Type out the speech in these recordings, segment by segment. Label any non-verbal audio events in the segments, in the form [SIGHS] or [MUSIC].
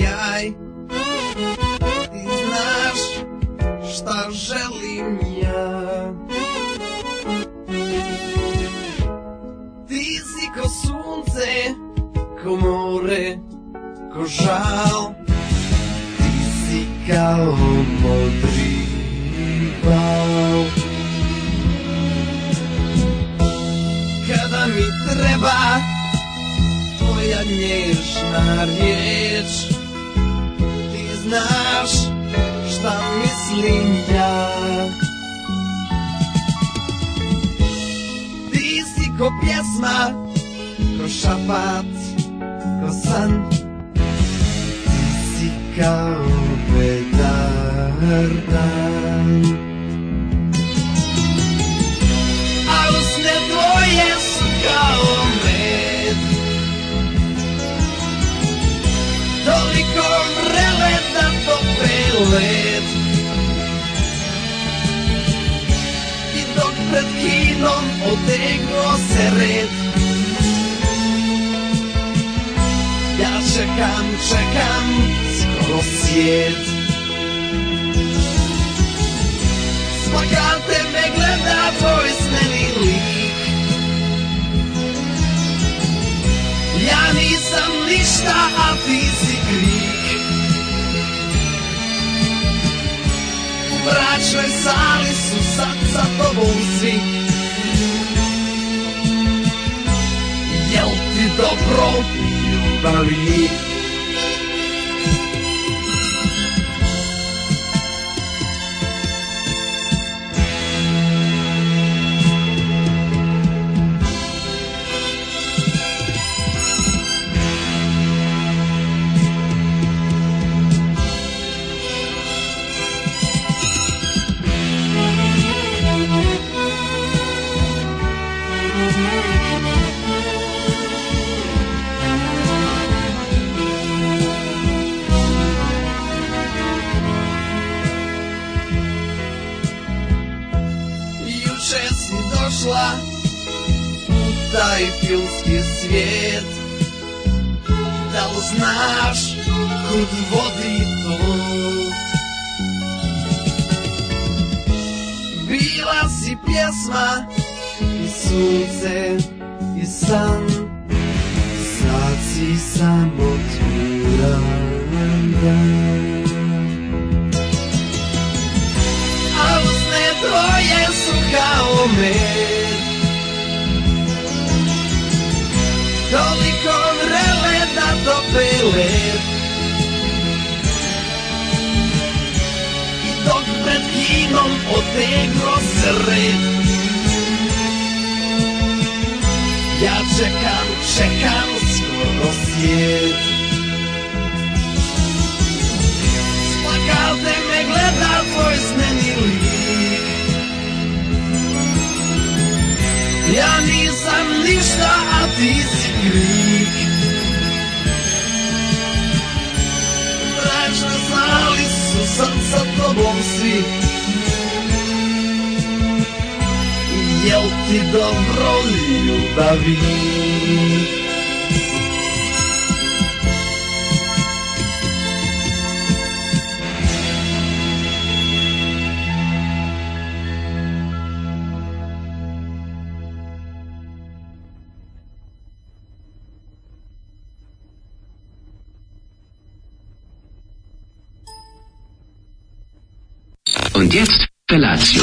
sjaj Ti znaš šta želim ja Ti si ko sunce, ko more, ko žal Ti si kao modri bal Kada mi treba tvoja nježna riječ nasz sztab myślenia. Jest jego piasma, ko szabat, ko san, jest i kaupetardan. gledamo prelet I dok pred kinom otegnuo se red Ja čekam, čekam skoro svijet Svakate me gleda tvoj smeni lik Ja nisam ništa, a ti si kriv bračnoj sali su sad za tobom svi Jel ti dobro da ljubavi? znaš kud vodi to Bila si pjesma i sunce Monterrey Ja čekam, čekam skoro svijet S plakatem me gleda tvoj sneni lik Ja nisam ništa, a ti si kriv ti dobro ljubavi Und jetzt Felatio.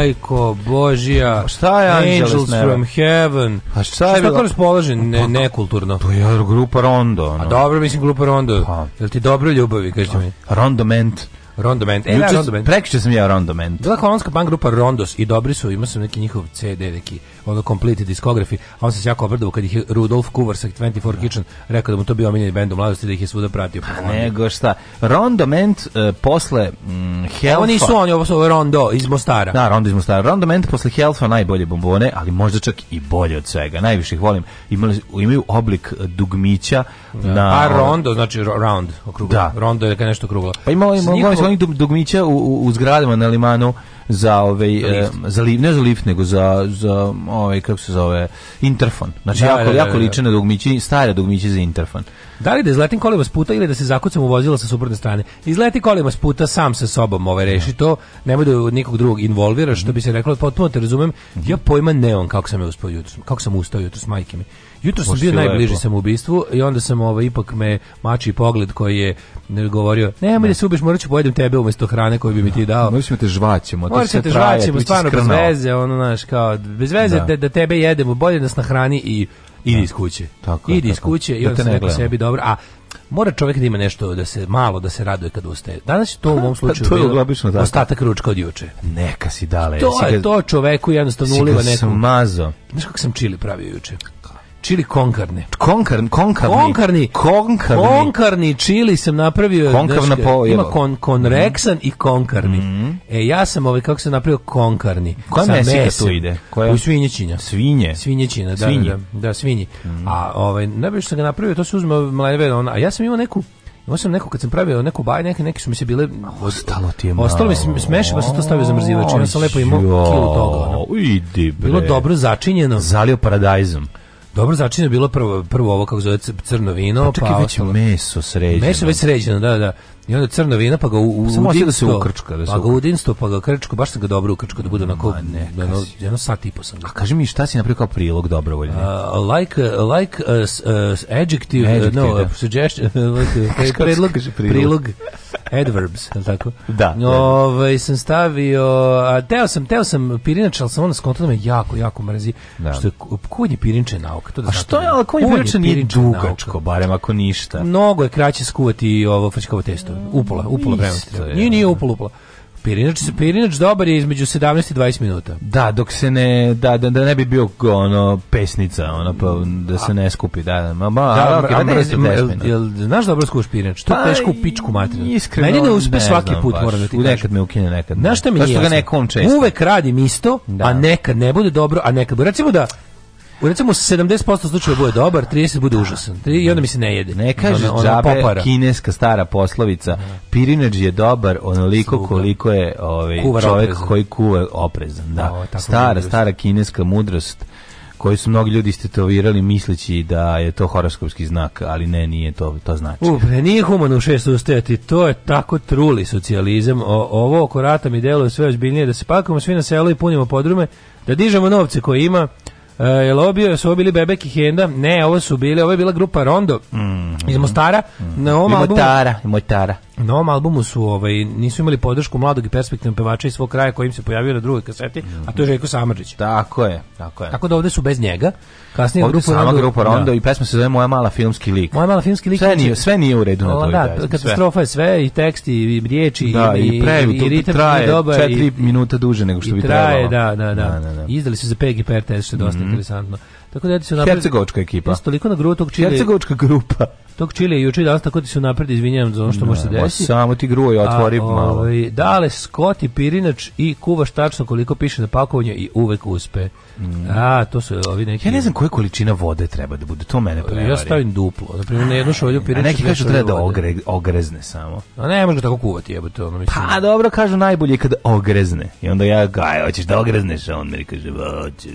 Majko Božija. Šta je Angeles Angels from Heaven. A šta je bilo? Šta raspolaže ne, pa nekulturno? To je grupa Rondo. No. A dobro, mislim grupa Rondo. Pa. Jel ti dobro ljubavi, kažete pa, mi? Rondo ment. Rondoment. E, da, Juče, Rondoment. Prekiče sam ja Rondoment. Bila kolonska punk grupa Rondos i dobri su, imao sam neki njihov CD, neki ono complete diskografi, a on se jako obradovao kad ih je Rudolf Kuvar sa 24 da. Kitchen rekao da mu to bio omiljeni bend u mladosti da ih je svuda pratio. Pa nego šta, Rondoment uh, posle mm, Helfa. Oni su oni, ovo su Rondo iz Mostara. Da, Rondo iz Mostara. Rondoment posle Helfa najbolje bombone, ali možda čak i bolje od svega. Najviše ih volim. Imali, imaju oblik e, dugmića. Da. Na, a Rondo znači round, okruglo. Da. Rondo je nešto kruglo. Pa imao, imao, imao se onih dugmića u, u, u zgradama na limanu za ovaj lift. E, za lift, ne za lift nego za za ovaj kako se zove interfon. Znači da, jako da, da, jako da. liče na dugmići, stare dugmići za interfon. Da li da izletim kolima s puta ili da se zakucam u vozilo sa suprotne strane? Izleti kolima sputa sam sa sobom, ovaj reši to, nemoj da nikog drugog involvira, što bi se reklo, potpuno te razumem. Ja pojma neon kako sam je uspeo jutros, kako sam ustao jutros majke mi. Jutro sam bio najbliži lepo. samoubistvu i onda sam ovaj, ipak me mači pogled koji je govorio, nemoj da se ubiješ, morat ću pojedem tebe umesto hrane koju bi mi ti dao. Morat ćemo te žvaćemo. Morat ćemo te žvaćemo, stvarno bez veze, ono, znaš, kao, bez veze da, da, da tebe jedemo, bolje nas da nahrani i idi da. iz kuće. Tako, idi tako. iz kuće i da onda se rekao sebi dobro. A mora čovjek da ima nešto da se malo da se raduje kad ustaje. Danas je to u mom [LAUGHS] pa slučaju to je bilo ostatak ručka od juče. Neka si dale. To je to čoveku jednostavno uliva nekom. Smazo. Znaš kako sam čili pravio juče? čili konkarne. Konkarn, konkarni. Konkarni. Konkarni. Konkarni čili sam napravio. Konkavna po, Ima kon, konreksan mm. i konkarni. Mm. E, ja sam ovaj, kako sam napravio, konkarni. Koja Sa mesika mesem. tu ide? Koja? U svinjećinja. Svinje. Svinjećina, da, da, da, da, svinji. Mm. A ovaj, najbolje što ga napravio, to se uzme mlajeve, a ja sam imao neku Imao sam neko kad sam pravio neku baj, neke, neke su mi se bile ostalo ti je malo. Ostalo mi se smešano, sam to stavio za mrzivač, ja sam lepo imao kilu toga. Ono. Idi bre. Bilo dobro začinjeno. Zalio paradajzom. Dobro začinje bilo prvo, prvo ovo kako zove crno vino, pa, čekaj, pa već ostalo. meso sređeno. Meso već sređeno, da, da. I onda crno vino, pa ga u, u Samo da se ukrčka. Da se pa ga udinsto, pa ga krčko, baš sam ga dobro ukrčka, da bude onako, da jedno, jedno sat i po sam. A kaži mi, šta si napravio kao prilog dobrovoljni? Uh, like, uh, like uh, uh, adjective, adjective, no, da. suggestion, like, predlog, prilog, prilog adverbs, je tako? Da. da. Ove, ovaj, sam stavio, a teo sam, teo sam pirinač, ali sam onda skontao da me jako, jako mrzi. Da. Što je, konj je pirinče nauka, to da A što je, da ali konj je pirinče nije dugačko, barem ako ništa. Mnogo je kraće skuvati ovo frčkovo testo to upola, upola vremena. Nije, nije upola, upola. Pirinač, pirinač dobar je između 17 i 20 minuta. Da, dok se ne da da, da ne bi bio ono pesnica, ono pa da se ne skupi, da. da ma ma, da, amra, amra, amra, jel, jel, znaš dobro skuš pirinač, to pa, tešku pičku materinu. Meni ne uspe ne svaki put, baš, moram da ti kažem. Nekad me ukine, nekad. Znaš šta mi je? Zašto Uvek radim isto, da. a nekad ne bude dobro, a nekad bude. Recimo da U recimo 70% slučajeva bude dobar, 30 bude užasan. I onda mi se ne jede. Ne kaže ona, ona džabe, kineska stara poslovica. Da. Pirinač je dobar onoliko koliko je ovaj čovjek koji kuva oprezan, da. stara, stara kineska mudrost koji su mnogi ljudi istetovirali misleći da je to horoskopski znak, ali ne, nije to, to znači. Uf, nije humano u šest ustajati, to je tako truli socijalizam. O, ovo oko rata mi deluje sve ozbiljnije, da se pakujemo svi na selo i punimo podrume, da dižemo novce koje ima, E, jel ovo bio, su ovo bili Bebek i Henda? Ne, ovo su bili, ovo je bila grupa Rondo mm -hmm. iz Mostara. Mm -hmm. Na ovom I albumu, i Motara na ovom albumu su ovaj nisu imali podršku mladog i perspektivnog pevača iz svog kraja kojim se pojavio na drugoj kaseti, a to je Željko Samardžić. Tako je, tako je. Tako da ovde su bez njega. Kasnije ovde grupa Rondo, grupa Rondo da. i pesma se zove Moja mala filmski lik. Moja mala filmski lik. Sve nije, sve nije u redu na toj Da, pesmi, katastrofa je sve i tekst i riječi da, i i, previ, i, i ritam traje dobar, 4 minuta duže nego što bi trebalo. Traje, da, da, da. da, da, da. Izdali su za PGP RTS što je dosta mm -hmm. interesantno. Tako da su napred. Hercegovačka ekipa. Jeste toliko na grupa tog Čile. Hercegovačka grupa. Tok Čile i juče danas tako da se napred, izvinjavam za ono što može se desiti. Samo ti gruj otvori A, malo. Ovaj, dale Skoti pirinač i kuvaš tačno koliko piše na pakovanju i uvek uspe. Mm. A, to su ovi neki. Ja ne znam koja količina vode treba da bude, to mene prevari. Ja stavim duplo. Na primjer, na jednu šolju pirinač. A neki kažu treba da ogre, ogrezne samo. A ne može tako kuvati, jebote, ono mislim. Pa dobro, kažu najbolje kada ogrezne. I onda ja, ga, hoćeš da ogrezneš, a on mi kaže, hoću.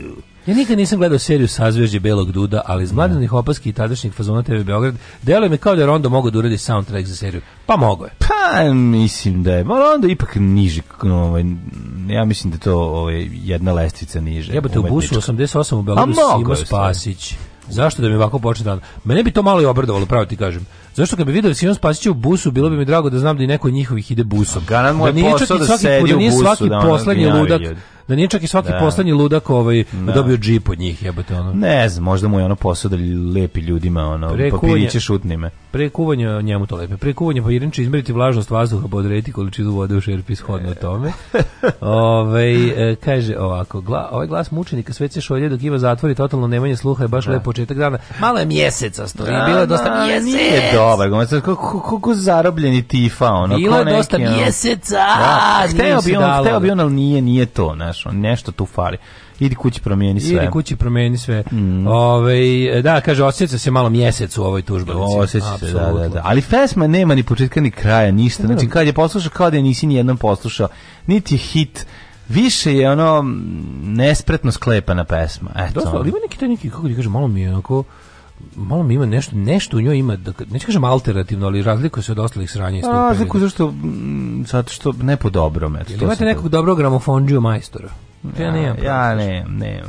Ja nikad nisam gledao seriju Sazvežđe Belog Duda, ali iz mladenih opaski i tadašnjih fazona TV Beograd, deluje mi kao da je Rondo mogo da uradi soundtrack za seriju. Pa mogu je. Pa, mislim da je. Ma Rondo ipak niži. Ovaj, ja mislim da to ovaj, jedna lestvica niže. Jebate, u busu 88 u pa Beogradu Simo Spasić. Zašto da mi ovako počne dan? Mene bi to malo i obradovalo, pravo ti kažem. Zašto kad bi video Simon Spasića u busu, bilo bi mi drago da znam da i neko od njihovih ide busom. Ganan mu je da nije posao da sedi da u busu. Da nije svaki da poslednji ludak da nije čak i svaki da. poslednji ludak ovaj da. dobio džip od njih, jebote ono. Ne znam, možda mu je ono posao da lepi ljudima ono pre papiriće šutnime. Pre kuvanja njemu to lepe. Pre kuvanja pa Irinči izmeriti vlažnost vazduha, pa odrediti količinu vode u šerpi shodno e. tome. ovaj e, kaže ovako, gla, ovaj glas mučenika sve se šolje dok ima zatvori totalno nemanje sluha je baš da. lep početak dana. Malo je mjeseca stoji, da, bilo je dosta da, mjesec. Nije dobar, kako zarobljeni tifa, ono. Bilo je dosta mjeseca. Da, hteo bi on, hteo bi on, ali nije, nije to, znaš znaš, nešto tu fali. Idi kući promijeni sve. Idi kući promijeni sve. Mm. Ove, ovaj, da, kaže, osjeća se malo mjesec u ovoj tužbi. Da, osjeća se, da, da, da. Ali pesma nema ni početka ni kraja, ništa. Znači, kad je poslušao, kad da je nisi ni nijednom poslušao. Niti je hit, više je ono nespretno sklepana pesma. Eto. Dosta, ali ima neki taj neki, kako ti kažem, malo mi je onako malo mi ima nešto, nešto u njoj ima, da, neću kažem alternativno, ali razlikuje se od ostalih sranja. Pa, razlikuje zašto, mm, zato što ne po dobrom. Eto, Jel imate nekog to... dobrog gramofonđiju majstora? Ja, ja nemam. Ja nemam, ne.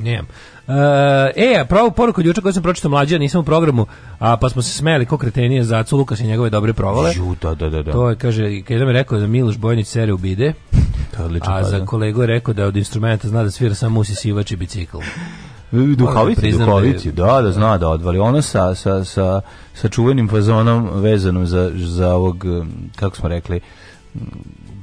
Nemam. Uh, e, e pravu poruku juče koju sam pročitao mlađa, nisam u programu, a pa smo se smeli ko kretenije za Acu Lukas i njegove dobre provale. Ju, da, da, da. da. To je, kaže, kada mi rekao da Miloš Bojnić sere u bide, to odlično, a pa, za kolegu je rekao da od instrumenta zna da svira samo usisivač i bicikl. Duhoviti, da da duhoviti, da, da zna da odvali. Ono sa, sa, sa, sa čuvenim fazonom vezanom za, za ovog, kako smo rekli,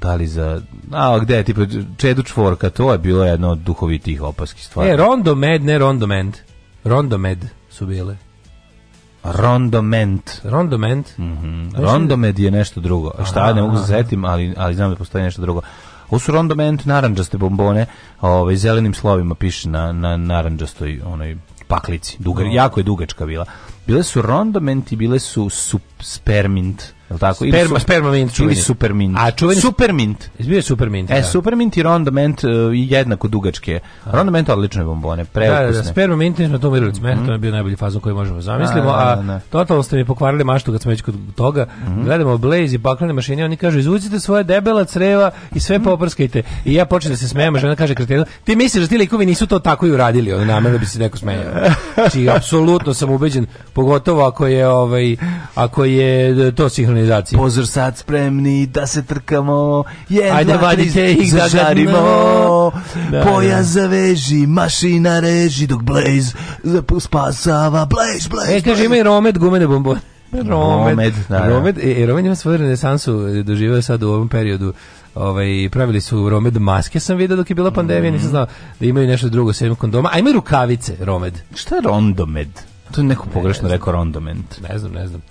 da li za a gde tipa Čedu Čvorka to je bilo jedno od duhovitih opaskih stvari. E Rondo Med ne Rondo Mend. Rondo Med su bile. Rondoment. Rondoment. Mm -hmm. Rondomed je nešto drugo. Šta, Aha. ne mogu se ali, ali znam da postoji nešto drugo. Ovo su rondament naranđaste bombone, ovaj, zelenim slovima piše na, na narandžastoj onoj paklici. Duga, no. Jako je dugačka bila. Bile su rondomenti, bile su spermint Jel tako? Sperma, ili su, spermamint čuveni. Ili supermint. A čuveni supermint. Izbio je supermint. E, da. supermint i mint uh, e, jednako dugačke. A. mint odlične bombone, preukusne. Da, da, da spermamint nismo to umirili smeh, mm. to je mhm. bio najbolji fazon koji možemo da zamislimo, da, a, a, da, da, totalno ste mi pokvarili maštu kad smo već kod toga. Mm. Gledamo Blaze i baklane mašine, oni kažu izvucite svoje debela creva i sve mm. poprskajte. I ja počnem da se smejem, žena kaže kretenu, ti misliš da ti likovi nisu to tako i uradili, on namerno bi se neko smejao. Znači, apsolutno sam ubeđen, pogotovo ako je ovaj ako je to sihrano sinhronizaciji. Pozor sad spremni da se trkamo, jedna, jedan, tri, zažarimo, da, pojas da. zaveži, mašina reži, dok Blaze spasava, Blaze, Blaze. E, kaže, ima i romet gumene bombone. Romed, Romed, da, da. Romed, e, e, Romed ima svoju renesansu e, doživio sad u ovom periodu ovaj, pravili su Romed maske, sam vidio dok je bila pandemija, mm. nisam mhm. znao da imaju nešto drugo sem kondoma. A imaju rukavice, Romed. Šta je rondomed? To je neko pogrešno rekao rondoment. Ne znam, ne znam.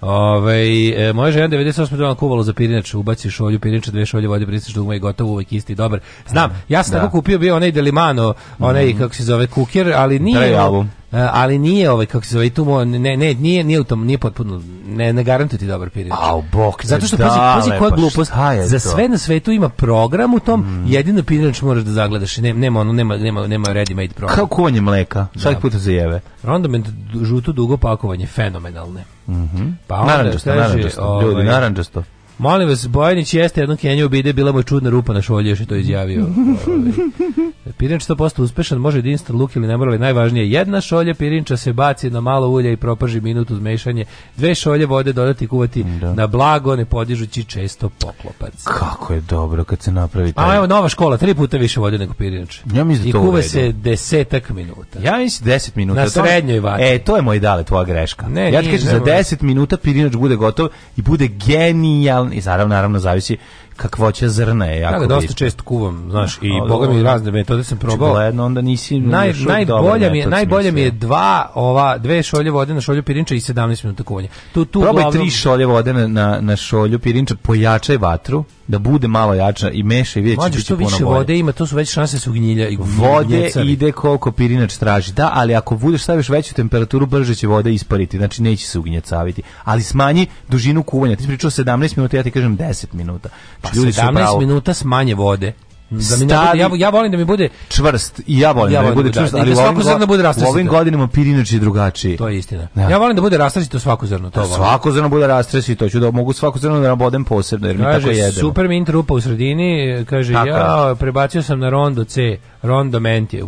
Ove, ovaj, e, moja žena 98 dolara kuvalo za pirinač, ubaciš olju pirinača, dve šolje vode, pristiš dugma i gotovo uvek isti dobar. Znam, ja sam da. kupio bio onaj Delimano, onaj mm kako se zove Kukir, ali nije Pre album. Eh, ali nije ovaj kako se zove tu ne ne nije nije u tom nije potpuno ne ne garantuje ti dobar period. Au bok. Zato što pazi pazi koja pa glupost. Za sve na svetu ima program u tom, mm. jedino pirinač možeš da zagledaš. Ne, nema ono nema nema nema ready made program. Kao konje mleka. Da. Svaki put se jeve. Rondament žuto dugo pakovanje fenomenalne. Mhm. Mm pa onda narandžasto, kaže, narandžasto, ovaj, ljudi, narandžasto. Molim vas, Bojanić jeste jednom Kenju obide, bila mu čudna rupa na šolje, što je to izjavio. [LAUGHS] Ovaj. Pirinč 100% uspešan, može jedinstven da luk ili ne mora, ali najvažnije jedna šolja pirinča se baci na malo ulja i proprži minut uz mešanje. Dve šolje vode dodati kuvati da. na blago, ne podižući često poklopac. Kako je dobro kad se napravi taj... A evo, nova škola, tri puta više vode nego pirinč. Ja mislim da I kuva se desetak minuta. Ja mislim deset minuta. Na srednjoj vatri. E, to je moj dale, tvoja greška. Ne, ja ti kažem, za deset minuta pirinač bude gotov i bude genijal i naravno, naravno zavisi kakvoća zrna je jako. Da, da dosta često kuvam, znaš, i o, boga mi razne metode sam probao. Gledno, onda nisi Naj, najbolje mi je, najbolja mi je dva, ova, dve šolje vode na šolju pirinča i 17 minuta kuvanja. Tu, tu Probaj glavnom... tri šolje vode na, na šolju pirinča, pojačaj vatru, da bude malo jača i meša i vidjet će što više bolje. vode ima, to su veće šanse da su gnjilja i Vode ide koliko pirinač traži. Da, ali ako budeš staviš veću temperaturu, brže će voda ispariti, znači neće se ugnjecaviti. Ali smanji dužinu kuvanja. Ti si pričao 17 minuta, ja ti kažem 10 minuta. Pa ljudi 17 su pravo. minuta s manje vode da mi Stavi, ne bude, ja, ja volim da mi bude čvrst i ja volim, ja volim da mi da bude čvrst, da, ali da svako zrno da bude rastračito. ovim godinama pirinač je drugačiji. To je istina. Ja, ja volim da bude rastračito svako zrno, to volim. Svako zrno bude rastračito, ću da mogu svako zrno da nabodem posebno, jer kaže, mi tako jedemo. Super mi intrupa u sredini, kaže, tako. ja prebacio sam na rondo C, rondo ment je,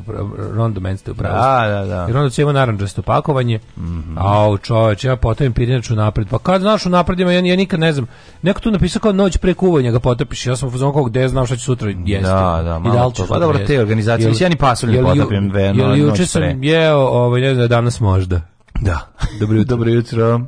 rondo ment ste upravo. Da, da, da. I rondo C ima naranđasto pakovanje, mm -hmm. au čoveč, ja potem pirinač napred, pa kad znaš u napred, ja, ja nikad ne znam, neko tu napisao kao noć pre kuvanja ga potopiš, ja sam u fazonu kao gde znam šta će sutra jesti. Da, da, malo. I da li ćeš pa dobro, te organizacije, mislim, ja ni pasulj ne potapim ve, no, juče sam jeo, ovaj, ne znam, da danas možda. Da. Dobro jutro. Dobro jutro.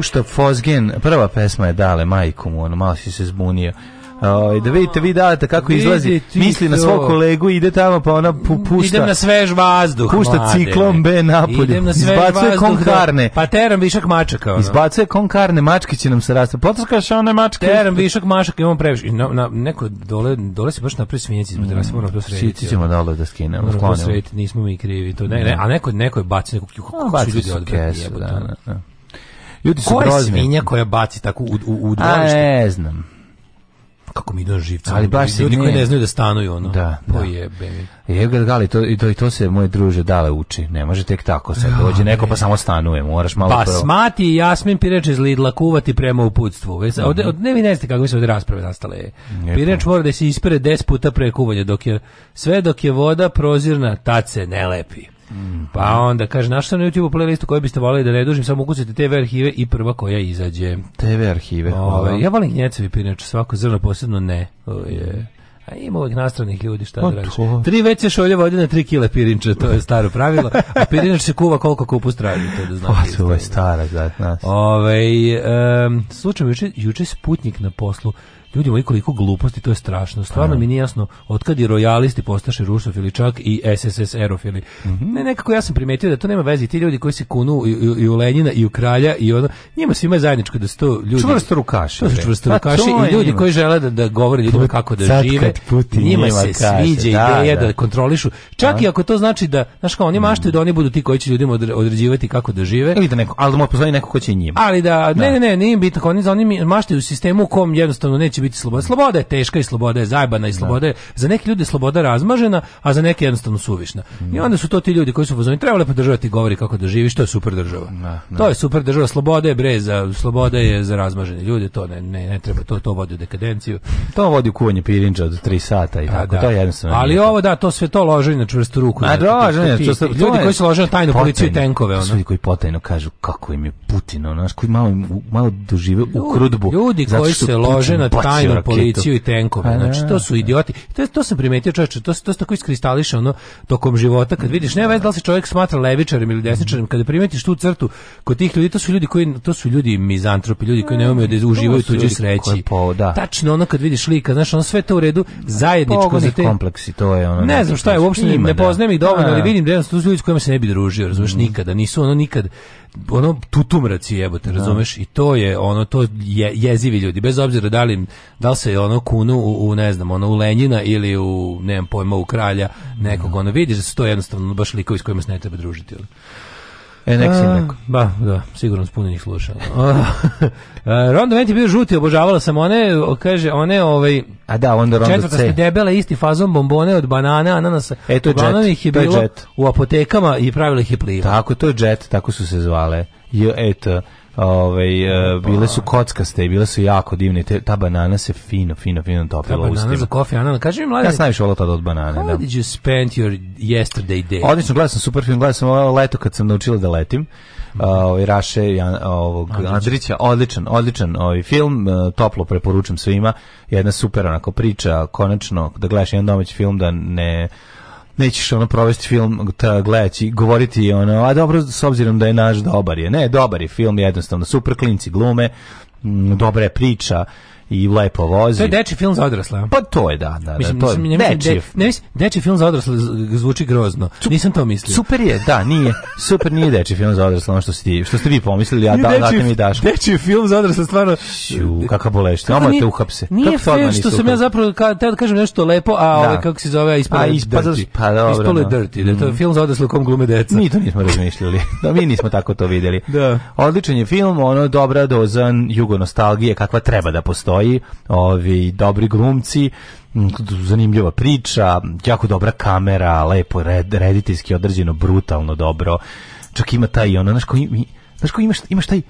pušta Fozgen, prva pesma je Dale, majku mu, ono, malo si se zbunio. Oj, da vidite vi date kako izlazi. Misli na svog kolegu, ide tamo pa ona pu, pušta. Idem na svež vazduh. Pušta mlade. ciklon B napolje. Idem na svež Izbacuje da- konkarne. Da, pa teram višak mačaka. Ono. Izbacuje konkarne, mačke će nam se rasta. Potrkaš one mačke. Teram višak mačaka, imamo previše. na, na, neko dole, dole se baš napravi svinjaci između nas, mm, moramo to pa srediti. Sići ćemo dole da skinemo. Moramo to srediti, nismo mi krivi. To, ne, ne, da. a neko, neko je bacio, neko kako, kako, kako, kako, kako, kako, Ljudi su Ko je svinja koja baci tako u, u, u A, dvorište? ne znam. Kako mi idu na živce. Ali baš se Ljudi koji ne. ne znaju da stanuju, ono. Da, da. Pojebe mi. ga gali, to i to to se moje druže dale uči. Ne može tek tako sad dođe neko pa samo stanuje, moraš malo Pa prvo. smati i Jasmin Pireć iz Lidla kuvati prema uputstvu. E, sad, Ovde, mhm. od, ne vi ne znate kako se od rasprave nastale. Eto. mora da se ispere 10 puta pre kuvanja, dok je, sve dok je voda prozirna, tad se ne lepi. Pa onda kaže naš sam na YouTube playlistu koju biste voleli da ne dužim, samo ukucajte TV arhive i prva koja izađe. TV arhive. Ove, ovaj, ja volim Njecevi pirinač, svako zrno posebno ne. O, ovaj, je. A ima ovih nastranih ljudi, šta da pa da radiš. Tri veće šolje vode na tri kile pirinča, to je staro pravilo. A pirinč se kuva koliko kupu stravi, to da znam. Pa to je da pa stara, da, znači. Ove, ovaj, um, slučajno, juče, juče sputnik na poslu ljudi moji koliko gluposti, to je strašno. Stvarno pa da. mi nije jasno otkad i rojalisti postaše rusofili čak i SSS erofili. Mhm. Ne, nekako ja sam primetio da to nema veze. Ti ljudi koji se kunu i, i, i u Lenina i u Kralja i ono, njima svima je zajedničko da su to ljudi... Čvrsto rukaši. Čvrsto pa rukaši i ljudi koji žele da, da govore ljudima kako da žive. Putin njima, njima se kaže, sviđa da, ideja da, da kontrolišu. Čak da. i ako to znači da, znaš kao, oni mhm. maštaju da oni budu ti koji će ljudima određivati kako da žive. Ili da neko, ali da mu neko ko će njima. Ali da, ne, da. ne, ne, nije bitno. Oni, oni maštaju u sistemu u kom jednostavno neće će biti sloboda. Sloboda je teška i sloboda je zajbana i sloboda je, za neke ljude sloboda razmažena, a za neke jednostavno suvišna. Mm. I onda su to ti ljudi koji su pozvani, trebalo podržati govori kako da živiš, to je super država. Ne, da, ne. Da. To je super država, sloboda je breza, sloboda je za razmažene ljude, to ne, ne, ne treba, to, to vodi u dekadenciju. To vodi u kuvanje pirinča od 3 sata i a, da, tako, da. to je jednostavno. Ali ovo da, to sve to lože na čvrstu ruku. A, loženje, ti, čvrstu, ljudi koji se lože na tajnu potajno, policiju i tenkove. Ono. Ljudi koji potajno kažu kako im je Putin, ono, koji malo, malo dožive u krudbu. Ljudi koji se lože na tajnu raketu. policiju i tenkove. Znači da, to da, su da. idioti. To, to se primetio čoveče, to, to se tako iskristališe ono tokom života kad vidiš, ne vez da li se čovjek smatra levičarem ili desničarem, kad primetiš tu crtu kod tih ljudi, to su ljudi koji to su ljudi mizantropi, ljudi koji ne umeju da mm, uživaju tuđe sreći. Po, da. Tačno ono kad vidiš lika, znaš, ono sve to u redu, zajedničko za te kompleksi, to je ono. Ne znam šta je, uopšte ne poznajem ih dovoljno, ali vidim da su ljudi s kojima se ne bi družio, razumeš, mm. nikada, nisu ono nikad ono tutumraci jebote, da. razumeš? I to je ono to je, jezivi ljudi bez obzira da li da li se ono kunu u, u, ne znam, ono u Lenjina ili u ne znam pojma u kralja da. nekog, ono vidiš da su to jednostavno baš likovi s kojima se ne treba družiti. Ono. E, nek si neko. Ba, da, sigurno spunenih slušao. [LAUGHS] Ronda Venti bio žuti, obožavala sam one, kaže, one, ovaj... A da, onda Ronda Četvrta ste debele, isti fazon bombone od banane, ananasa. E, to je jet. ih je to bilo je jet. u apotekama i pravila ih je pliva. Tako, to je jet, tako su se zvale. J, et, Ovaj e, bile su kockaste i bile su jako divne. Te, ta banana se fino, fino, fino topila u ustima. Banana za kofi, Ana, kaži mi mladi. Ja sam najviše volao tada od banane, How da. did you spend your yesterday day? Odlično, gledao sam super film, gledao sam ovo leto kad sam naučila da letim. Mhm. Ovaj Raše Jan, ovog Andrića. odličan, odličan ovaj film, e, toplo preporučujem svima. Jedna super onako priča, konačno da gledaš jedan domaći film da ne nećeš ono provesti film ta, gledati, govoriti ono, a dobro, s obzirom da je naš dobar je. Ne, dobar je film, jednostavno, super klinci glume, dobra je priča, i lepo vozi. To je deči film za odrasle. Pa to je, da, da, da mislim, da to je ne, deči. De, ne, deči film za odrasle zvuči grozno. Sup, Nisam to mislio. Super je, da, nije. Super nije deči film za odrasle, ono što ste, ti, što ste vi pomislili, ja, da, date da mi daš. Deči film za odrasle, stvarno. Šu, kakav bolešta, ono te uhapse. Nije fair što sam ja zapravo, ka, teo da kažem nešto lepo, a ovaj, kako se zove, ispalo je dirty. Pa, dobro, ispalo je da. dirty, da to je mhm. film za odrasle u kom glume deca. Mi to nismo razmišljali, da mi nismo tako to videli. Da. Odličan je film, ono dobra doza jugonostalgije kakva treba da postoji stoji, ovi dobri glumci, zanimljiva priča, jako dobra kamera, lepo red, rediteljski određeno, brutalno dobro. Čak ima taj ono, znaš ko, ima, znaš ko imaš, imaš taj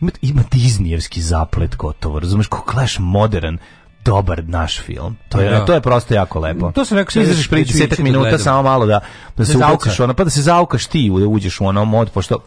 ima, ima Disneyevski zaplet gotovo, razumeš, ko Clash modern, dobar naš film. To je da. to je prosto jako lepo. To se rekao izađeš pre 10 minuta samo malo da da, da se ukačeš, ona pa da se zaukaš ti, da uđeš u ono mod pošto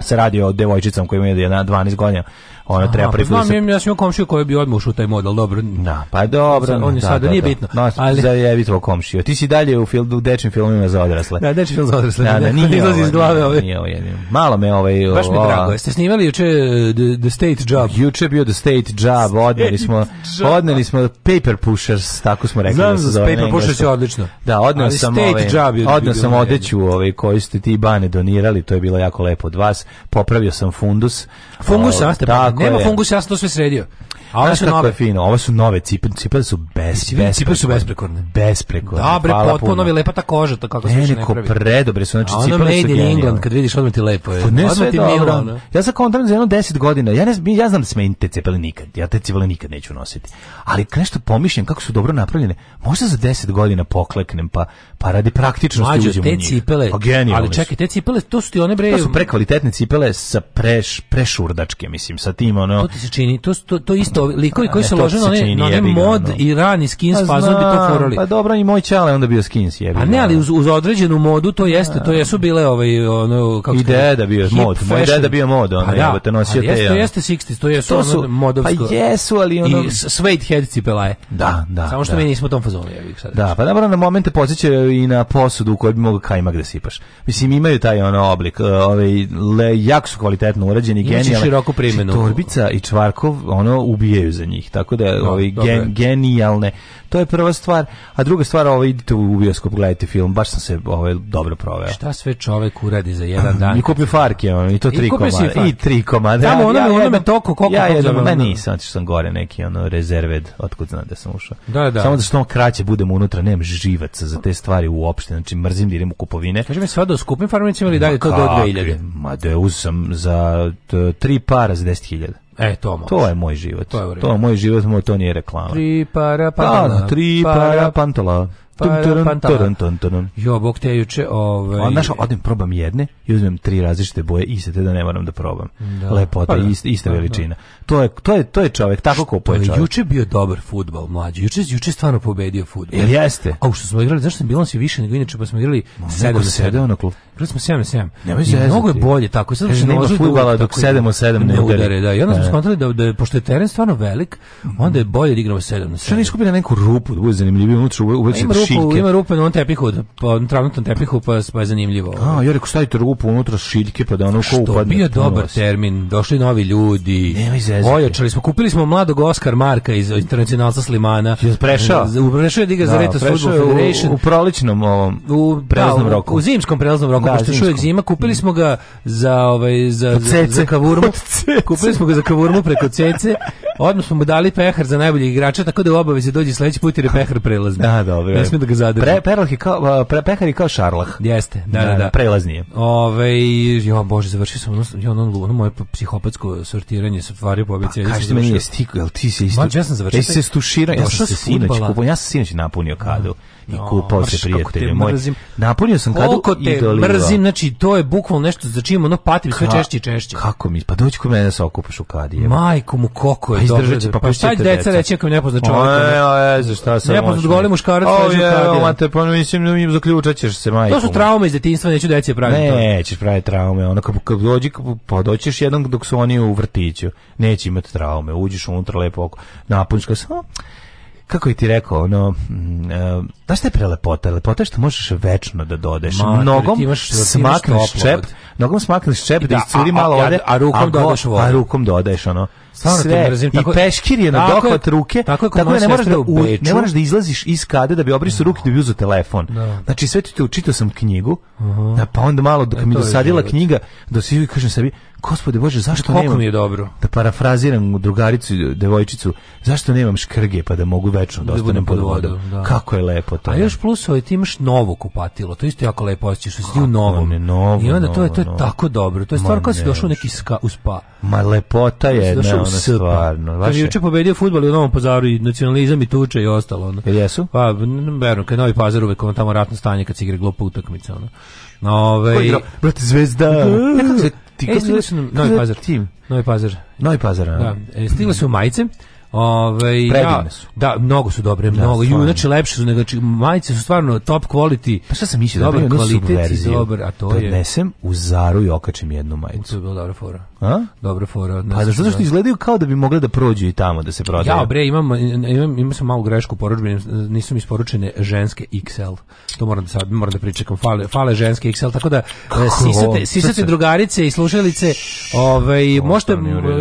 se radi o devojčicama koje imaju 12 da godina ona Aha, treba preferisati. Pa znam, ja, ja sam imao komšiju koji bi odmah ušao taj model, dobro. Da, pa dobro. on je da, sada, da, nije da, bitno. No, ali... Za jebi tvoj komšiju. Ti si dalje u, fil, u dečim filmima za odrasle. Da, dečim film za odrasle. Da, da, da, da nije [LAUGHS] izlazi iz glave ovaj. Nije ovaj, Malo me ovaj... Baš mi je drago. Jeste snimali juče eh, the, the State Job? Juče bio The State Job. Odneli smo, odneli smo Paper Pushers, tako smo rekli. Znam da Paper Pushers je odlično. Da, odneo sam ovaj... Odneo sam odeću ovaj, koji ste ti bane donirali, to je bilo jako lepo od vas. Popravio sam fundus. Fundus, a ste ovaj, Nema je. fungusa, ja sam to sve sredio. A ove Znaš su kako nove. je fino, ove su nove cipele, cipele su bez, Cipele su besprekorne. Besprekorne. Dobre, da, hvala potpuno puno. nove, lepa ta koža, to kako se više ne neko pravi. predobre su, znači A ono cipele su Made in England, kad vidiš odmah ti lepo je. Pa ne sve ti milo, Ja sam kontam za jedno 10 godina. Ja, ne, znam- ja znam da se meni te cipele nikad. Ja te cipele nikad neću nositi. Ali kad nešto pomišljam kako su dobro napravljene. Možda za 10 godina pokleknem pa, pa radi praktičnosti Mlađo, uđem u te njih. cipele, Pa genijalne ali čekaj, te cipele, to su ti one bre... To su prekvalitetne cipele sa preš, prešurdačke, mislim, sa tim njim ono. To ti se čini, to to, isto likovi koji e, su loženi na onaj mod ono. i rani skins pa bi to forali. Pa dobro i moj čale onda bio skins jebi. A ne, ali uz, uz određenu modu to jeste, to jesu bile ovaj ono kako Ideja da bio mod, moj deda bio mod, ono pa jebote da, nosio te. Jeste, jeste 60 to jesu ono modovsko. Pa jesu, ali ono i suede head cipelaje. Da, da. Samo što da. mi nismo tom fazonu jebi Da, pa dobro na momente podsećaju i na posudu u kojoj bi mogao kajmak da sipaš. Mislim imaju taj ono oblik, eh, ovaj jako su kvalitetno urađeni, genijalni. široku primenu. Znači, Šebica i Čvarkov ono ubijaju za njih. Tako da no, da, ovaj gen, genijalne. To je prva stvar, a druga stvar, ovo ovaj, idite u bioskop gledajte film, baš sam se ovaj dobro proveo. Šta sve čovjek uradi za jedan dan? I kupi farke, ono, i to I tri komade. I tri komade. Tamo ono ja, ono me toko koliko ja, ja, ne nisam, znači sam gore neki ono rezerved, otkud znam da sam ušao. Da, da. Samo da što on kraće budem unutra, nemam živaca za te stvari uopšte, znači mrzim da idem u kupovine. Kaže mi sve do skupim farmacima ili dalje to do 2000. Ma da uzam za tri para za 10.000. E, to može. To je moj život. To je, to je moj život, to nije reklama. Tri para da, da, pantala. Da, tri para pantala. Pa, pa, pa, jo, bog te juče, ovaj. Onda što odim probam jedne i uzmem tri različite boje i se te da ne moram da probam. Da. Lepota pa, ista, da. ista da. veličina. To je to je to je čovjek tako kao je čovjek. Juče bio dobar fudbal, mlađi. Juče juče stvarno pobedio fudbal. Jel jeste? A što smo igrali, zašto bilans je više nego inače, pa smo igrali 7 7 na klub. Igrali smo 7 na 7. Mnogo je bolje tako. Sad više nema da fudbala dok 7 7 ne udare. Da, i onda smo skontali da da pošto je teren stvarno velik, onda je bolje da igramo 7 na 7. Šta ne na neku rupu, da bude zanimljivo unutra, uvek šiljke. Ima rupa na ovom tepihu, po ovom travnatom tepihu, pa, pa, pa je zanimljivo. A, ja ovaj. rekao, stavite rupu unutra šiljke, pa da ono ko upadne. Što bio dobar vas. termin, došli novi ljudi. Nema Ojačali smo, kupili smo mladog Oskar Marka iz internacionalca Slimana. Je prešao? U prešao je Diga da, Zareta da, Federation. U, u proličnom ovom, u, da, prelaznom da, roku. U, u zimskom prelaznom roku, da, pošto zimskom. čovjek zima, kupili smo ga za, ovaj, za, Od za, za kavurmu. [LAUGHS] Kupili smo ga za kavurmu preko cece. Odmah smo mu dali pehar za najboljih igrača, tako da u obavezi da dođi sledeći put jer je pehar prelazni. Da, dobro. Ne da ga zadrži. Pre, perlah je kao, pre, pehar kao šarlah. Jeste, da da, da, da, da. Prelaznije. Ove, jo, bože, završio sam ono, jo, ono, ono, moje psihopatsko sortiranje sa stvari po ABC. Pa, kaži ti meni je stiko, jel ti se isto... Mađu, ja sam završio. Jesi se stuširao, ja sam se sinoć kupo, ja sam sinoć napunio da. kadu. Aha i kupao no, se prijatelje moj. Napunio sam kadu Koliko te mrzim, znači to je bukvalno nešto za čim ono patim sve češće i češće. Kako mi? Pa doći kod mene da se okupaš u kadi. Majku mu koko je pa dobro. Pa, pa šta deca reći ako mi ne pozna čovjek? Ne, za šta sam. Ne pozna goli muškarac sve je kadi. Mate, pa mislim da mi zaključat ćeš se majku. To su traume iz detinjstva, neću deci praviti. Ne, ćeš praviti traume. Ono kad kad dođi pa doćiš jednom dok su oni u vrtiću. Neće imati traume. Uđeš unutra lepo napunčka se kako je ti rekao, ono, da šta je prelepota? Lepota je što možeš večno da dodeš. Ma, nogom imaš, smakneš čep, nogom smakneš čep da, da iscuri malo a, ode, a, rukom dodaš vodu. A rukom dodaš, ono. Stvarno sve, mrzim, tako, i peškir je na dohvat ruke, tako, je, tako da ne moraš da, u, ne moraš da izlaziš iz kade da bi obrisao da. ruke da bi uzeo telefon. Da. Znači sve ti to, čitao sam knjigu, uh -huh. pa onda malo dok e, mi dosadila knjiga, dosadila kažem sebi, Gospode Bože, zašto Koliko nemam, mi je dobro? Da parafraziram drugaricu, devojčicu, zašto nemam škrge pa da mogu večno da, da ostanem pod vodom? da. Kako je lepo to. A još plus ovaj, ti imaš novo kupatilo, to isto jako lepo osjećaš, što si u novom. novo, I onda to je, to je novo. tako dobro, to je stvar kao da si došao u neki ska, u spa. Ma lepota je da jedna, ona stvarno. Vaše... Kad je juče pobedio futbol u Novom pazaru i nacionalizam i tuče i ostalo. Ono. Jesu? Pa, verujem, kad je Novi pazar uvek ono tamo ratno stanje kad se igra glupa utakmica. Ono. Ovaj brate Zvezda. Ti kako se Novi Pazar tim. Novi Pazar. Novi Pazar. Da. E, Stigle su majice. Ove, ja, da, mnogo su dobre, da, mnogo. Ju, znači lepše su nego znači majice su stvarno top quality. Pa šta sam mislio, da dobar da kvalitet i dobar, a to je podnesem u Zaru i okačim jednu majicu. To je bila dobra fora. A? Dobra fora. Pa da, zato što izgledaju kao da bi mogle da prođu i tamo da se prodaju. Ja, bre, imam imam imam sam malu grešku porudžbi, nisu mi isporučene ženske XL. To moram da sad moram da pričekam. Fale fale ženske XL, tako da Kako? E, sisate sisate drugarice i slušalice, ovaj možete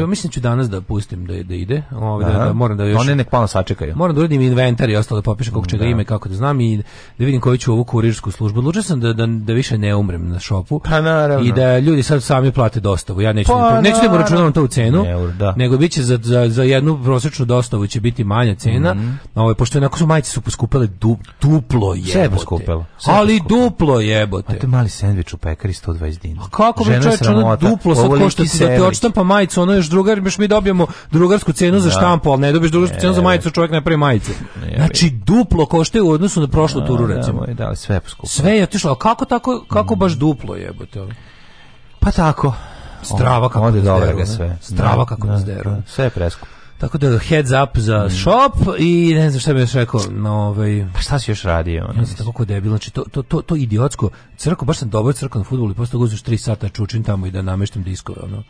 mislim ću danas da pustim da da ide, ovaj da Da moram da još... One nek malo sačekaju. Moram da uradim inventar i ostalo da popišem kog čega da. ime, kako da znam i da vidim koji ću ovu kurirsku službu. Odlučio sam da, da, da više ne umrem na šopu. Pa naravno. I da ljudi sad sami plate dostavu. Ja neću, pa, da- neću da računam to u cenu, Neur, da. nego biće za, za, za jednu prosečnu dostavu će biti manja cena. Mm -hmm. Ovo, pošto jednako su majice su poskupele du, duplo jebote. Skupilo, ali poskupilo. duplo jebote. A to je mali sendvič u pekari 120 dinara. Kako mi čovječ, ono duplo sad košta da ti odštampa majicu, ono još drugar, još mi dobijemo drugarsku cenu za da. štampu kapu, ali ne dobiješ drugu cenu za majicu, čovjek ne pravi majice. Znači, duplo koštaju u odnosu na prošlu turu, da, da, recimo. Da, sve je skupo. Sve je otišlo, kako, tako, kako mm. baš duplo jebote? Pa tako. Strava kako Ode dobro ga sve. Strava da, kako nas deru. Sve je preskupo. Tako da heads up za mm. shop i ne znam šta bih još rekao, no ovaj pa šta si još radio? Ono, ja mislim tako debil, znači to to to to idiotsko crko, baš sam dobro crko na fudbalu i posle uzmeš 3 sata čučim tamo i da nameštam diskove, ono.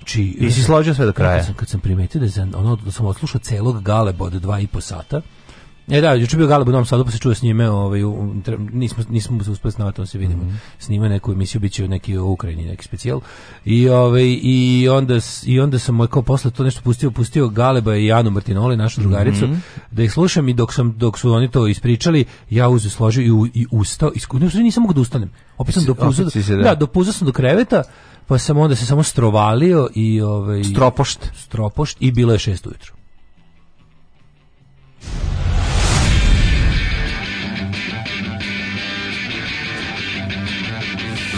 Znači, Jesi e, složio sve do kraja. Kad sam, kad sam primetio da, za, ono, da sam odslušao celog Galeba od dva i po sata, E da, juče bio Galeb u Novom Sadu, pa se čuo s njime, ovaj, u, nismo, nismo se uspeli snimati, on se vidimo. Mm -hmm. Snima neku emisiju, bit će neki u Ukrajini, neki specijal. I, ovaj, i, onda, I onda sam moj ovaj, kao posle to nešto pustio, pustio Galeba i Janu Martinoli, našu mhm. drugaricu, mm -hmm. da ih slušam i dok, sam, dok su oni to ispričali, ja uzu složio i, i ustao, i ne, nisam mogu da ustanem. Opet sam dopuzao, da, da dopuzao sam do kreveta, pa sam onda se samo strovalio i... Ovaj, stropošt. Stropošt i bilo je šest ujutru.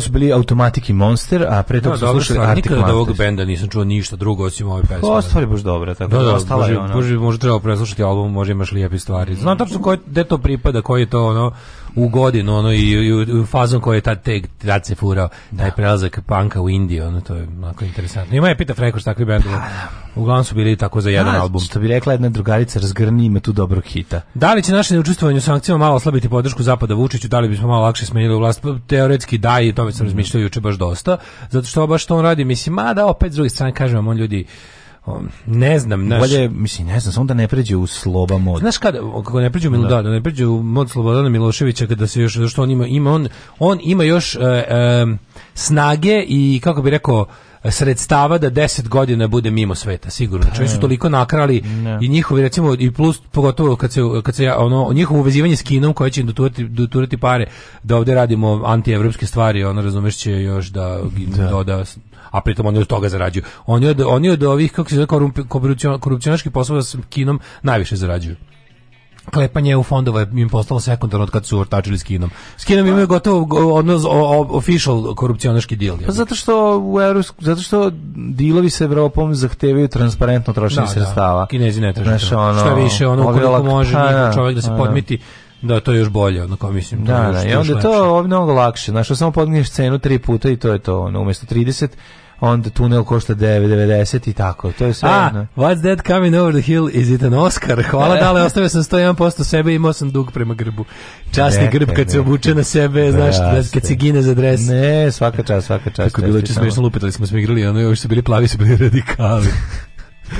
ovo su bili Automatic i Monster, a pre toga no, da, smo slušali Arctic Monster. Nikada od ovog benda nisam čuo ništa drugo osim ove pesme. Ova pa, stvar je baš dobra, tako da, da, da ostala je ona. Bože, možda treba preslušati album, može imaš lijepe stvari. Znam tačno koje, gde to pripada, koji je to ono u godinu, ono, i, i, u fazom koji je tad, te, tad se furao, da. taj prelazak panka u Indiju, ono, to je onako interesantno. Ima je Pita Frekoš takvi bendovi. Pa, da. Uglavnom su bili tako za jedan da, album. Što bi rekla jedna drugarica, razgrni ime tu dobrog hita. Da li će naše neučestvovanje u sankcijama malo oslabiti podršku Zapada Vučiću, da li bismo malo lakše smenili vlast? Pa, teoretski da, i tome sam mhm. razmišljao juče baš dosta, zato što baš to on radi, mislim, mada opet s druge strane kažem on ljudi, ne znam, naš... Bolje, mislim, ne znam, samo da ne pređe u sloba mod. Znaš kada, kako ne pređe u Milodada, da, da ne pređe u mod Slobodana Miloševića, kada se još, zašto on ima, ima on, on ima još e, e, snage i, kako bi rekao, sredstava da 10 godina bude mimo sveta sigurno. Znači pa su toliko nakrali ne. i njihovi recimo i plus pogotovo kad se kad se ono njihovo uvezivanje s Kinom koje će im doturati, doturati pare da ovdje radimo antievropske stvari, ono razumeš će još da, da. doda a pritom oni od toga zarađuju. Oni od, oni od ovih, kako se zove, korupcionaških poslova s Kinom najviše zarađuju klepanje u fondova je im postalo sekundarno od kad su ortačili s Kinom. S Kinom imaju gotovo odnos official korupcionaški deal. Pa zato što u Evropsku, zato što dilovi sa Evropom zahtevaju transparentno trošenje da, da. sredstava. Da, Kinezi ne traže. Znači, ono, što više ono koliko može pa a, da, čovek da se a, pa podmiti da, to je još bolje, onako mislim. Da, da, i onda je to mnogo lakše. Znaš, samo podigneš cenu tri puta i to je to. Ono, umjesto 30 onda tunel košta 9,90 i tako. To je sve. A, jedno. what's that coming over the hill? Is it an Oscar? Hvala [LAUGHS] dale, ostavio sam 101% sebe i imao sam dug prema grbu. Časni ne, grb kad ne, se obuče na sebe, ne, znaš, kad se gine za dres. Ne, svaka čast, svaka čast. Kako je bilo, smiješno lupetali smo, smo igrali, ono još su bili plavi, su bili [LAUGHS] radikali.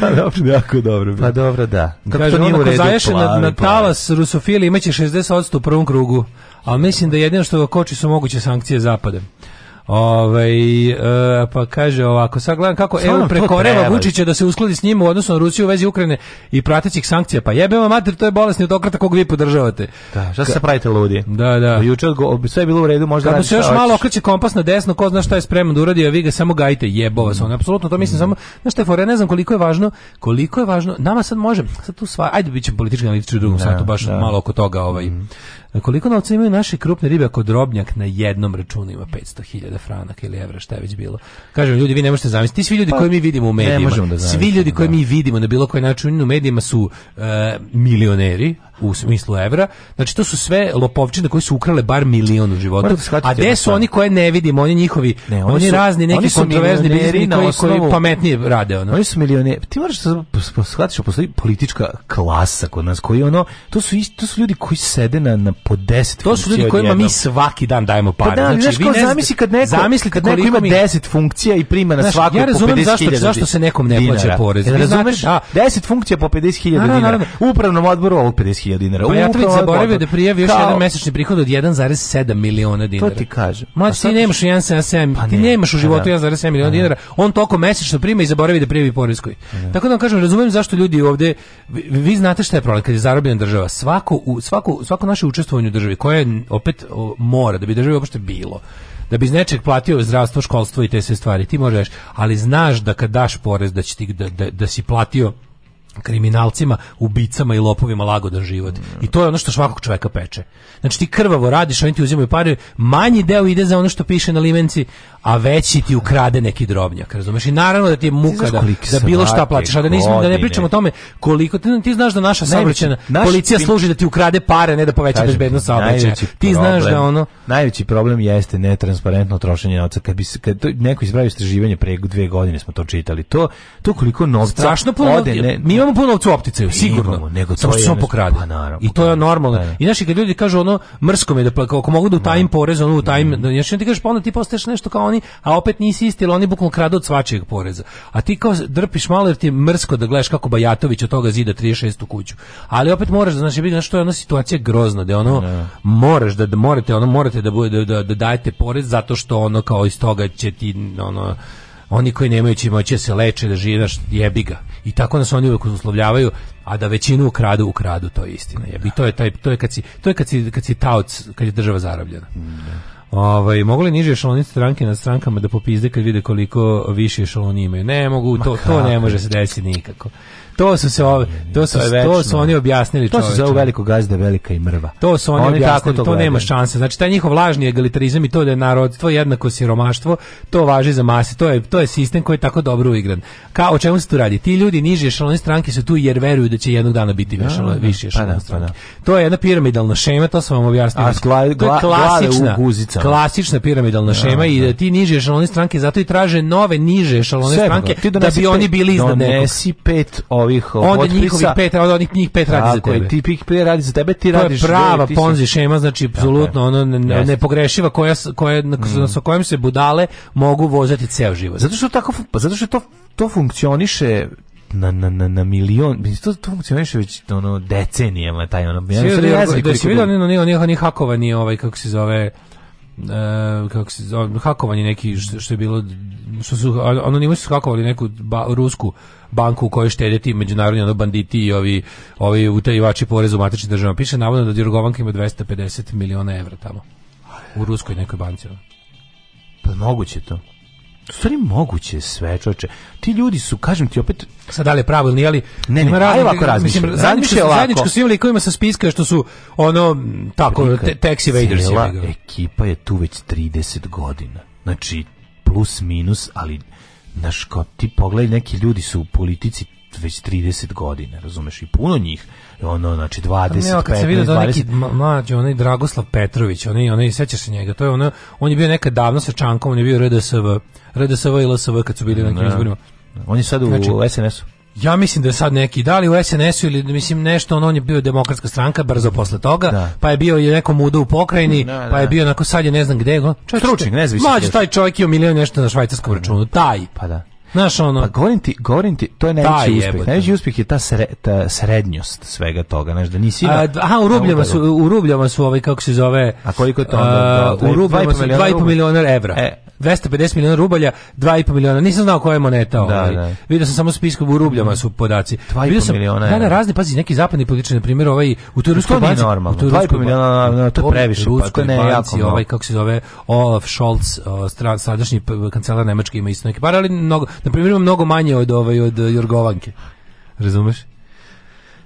Pa dobro, jako dobro. Pa dobro, da. Kako Kaže, to nije u redu? Zaješe na, na talas rusofili imaće 60% u prvom krugu, ali mislim da jedino što ga koči su moguće sankcije zapada. Ovaj e, pa kaže ovako, sad gledam kako Evo prekoreva Vučića da se uskladi s njim u odnosu na Rusiju u vezi Ukrajine i pratećih sankcija. Pa jebemo mater, to je bolesni odokrata kog vi podržavate. Da, šta se pravite ludi? Da, da. Pa juče sve je bilo u redu, možda Kad se još malo okreće kompas na desno, ko zna šta je spreman da uradi, a vi ga samo gajite, jebo vas. On apsolutno to mislim mm. samo, znaš šta je ne znam koliko je važno, koliko je važno. Nama sad može, sad tu sva, ajde bićemo politički analitičari u drugom da, satu baš da. malo oko toga ovaj. Mm. Koliko novca imaju naše krupne ribe ako drobnjak na jednom računu ima 500.000 franaka ili evra, šta je već bilo? Kažem, ljudi, vi ne možete zamisliti. svi ljudi pa, koje mi vidimo u medijima, da svi ljudi koje da. mi vidimo na bilo koji način u medijima su uh, milioneri, u smislu evra. Znači to su sve lopovčine koji su ukrale bar milion u životu. A gde su oni koje ne vidimo, oni njihovi, ne, oni, oni su, rasni neki kontroverzni biznismeni koji, koji pametnije rade ono. Oni su milione, Ti moraš da, da postoji politička klasa kod nas koji ono to su isti, to su ljudi koji sede na, na po 10 To su ljudi kojima mi svaki dan dajemo pa pare. Pa da, znači, vi ne zamisli kad neko zamisli kad neko ima mi... 10 funkcija i prima na znači, svaku ja po 50.000. Zašto zašto se nekom ne plaća porez? Razumeš? 10 da. funkcija po 50.000 dinara. Upravnom odboru ovo 50.000 1.000 dinara. Pa Bajatović zaboravio da prijavi još kao... jedan mesečni prihod od 1,7 miliona dinara. To ti kažem. Mlađi, ti nemaš 1,7, pa ti nemaš u pa životu 1,7 da. miliona pa da. dinara, on toliko mesečno prima i zaboravi da prijavi poreskoj. Da. Tako da vam kažem, razumem zašto ljudi ovde, vi, vi znate šta je problem kad je zarobljena država. Svako, u, svako, svako naše učestvovanje u državi, koje opet o, mora, da bi država uopšte bilo, da bi iz nečeg platio zdravstvo, školstvo i te sve stvari. Ti možeš, ali znaš da kad daš porez da, će ti, da, da, da si platio kriminalcima, ubicama i lopovima lagodan život. I to je ono što svakog čoveka peče. Znači ti krvavo radiš, oni ti uzimaju pare, manji deo ide za ono što piše na limenci, a veći ti ukrade neki drobnjak, razumeš? I naravno da ti je muka da, da bilo šta plaćaš, a da, nismo, da ne pričamo o tome koliko, ti, ti znaš da naša saobraćena policija pin... služi da ti ukrade pare, ne da poveća bezbednost saobraćaja. Ti znaš da ono... Najveći problem jeste netransparentno trošenje novca. Kad bi kad to, neko ispravio istraživanje pre dve godine smo to čitali, to, to koliko novca Strašno puno, ode, ne, mi imamo puno novca u opticaju, sigurno. Imamo, nego to su pokrade. Pa, naravno, I to je pa, normalno. Da, da. I naši kad ljudi kažu ono mrsko mi da kako mogu da utajim da. porez, ono utajim, mm. da ti kažeš pa onda ti postaješ nešto kao oni, a opet nisi isti, ali oni bukvalno kradu od svačijeg poreza. A ti kao drpiš malo jer ti je mrsko da gledaš kako Bajatović od toga zida 36 kuću. Ali opet moraš da znaš, znači, što je ona situacija grozna, da ono ne. Da. moraš da, da, morate, ono morate da, da, da, da dajete porez zato što ono kao iz toga će ti ono oni koji nemaju će se leče da živaš jebi i tako nas oni uvek uslovljavaju a da većinu ukradu ukradu to je istina jebi to je taj to je kad si to je kad si kad si taoc kad je država zarobljena mm, da. Ovaj mogu li niže šaloni stranke na strankama da popizde kad vide koliko više šaloni imaju? Ne mogu, to, to ne može se desiti nikako to su se ove, to su, to, to su oni objasnili To čoveče. su zove veliko gazda, velika i mrva. To su oni, oni objasnili, to, to nema šanse. Znači, taj njihov lažni egalitarizam i to da je narodstvo jednako siromaštvo, to važi za mase. To je, to je sistem koji je tako dobro uigran. Ka, o čemu se tu radi? Ti ljudi niže ešalone stranke su tu jer veruju da će jednog dana biti da, više vešalo, da, više pa da, pa da. To je jedna piramidalna šema, to sam vam objasnio. A skla, gla, klasična, klasična piramidalna šema i da ti niže ešalone stranke zato i traže nove niže ešalone stranke da bi oni bili iznad nekog ovih uh, onda njihovih pet, onda onih njih pet radi za tebe. ti pik radi za tebe, ti to radiš. To je prava dve, ponzi si... šema, znači apsolutno ono ne, nepogrešiva koja koja mm. sa kojom se budale mogu vozati ceo život. Zato što tako pa zato što to to funkcioniše na, na, na, na milion, to, to funkcioniše već ono, decenijama, taj ono, ja sam da, se vidi oni oni oni hakovani ovaj kako se zove uh, kako se hakovanje neki što, što je bilo što su anonimni su hakovali neku ba, rusku banku u kojoj štede ti međunarodni ono banditi i ovi ovi utajivači poreza u matičnim državama. Piše navodno da Dirgovanka ima 250 miliona evra tamo. U ruskoj nekoj banci. Pa moguće to stvari moguće sve, čoče. Ti ljudi su, kažem ti opet... Sad da li je pravo ili nije, ali... Ne, ne, ajde ovako razmišljam. Mislim, Zajedničko su imali kojima sa spiska što su, ono, tako, te, taxi vaders. Cijela ekipa je tu već 30 godina. Znači, plus, minus, ali, znaš, kao ti pogledaj, neki ljudi su u politici već 30 godina, razumeš, i puno njih ono znači 20 ja, kad 15, se da neki mlađi onaj Dragoslav Petrović onaj onaj sećaš se njega to je ono on je bio nekad davno sa Čankom on je bio RDSV RDSV i LSV kad su bili na nekim da. izborima on je sad u znači, SNS-u ja mislim da je sad neki da li u SNS-u ili mislim nešto on, on je bio demokratska stranka brzo posle toga, da. pa je bio je nekom muda u pokrajini, da, da. pa je da. bio onako sad je ne znam gde, no, stručnik, ne znam. Mlađi taj čovjek je milion nešto na švajcarskom računu, taj. Pa da. Znaš, ono... Pa govorim ti, govorim ti, to je najveći uspjeh. Najveći uspjeh je ta, sre, ta srednjost svega toga, znaš, da nisi... A, aha, u rubljama su, u rubljama su ovaj, kako se zove... A koliko je to onda? Uh, u rubljama su 2,5 miliona evra. E, 250 miliona rubalja, 2,5 miliona. Nisam znao koja je moneta. Da, ovaj. da. Vidio sam samo spisku u rubljama su podaci. 2,5 miliona. Da, na da, razni pazi neki zapadni politični, na primjer ovaj u toj ruskoj banci, normalno. U toj ruskoj miliona, no, to je previše, pa to ne banci, Ovaj kako se zove Olaf Scholz, o, stra, sadašnji kancelar Nemačke ima isto neke pare, ali mnogo Na primjer, ima mnogo manje od ovaj od Jorgovanke. Razumeš?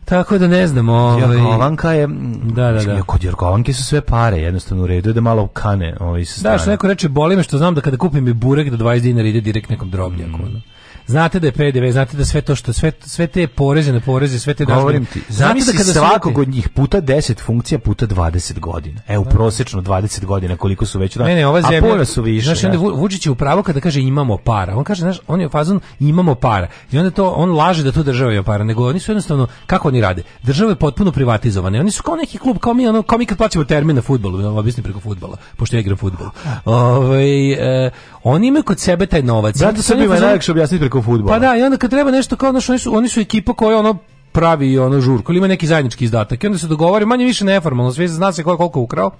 Tako da ne znam, ovaj Jorgovanka je da da da. Kod Jorgovanke su sve pare, jednostavno u redu je da malo kane, ovaj se Da, što neko reče boli me što znam da kada kupim i burek da 20 dinara ide direkt nekom drobnjaku. Mm znate da je PDV, znate da sve to što sve sve te poreze na poreze, sve te dažbine. Ti, znate da kada svakog od njih puta 10 funkcija puta 20 godina. E u da. prosečno 20 godina koliko su već da. Ne, ne, ova zemlja, a pora su više. Znaš, onda Vučić je u pravu kada kaže imamo para. On kaže, znaš, on je u fazon imamo para. I onda to on laže da to država je para, nego oni su jednostavno kako oni rade. Država je potpuno privatizovana. Oni su kao neki klub, kao mi, ono, kao mi kad plaćamo termin na fudbalu, da ono, preko fudbala, pošto ja igram fudbal. Ovaj e, Oni imaju kod sebe taj novac. Zato se ima najlakše objasniti preko fudbala. Pa da, i onda kad treba nešto kao znači, oni su oni su ekipa koja ono pravi ono žurku ili ima neki zajednički izdatak i onda se dogovore manje više neformalno, sve zna se ko je koliko ukrao.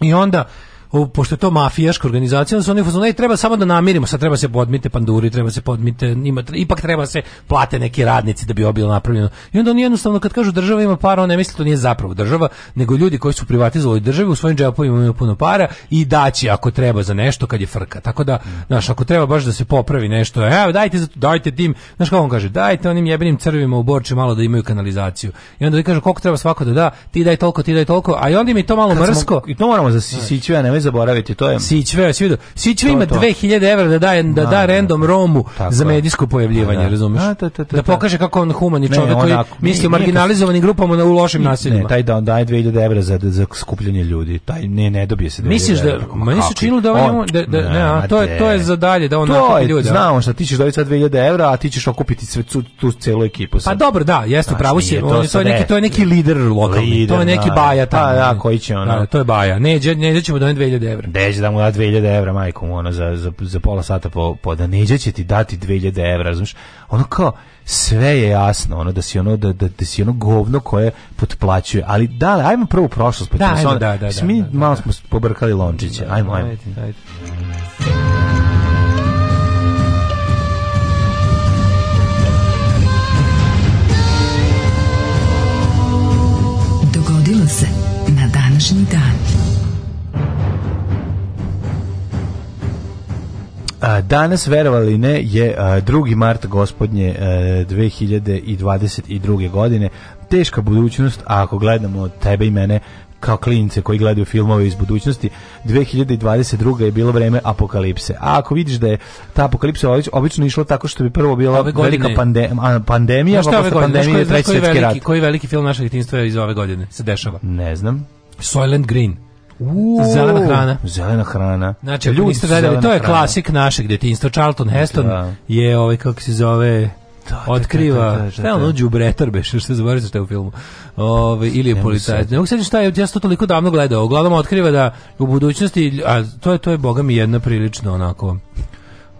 I onda o, pošto je to mafijaška organizacija, su oni fuzonu, treba samo da namirimo, sad treba se podmite panduri, treba se podmite, ima, ipak treba se plate neki radnici da bi obilo napravljeno. I onda oni jednostavno kad kažu država ima para, on ne misli da to nije zapravo država, nego ljudi koji su privatizovali državu u svojim džepovima imaju puno para i daći ako treba za nešto kad je frka. Tako da, znaš, ako treba baš da se popravi nešto, evo dajte za to, dajte tim, znaš kako on kaže, dajte onim jebenim crvima u Borči malo da imaju kanalizaciju. I onda oni kažu koliko treba svako da da, ti daj toliko, ti daj toliko, a i onda mi to malo kad mrsko. Smo, I to moramo za Sićuja, nemoj zaboraviti, to je... Sićve, svi vidio. Sićve ima 2000 evra da daje, da da random Romu za medijsko pojavljivanje, da. da. razumeš? Da da, da, da, da, da pokaže kako on human humani čovjek koji misli o marginalizovanim grupama na u lošim naseljima. Ne, taj da on daje 2000 evra za, za skupljanje ljudi, taj ne, ne dobije se 2000 Misliš da, meni se činilo da on, ovaj da, da, ne, a, to, je, to je za dalje, da on nakupi ljudi. Znamo šta, ti ćeš dobiti sad 2000 evra, a ti ćeš okupiti sve, tu celu ekipu. Pa dobro, da, jeste, pravo si, to je neki, to je neki lider lokalni, to je neki baja tamo. Pa, da, koji će ono. Da, to je baja, ne, ne, ćemo doneti 2000 evra. Deđe da mu da 2000 evra, majkom, ono, za, za, za pola sata po, po da neđe će ti dati 2000 evra, razumiješ? Ono kao, sve je jasno, ono, da si ono, da, da, da si ono govno koje potplaćuje. Ali, da, ajmo prvo prošlost. Pa da, ajmo, onda, da, da, da, Mi da, da, malo da. smo pobrkali lončiće. Da, ajmo, ajmo. Ajde, ajde. danas, verovali ne, je a, 2. mart gospodnje 2022. E, godine. Teška budućnost, a ako gledamo tebe i mene, kao klince koji gledaju filmove iz budućnosti 2022 je bilo vreme apokalipse. A ako vidiš da je ta apokalipsa obično išla tako što bi prvo bila ove godine, velika pande, pandemija, pa posle pandemije treći svetski rat. Koji veliki film našeg djetinjstva iz ove godine se dešava? Ne znam. Soylent Green. Uuu. Zelena hrana. Zelena hrana. Znači, ljudi ste gledali, to je hrana. klasik našeg detinjstva. Charlton da. Heston da. je ovaj, kako se zove, da, da, da otkriva šta je ono đubretar beš što se zaboravite što je u filmu Ove, ovaj, ili je policajac ne mogu šta je ja to toliko davno gledao uglavnom otkriva da u budućnosti a to je to je boga mi jedna prilično onako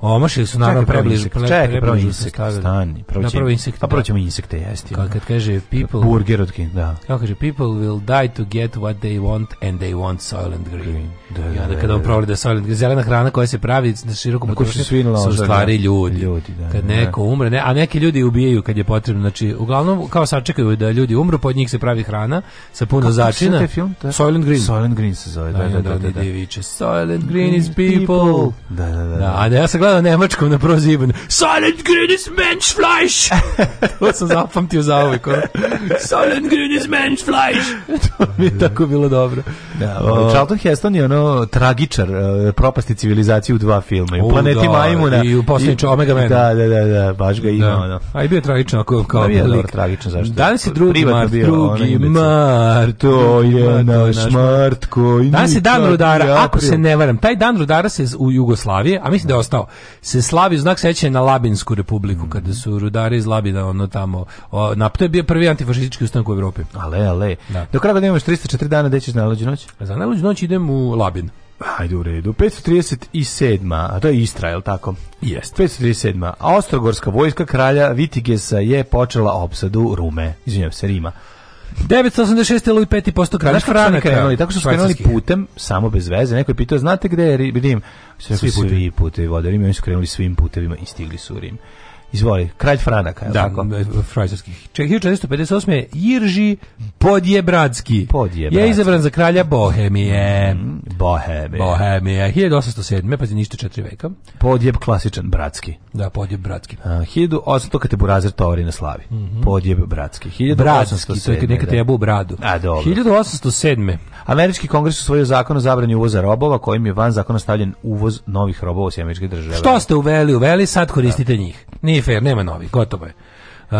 Omašili su naravno preblizu. Čekaj, prvo insekt, stani. Prvo ćemo, insekte, pa prvo da. ćemo insekte jesti. Kako da. kad kaže people... Burger od kin, da. Kao kaže, people will die to get what they want and they want Soylent Green. green. Da, I onda da, kada on provali da je Soylent Green, zelena hrana koja se pravi na širokom potrošnju, su u stvari ljudi. ljudi da, kad neko umre, ne, a neki ljudi ubijaju kad je potrebno. Znači, uglavnom, kao sačekaju da ljudi umru, pod njih se pravi hrana sa puno Kako začina. Kako film? Da? Soylent Green. Soylent Green se zove, da, da, da. da, da, da, da. Soylent Green is people. Da, da, da. da. A da ja sam gledao nemačkom na prvo zibanje. Silent mensch fleisch. [LAUGHS] to sam zapamtio za uvijek. Silent grünes Menschfleisch! to mi je tako bilo dobro. Da, o, Charlton Heston je ono tragičar e, propasti civilizacije u dva filma. I u Planeti da, Majmuna. I u posljedniču Omega Man. Da, da, da, da, baš ga da. ima. Da. Ono. A i bio tragičan pa kao, kao da, bio lik. tragičan, zašto? Da li si drugi mart? Bio, drugi mart, to je naš mart koji... Danas je dan rudara, ako se ne varam. Taj dan rudara se u Jugoslavije, a mislim da je ostao se slavi znak sećanja na Labinsku republiku mm kada su rudari iz Labina ono tamo o, na to je bio prvi antifašistički ustanak u Evropi. Ale, ale. Da. Do kraja godine imaš 304 dana, gde ćeš na najluđu noć? Za najluđu noć idem u Labin. Ajde u redu. 537. A to je Istra, je li tako? Jest. 537. A Ostrogorska vojska kralja Vitigesa je počela opsadu Rume. Izvinjam se, Rima. 986. Louis V postao kralj. Znaš krenuli? Tako što su krenuli putem, samo bez veze. Neko je pitao, znate gde je Rim? Svi putevi, putevi vode Rim. Oni su krenuli svim putevima i stigli su u Rim. Izvoli, kralj Franaka, je da, tako? Frajsarskih. 1458. Irži Podjebradski. Podjebradski. Je izabran za kralja Bohemije. Mm, Bohemije. Bohemije. 1807. Pa je znači ništa četiri veka. Podjeb klasičan, bratski. Da, Podjeb Bratski. A, 1800. kad je Burazer tovori na slavi. Mm -hmm. Podjeb Bratski. 1807. Bratski, to je kad neka te jebu u bradu. A, dobro. 1807. Američki kongres usvojio zakon o zabranju uvoza robova, kojim je van zakona stavljen uvoz novih robova u sjemeničke države. Što ste uveli? Uveli, sad koristite da. njih. Nije nije fair, nema novih, gotovo je. E,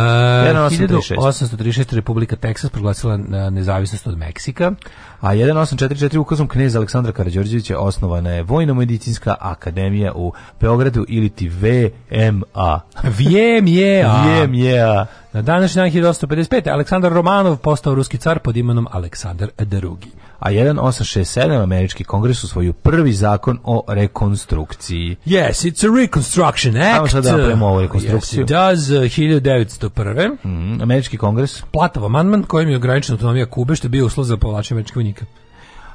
uh, 1836. Republika Teksas proglasila e, nezavisnost od Meksika. A 1844 ukazom knjeza Aleksandra Karađorđevića osnovana je Vojno-medicinska akademija u Beogradu ili ti VMA. VMA. VMA. Na današnji dan 1855. Aleksandar Romanov postao ruski car pod imenom Aleksandar II. A 1867. američki kongres usvojio prvi zakon o rekonstrukciji. Yes, it's a reconstruction act. Samo sad da napravimo ovu rekonstrukciju. Yes, it does. Uh, 1901. Mm, američki kongres. Platov amandman kojim je ograničena autonomija Kube, što je bio uslov za povlačenje američkih vojnika.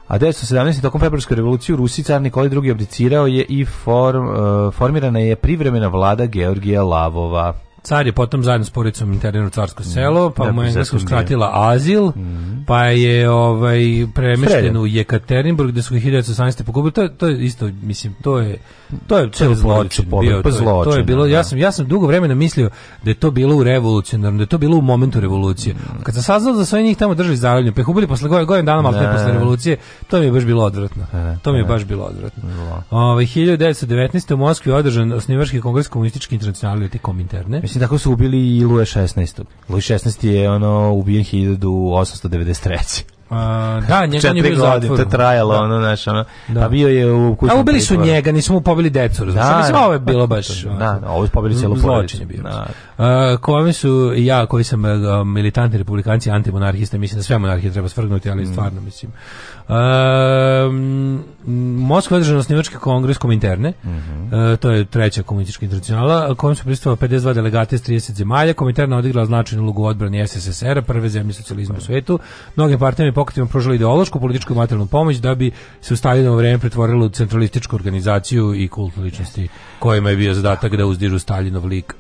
A 1917. tokom februarske revolucije u Rusiji car Nikolaj II. abdicirao je i form, uh, formirana je privremena vlada Georgija Lavova. Car je potom zajedno s porodicom internirao carsko mm, selo, pa da, mu je engleska skratila azil, mm -hmm. pa je ovaj premešten u Jekaterinburg gde su 1918. pogubili. To, to je isto, mislim, to je to je ceo zločin bio. Pa zločin, to je, to je bilo, da, da. ja sam ja sam dugo vremena mislio da je to bilo u revolucionarnom, da je to bilo u momentu revolucije. Mm. Kad sam saznao da su oni njih tamo držali zarobljeno, pa ih ubili posle godine, godinu dana, malo posle revolucije, to mi je baš bilo odvratno. E, to mi je e, baš bilo odvratno. Ovaj 1919. u Moskvi je održan osnivački kongres komunističke internacionale te kominterne. Mislim, tako su ubili i Luje 16. Luje 16 je ono, ubijen 1893. Uh, da, njega nije je bio godine, to trajalo, da. ono, znaš, ono, da. a pa bio je u kućnom A ubili su njega, nisu mu pobili decu, razumiješ? Da, Mislim, da. ovo je bilo baš... Da, da ovo je pobili cijelo porodicu. bio. Da. Uh, kome su, ja koji sam uh, e, militantni republikanci, antimonarhiste, mislim da sve monarhije treba svrgnuti, ali mm. stvarno, mislim, Um, Moskva je održana osnivački kongres kominterne, uh -huh. uh, to je treća komunistička internacionala, kojem su pristava 52 delegate iz 30 zemalja. Kominterna odigrala značajnu ulogu odbrani SSSR-a, prve zemlje socijalizma u da. svetu. Mnogim partijama i pokretima pružila ideološku, političku i materijalnu pomoć da bi se u Staljinovo vreme pretvorilo u centralističku organizaciju i kult ličnosti kojima je bio zadatak da uzdižu Staljinov lik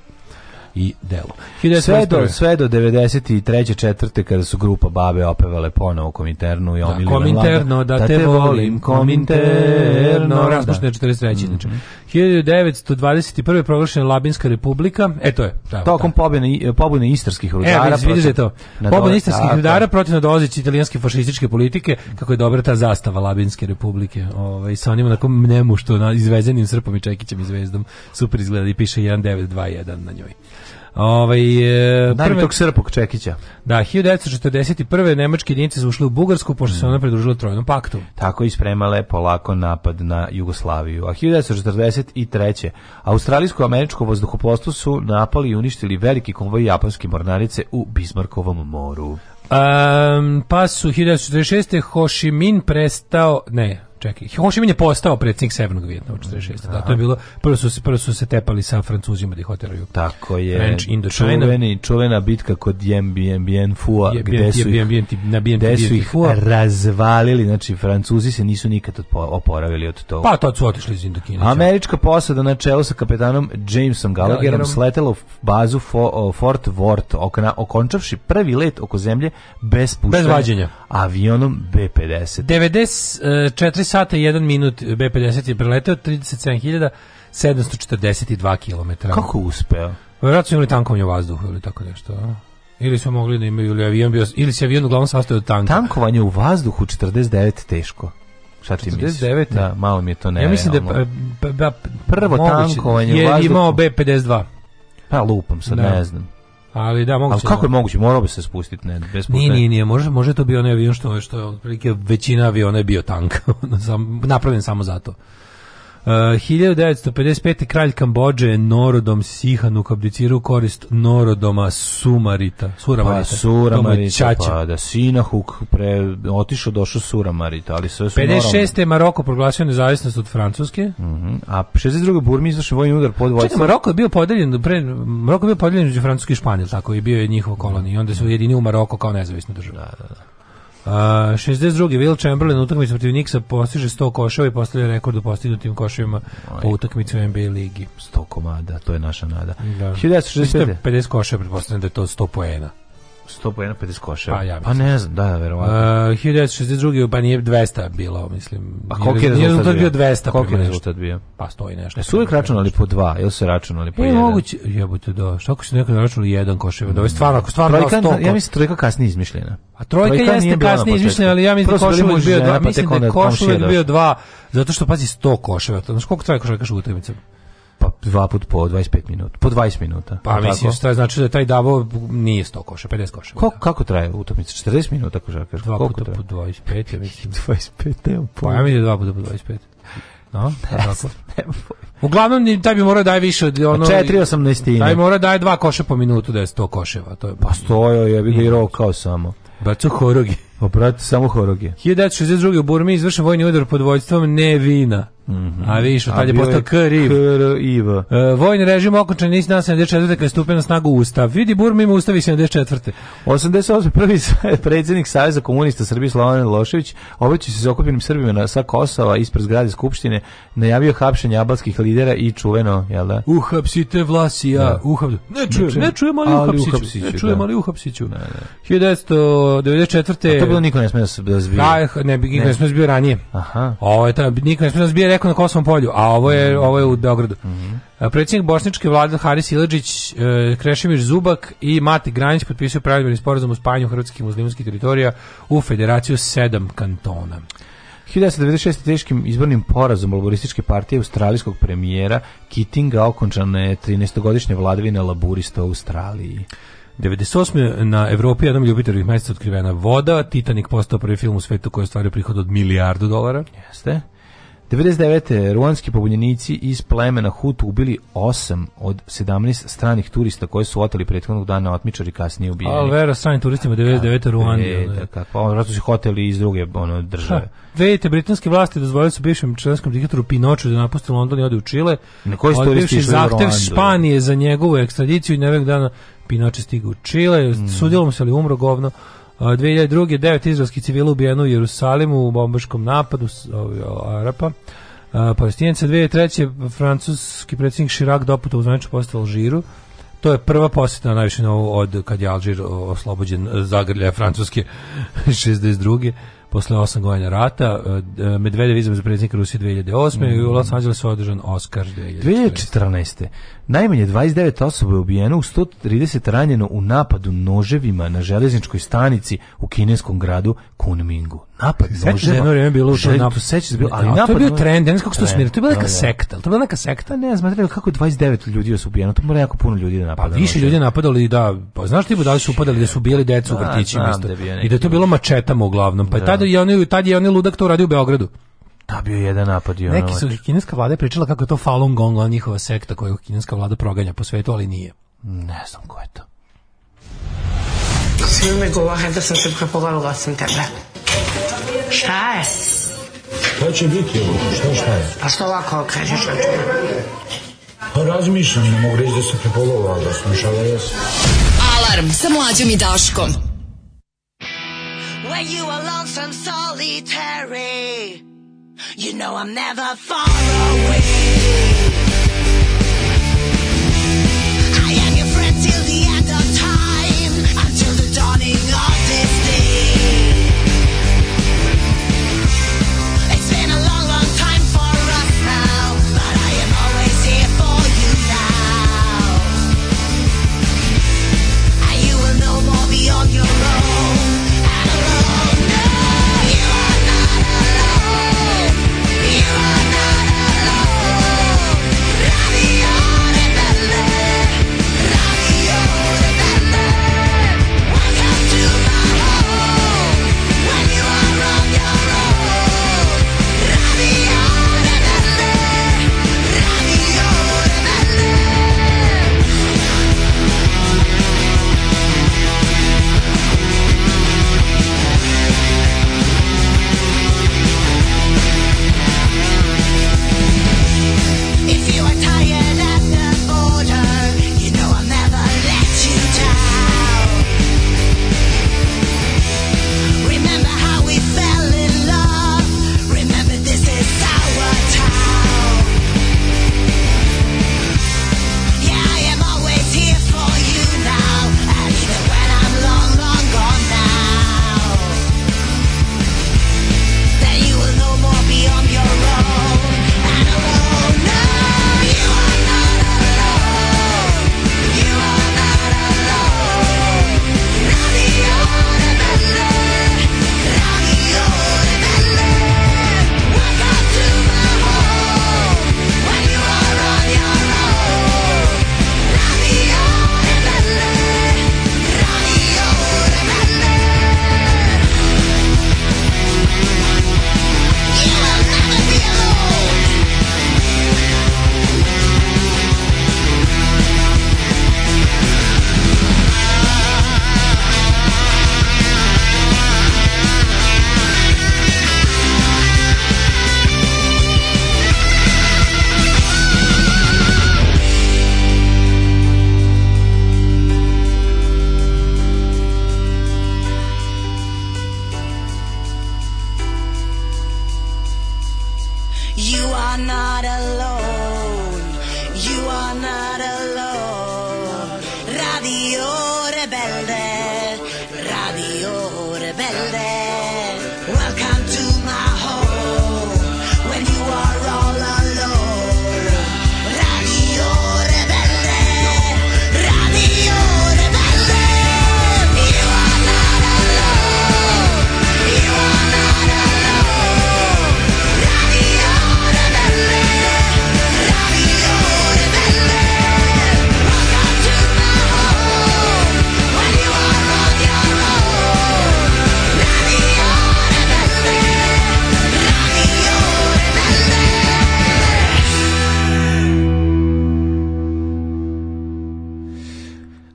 i delu. Sve do, sve do 93. četvrte kada su grupa Babe opevale ponovo Kominternu i Omilinu. Da, kominterno, da, da te volim, Kominterno. Raspuštene 43. Mm -hmm. 1921. proglašena Labinska republika. E, to je. Da, Tokom da. pobune, pobune istarskih rudara. E, vidiš da je to. Pobune istarskih rudara protiv nadolazeći italijanske fašističke politike, kako je dobra ta zastava Labinske republike. Ovaj, sa onim onakom mnemu što na izvezenim srpom i čekićem i zvezdom super izgleda i piše 1921 na njoj. Ovaj e, prve tog Srpog Čekića. Da, 1941. nemački jedinice su ušle u Bugarsku pošto se ona pridružila Trojnom paktu. Tako i spremale polako napad na Jugoslaviju. A 1943. Australijsko-američko vazduhoplovstvo su napali i uništili veliki konvoj japanske mornarice u Bismarkovom moru. Um, pa su 1946. Ho Chi Minh prestao, ne, Čekaj, Ho Chi Minh je postao predsjednik Severnog Vijetnama 46. Da, to je bilo prvo su se prvo su se tepali sa Francuzima da ih oteraju. Tako je. French Indochina. Čuveni, čuvena bitka kod Dien Bien Bien Phua, je, gde Bien Bien na Bien Bien su ih razvalili, znači Francuzi se nisu nikad oporavili od toga. Pa to su otišli iz Indokine. Američka posada na čelu sa kapetanom Jamesom Gallagherom sletela u bazu fo, Fort Worth, okna, okončavši prvi let oko zemlje bez puštanja. Bez vađenja. Avionom B-50. 94 sata i 1 minut B50 je preleteo 37.742 km. Kako uspeo? Verovatno su imali tankovanje u vazduhu ili tako nešto. Ili su mogli da imaju ili avion bio, ili se avion uglavnom sastoji od tanka. Tankovanje u vazduhu 49 teško. Šta ti 49? misliš? Da, malo mi je to ne. Ja mislim da je da, prvo tankovanje u vazduhu. Je imao B52. Pa lupam sad, da. ne znam. Ali da, moguće. Ali kako je da. moguće? Morao bi se spustiti, ne, bez puta. Nije, nije, nije, može, može to bio onaj avion što, što je otprilike većina aviona je bio tank, [LAUGHS] napravljen samo za to. Uh, eh, 1955. kralj Kambođe je Norodom Sihanu abdicirao korist Norodoma Sumarita. Suramarita. Pa, Suramarita, pa da Sinahuk pre, otišao, došao Suramarita, ali sve su 56. je Maroko proglasio nezavisnost od Francuske. Uh mhm, -huh. A 62. Burmi izvršen vojni udar pod vojstvom. Maroko je bio podeljen, pre, Maroko je bio podeljen među Francuske i Španije, tako, i bio je njihova kolonija. I onda su jedini u Maroko kao nezavisna država. Da, da, da. Uh, 62. Will Chamberlain utakmicu protiv Nixa postiže 100 koševa i postavlja rekord u postignutim koševima po utakmicu NBA ligi. 100 komada, to je naša nada. Da. 1965. 50 koševa, pretpostavljam da je to 100 poena. 100 pojena 50 koševa. Pa, ja pa ne znam, da, verovatno. E, uh, 1962. pa nije 200 bilo, mislim. Pa koliko je rezultat bio? 200. Koliko je rezultat bio? Pa stoji nešto. Jesu uvijek računali po dva, ili se računali po e, jedan? moguće, jebote, da. Što ako se nekad računali jedan koševa? Da, je mm. stvarno, ako stvarno trojka, dao 100. Ja mislim, trojka kasnije izmišljena. A trojka, trojka jeste kasnije izmišljena, ali ja mislim da košulek bio dva. Pa mislim da je košulek bio dva, zato što, pazi, 100 koševa. Znaš koliko traje kaže, šugutrimica? dva put po 25 minuta, po 20 minuta. Pa tako? mislim što znači da taj davo nije 100 koša, 50 koša. Ko, da. kako traje utakmica? 40 minuta ako da kažeš. Dva puta traje? po 25, ja mislim 25. [LAUGHS] Nema pa ja mislim da dva puta po 25. No, pa tako. Uglavnom taj bi morao daj više od ono 4.18. Taj mora daj dva koša po minutu da je 100 koševa, to je pa stojao je bi ga i rokao samo. Bacu horogi. Obrati pa samo horogi. 1962. u Burmi izvršen vojni udar pod vojstvom Nevina. -hmm. A vidiš, tad je postao KRIV. KRIV. E, vojni režim okončan nisi dan 74. kada je stupen na snagu Ustav. Vidi, Burma ima Ustav i 74. 88. prvi predsednik Saveza komunista Srbije Slovan Lošević obećao se s okupljenim Srbima na, sa Kosova ispred zgrade Skupštine, najavio hapšenje abalskih lidera i čuveno, jel da? Uhapsite Vlasija, da. Uhap... Ne, čujem, ne čujem, ali, ali uhapsiću. uhapsiću. Ne čujem, da. ali uhapsiću. Da, da. 1994. A to bilo niko ne smije da, da zbije. Da, ne, niko ne, ne smije da zbio ranije. Aha. Ovo je ta, niko ne smije da zbije, daleko na Kosovom polju, a ovo je, mhm. ovo je u Beogradu. Mm -hmm. Predsjednik Bosničke vlade Haris Iladžić, e, Krešimir Zubak i Mati Granić potpisuju pravilni sporazum o spajanju hrvatskih muslimanskih teritorija u Federaciju sedam kantona. 1996. teškim izbornim porazom laborističke partije australijskog premijera Kittinga okončana je 13 godišnje vladavina laburista u Australiji. 98. na Evropi jednom ljubiteljih mesta otkrivena voda, Titanic postao prvi film u svetu koji je ostvario prihod od milijardu dolara. Jeste. 99. ruanski pobunjenici iz plemena Hutu ubili 8 od 17 stranih turista koje su oteli prethodnog dana otmičari kasnije ubijeni. Ali vera stranim turistima 99. Ruandi. E, tako, da. Da, kako, ono, su hoteli iz druge ono, države. Dvejete britanske vlasti dozvolili su bivšem članskom diktatoru Pinoču da napusti London i ode u Čile. Na koji su turisti išli zahtev Španije za njegovu ekstradiciju i neveg dana Pinoče stigao u Čile, mm. sudjelom se ali umro govno 2002. devet izraelskih civila ubijeno u Jerusalimu u bombaškom napadu Arapa. Palestinjenca 2003. francuski predsjednik Chirac doputa u zvaniču postav Alžiru. To je prva posjeta na najviše novu od kad je Alžir oslobođen zagrlja Francuske 62 [LAUGHS] posle 8 godina rata, Medvedev izabran za predsjednika Rusije 2008. Mm -hmm. i u mm. Los Angelesu održan Oscar 2014. 2014. Najmanje 29 osoba je ubijeno, 130 ranjeno u napadu noževima na železničkoj stanici u kineskom gradu Kunmingu. Napad Sećaš da noževa. Jedno vrijeme bilo to napad. Sećaš bilo, ali napad. To je bio trend, ne znam kako se to smiri. To je bila neka da, da. sekta. To je bila neka sekta. Ne znam, treba kako 29 ljudi je ubijeno. To mora jako puno ljudi da napada. Pa više ljudi je napadali da, pa znaš ti da su upadali da su ubijali decu u vrtićima isto. I da je to bilo mačetama uglavnom. Pa tada je oni tad je oni ludak to radi u Beogradu. Da, bio jedan napad i ono. Neki su kineska vlada pričala kako je to Falun Gong, ona njihova sekta koju kineska vlada proganja po svetu, ali nije. Ne znam ko je to. Svi me govore da sam se prepovalila osim tebe. Šta je? Šta će biti ovo? Šta šta je? Pa što ovako okrećeš od tebe? Pa razmišljam, ne mogu reći da se prepolovao, da sam šala jesam. Alarm sa mlađom i Daškom. When you are lonesome solitary You know I'm never far away.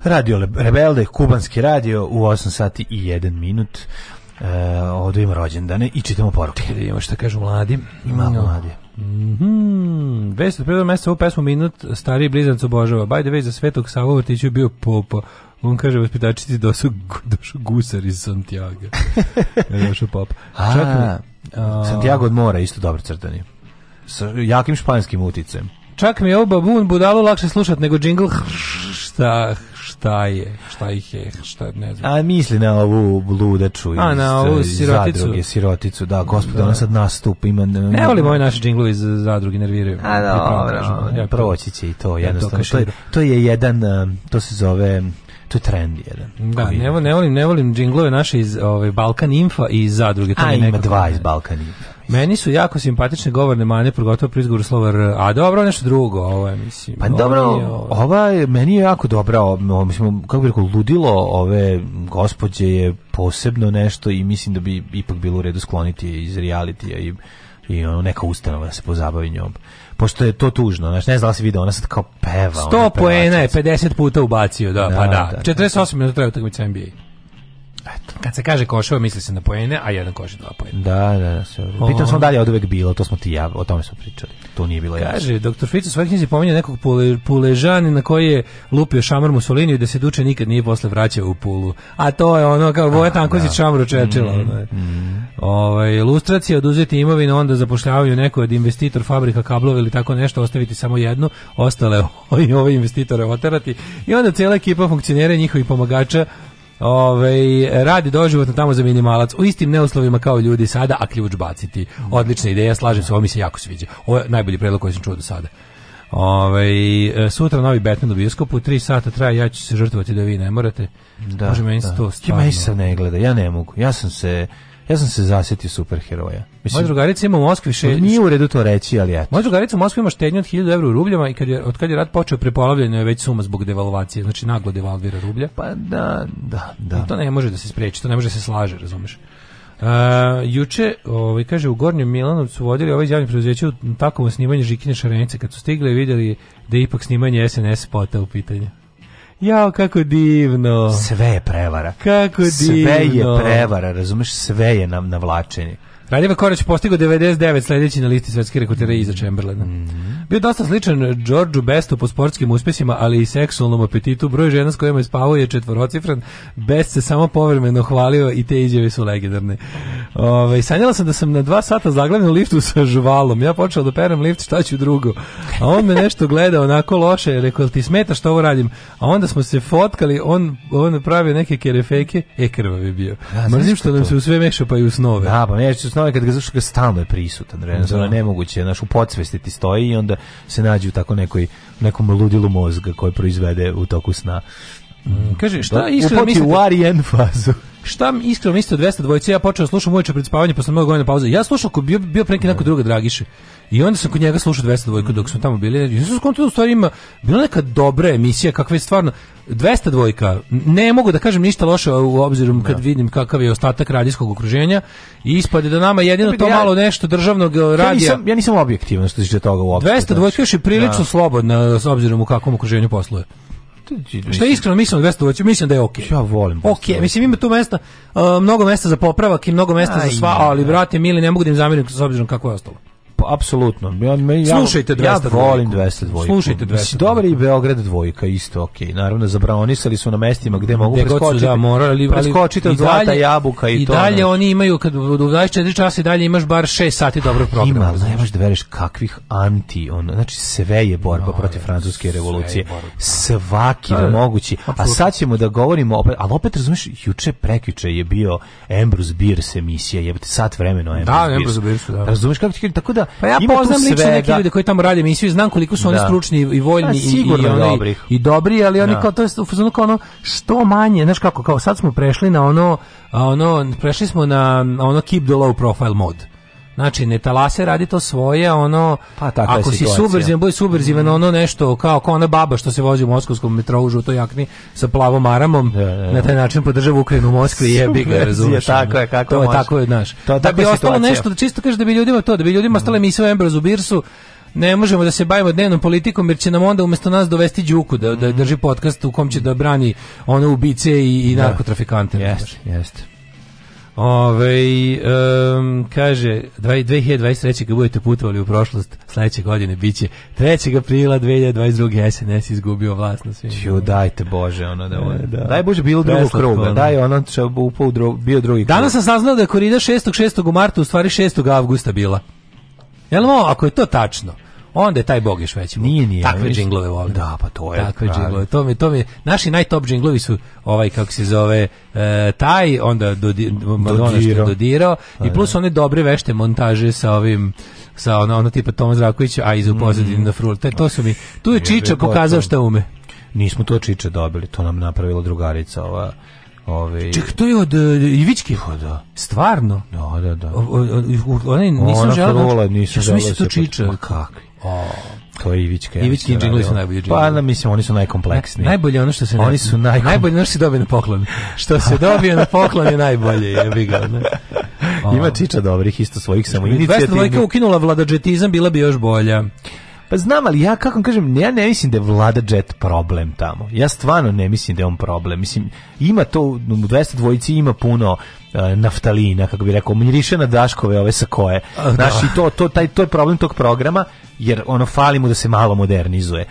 Radio Rebelde, kubanski radio u 8 sati i 1 minut. E, ovdje ima rođendane i čitamo poruke. Da vidimo šta kažu mladi. Ima mladi. Mhm. Mm Vest od prvog mesta ovu pesmu minut stariji blizanac obožava. By the way za Svetog Savu Vrtiću bio popa. On kaže vaspitačici da su [LAUGHS] došao gusar iz Santiago. [LAUGHS] došao pop. Čak Santiago od mora isto dobro crtani. Sa jakim španskim uticem. Čak mi je ovo babun budalo lakše slušat nego džingl šta šta je, šta ih je, šta ne znam. A misli na ovu ludaču iz, A, na ovu eh, siroticu. zadruge, siroticu, da, gospod, da. ona sad nastup ima... Ne, ne volim ove naše džinglovi iz zadruge, nerviraju. A, dobro, proći će i to, jednostavno. To je, to je jedan, eh, to se zove to je trend jedan. Da, ne volim, ne volim, džinglove naše iz ovaj Balkan Infa i iz zadruge. To A, ima dva iz Balkan Infa. Meni su jako simpatične govorne manje, pogotovo pri izgovoru slova R. A dobro, nešto drugo, ovo je, mislim. Pa dobro, ova, je, meni je jako dobra, ovo, mislim, kako bi rekao, ludilo ove gospođe je posebno nešto i mislim da bi ipak bilo u redu skloniti iz realitija i i ono, neka ustanova da se pozabavi njom. Pošto je to tužno, znači ne znala da se vidi, ona sad kao peva. 100 poena je 50 puta ubacio, da, da pa da. da 48 minuta traje utakmica NBA. Eto. Kad se kaže koševa, misli se na pojene, a jedan koš je dva poene. Da, da, da. Sve. Pitam sam dalje od uvek bilo, to smo ti ja, o tome smo pričali. To nije bilo jasno. Kaže, doktor Fico svoj knjizi pominje nekog pule, puležani na koji je lupio šamar Mussolini i da se duče nikad nije posle vraćao u pulu. A to je ono, kao Voja da. Tankozić da. šamru čečilo. Mm, mm. Ovaj, ilustracije, oduzeti imovinu, onda zapošljavaju neko od investitor fabrika kablova ili tako nešto, ostaviti samo jednu, ostale [LAUGHS] ove investitore oterati. I onda cijela ekipa funkcionera njihovih pomagača Ove, ovaj, radi doživotno tamo za minimalac u istim neuslovima kao ljudi sada, a ključ baciti. Odlična ideja, slažem se, ovo mi se jako sviđa. Ovo je najbolji predlog koji sam čuo do sada. Ove, ovaj, sutra novi Batman u bioskopu, 3 sata traje, ja ću se žrtvovati da vi ne morate. Da, Može meni da. to stvarno. Ja ne gleda, ja ne mogu. Ja sam se Ja sam se zasjetio superheroja. Mislim, moja drugarica ima u Moskvi še... Nije u redu to reći, ali eto. Moja drugarica u Moskvi ima štednju od 1000 evra u rubljama i kad je, od kad je rad počeo prepolavljeno je već suma zbog devalvacije, znači naglo devalvira rublja. Pa da, da, da. I to ne može da se spriječi, to ne može da se slaže, razumeš. Uh, juče, ovaj, kaže, u Gornjem Milanovcu vodili ovaj javni preduzeće u takovo snimanje Žikine Šarenice. Kad su stigli, vidjeli da ipak snimanje SNS spota u pitanju. Jao, kako divno. Sve je prevara. Kako divno. Sve je prevara, razumeš, sve je nam navlačenje. Radjeva Korać postigao 99 sljedeći na listi svetske rekordera iza mm. Chamberlaina. Mm -hmm. Bio dosta sličan Georgeu Bestu po sportskim uspjesima, ali i seksualnom apetitu. Broj žena s kojima je spavao je četvorocifran. Best se samo povremeno hvalio i te izjave su legendarne. Ove, ovaj, sanjala sam da sam na dva sata zaglavljen u liftu sa žvalom. Ja počeo da perem lift, šta ću drugo? A on me nešto gleda onako loše, rekao, ti smeta što ovo radim? A onda smo se fotkali, on, on pravi neke kerefeke, e krvav je bio. Ja, Mrzim što, što nam se u sve meša pa i u snove. Da, pa snove kad ga zašto ga stalno je prisutan, jednostavno da. nemoguće, znaš, u podsvesti ti stoji i onda se nađe u tako nekoj, nekom ludilu mozga koji proizvede u toku sna. Mm, kaže, šta da, iskreno mislite? U Arijen fazu. Šta iskreno mislite od 200 Ja počeo da slušam uveče pred spavanje posle mnogo godina pauze. Ja slušao ko bio, bio preki neko druga Dragiše. I onda sam kod njega slušao 200 dvojku dok smo tamo bili. Ja sam skontao da u stvari ima bila neka dobra emisija, kakva je stvarno 202. Ne mogu da kažem ništa loše u obzirom kad da. vidim kakav je ostatak radijskog okruženja i ispade da nama jedino to malo nešto državnog eh, radija. Ja nisam, ja nisam objektivan što se toga uopšte. 202 dvojka je prilično da. slobodna eh, s obzirom u kakvom okruženju posluje. Šta iskreno mislim 202, mislim da je okej. Okay. Ja volim. Okej, okay. mislim ima tu mesta, uh, mnogo mesta za popravak i mnogo mesta Aj, za sva, ali da. brate mili ne mogu da im zamerim s obzirom kako je ostalo. Pa, apsolutno. Ja, Slušajte 200 Ja volim 200 Slušajte 200 dobar i Beograd dvojka, isto ok. Naravno, zabraonisali su na mestima gde mogu preskočiti. Da, morali, preskočiti od zlata jabuka i, i to. I dalje oni imaju, kad u 24 časa i dalje imaš bar 6 sati dobro programa. Ima, ne možeš da veriš kakvih anti, on, znači sve je borba no, protiv francuske revolucije. Svaki da, mogući. A sad ćemo da govorimo, opet, ali opet razumiješ, juče prekjuče je bio Ambrose Bierce emisija, jebate, sat vremeno Ambrose da, Bierce. Da, Ambrose Bierce, da. Razumiješ kako ti tako da pa ja poznam lično neke ljude koji tamo rade emisiju znam koliko su oni da. stručni i voljni pa, i, i, oni, i dobri, ali oni da. kao to je kao ono što manje, znaš kako, kao sad smo prešli na ono, ono prešli smo na ono keep the low profile mode. Znači, ne talase, radi to svoje, ono, pa, tako ako si subverzivan, boj subverzivan, ono nešto, kao, kao ona baba što se vozi u moskovskom metrou u žutoj jakni sa plavom aramom, da, da, da. na taj način podržava Ukrajinu u Moskvi, jebi ga, razumiješ. tako je, kako to može. je, tako je, znaš. To, da bi situacija. ostalo nešto, čisto kaže da bi ljudima to, da bi ljudima stale mhm. misle sve Embrozu Birsu, ne možemo da se bavimo dnevnom politikom jer će nam onda umesto nas dovesti Đuku da, da mhm. drži podcast u kom će da brani one ubice i, i da. narkotrafikante. Jeste, jeste. Ove, um, kaže, 2023. kad budete putovali u prošlost, sledeće godine biće 3. aprila 2022. SNS izgubio vlast na svim. Ču, dajte Bože, ono da, e, ono, da. Daj Bože bilo drugog kruga, ono. daj ono će upao drug, bio drugi krug. Danas sam saznao da je korida 6. 6. marta, u stvari 6. avgusta bila. Jel'o, ako je to tačno, onda je taj bog još veći. Nije, nije. Takve džinglove volim. Da, pa to je. Takve džinglove. To mi, to mi, naši najtop džinglovi su ovaj, kako se zove, e, taj, onda dodi, Madonna što je dodirao, pa i da. plus one dobre vešte montaže sa ovim sa ono, ono tipa Toma Zraković, a iz u mm. pozadini mm. na frul. Te, to su mi, tu je Čiča pokazao šta ume. Nismo to Čiče dobili, to nam napravila drugarica ova Ove... Čekaj, to je od uh, e, Ivički? O, pa da. Stvarno? Da, da, da. O, o, o, o, o nisam želao. Ona nisam želao. Ja sam mislio to čiče. Ma kakvi. O, to je Ivićka. Ivićki i Džingli su najbolji džingli. Pa, da, mislim, oni su najkompleksniji. Najbolje ono što se... Oni su naj... Najbolje ono što se dobije na poklon. [LAUGHS] što se dobije na poklon je najbolje, je bigo. Ne? Ima čiča dobrih, isto svojih samo inicijativnih. Vesna Vojka ukinula vladadžetizam, bila bi još bolja. Pa znam, ali ja kako kažem, ja ne mislim da je Vlada Jet problem tamo. Ja stvarno ne mislim da je on problem. Mislim, ima to, u 200 dvojici ima puno e, naftalina, kako bih rekao, miriše na daškove ove sa koje. Da. Znaš, i to, to, taj, to je problem tog programa, jer ono, fali mu da se malo modernizuje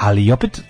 ali opet e,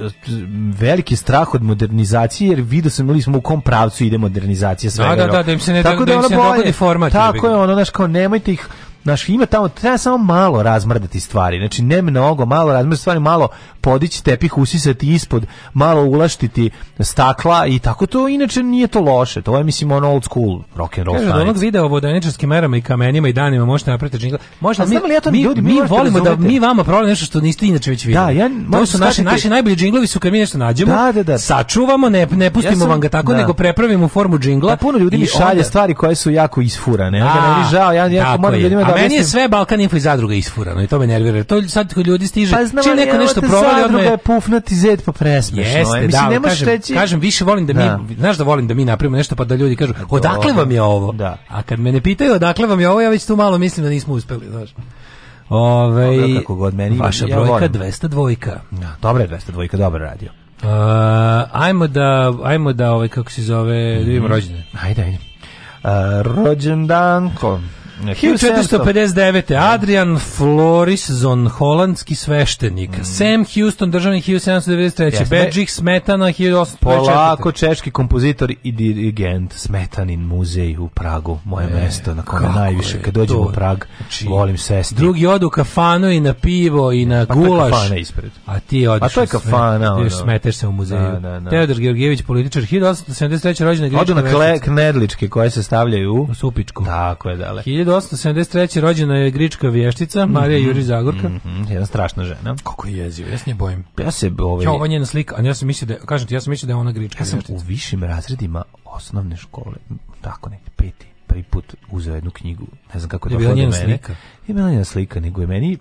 veliki strah od modernizacije jer vidio sam ili smo u kom pravcu ide modernizacija svega. Da, da, da, da im se ne, tako da, da im se ne dogodi format. Tako je, ono, znaš, kao nemojte ih naš ima tamo, treba samo malo razmrdati stvari, znači ne mnogo, malo razmrdati stvari, malo podići tepih, usisati ispod, malo ulaštiti stakla i tako to, inače nije to loše, to je, mislim, on old school rock and roll Kaže, da onog videa o vodeničarskim merama i kamenima i danima možete napraviti Možda mi, ja to, mi, ljudi, mi, mi volimo da, da mi vama problem nešto što niste inače već vidjeli. Da, ja, to su naši, naši najbolji džinglovi su kad mi nešto nađemo, da, da, da. sačuvamo, ne, ne pustimo ja sam, vam ga tako, da. nego prepravimo u formu džingla. Da, puno ljudi mi šalje onda... stvari koje su jako isfurane. Da, ja, ne žao, ja, ja moram ljudima da Meni je sve Balkan Info i zadruga isfurano i to me nervira. To sad kod ljudi stiže. Pa znam, čim neko nešto provali, zadruga je pufnati zed pa presmešno. Jeste, je. Mislim, da, ne kažem, reći... kažem, više volim da, da, mi, znaš da volim da mi napravimo nešto pa da ljudi kažu, odakle vam je ovo? Da. A kad me ne pitaju odakle vam je ovo, ja već tu malo mislim da nismo uspeli, znaš. Ove, ovaj, kako god meni. Vaša ja brojka 202. Ja, dobro je 202, dvojka, dobro radio. Uh, ajmo da, ajmo da, ovaj, kako se zove, mm -hmm. da vidimo mhm. rođene. Ajde, ajde. Uh, rođendanko. 1459. Adrian Florisson, holandski sveštenik. Mm. Sam Houston, državnik 1793. Yes, Bedžik Smetana, 1854. Polako, češki kompozitor i dirigent. Smetanin muzej u Pragu, moje e, mesto na kome najviše. Kad dođem u Prag, Či... Znači, volim sestri. Drugi odu u kafanu i na pivo i na pa gulaš. Pa kafana ispred. A ti odiš. A to kafana. Sve, ono. smeteš se u muzeju. Da, da, da. Teodor Georgijević, političar, 1873. rođena Odu na Knedličke koje se stavljaju u... u Supičku. Tako je, dale. 1873. rođena je grička vještica Marija mm -hmm. Jurić Zagorka. Mm -hmm. Jedna strašna žena. Kako je jeziva, ja se nje bojim. Ja se ovaj... Ja, ovo njena slika, ja sam mislio da, kažem ti, ja sam mislio da je ona grička Ja sam vještica. u višim razredima osnovne škole, tako neki peti, prvi put uzeo jednu knjigu, ne znam kako je došlo do mene. Slika. Je bila njena slika, nego je meni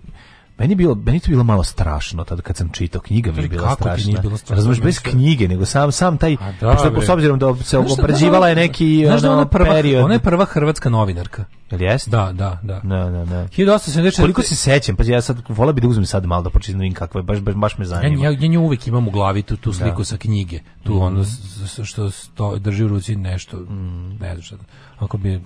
Meni je bilo meni to bilo malo strašno tad kad sam čitao knjiga mi je bila strašna. Nije strašno. Razumeš bez knjige nego sam sam taj da, po s obzirom da se obrađivala je neki znaš ono, da ona prva, period. Ona je prva hrvatska novinarka. Jel jeste? Da, da, da. Ne, ne, ne. 1874. Koliko se sećam, pa ja sad vola bih da uzmem sad malo da pročitam vidim kakva je, baš baš, baš me zanima. Ja, ja, ja uvek imam u glavi tu, tu da. sliku da. sa knjige, tu mm -hmm. ono što sto, drži u ruci nešto, mm. ne znam ako bi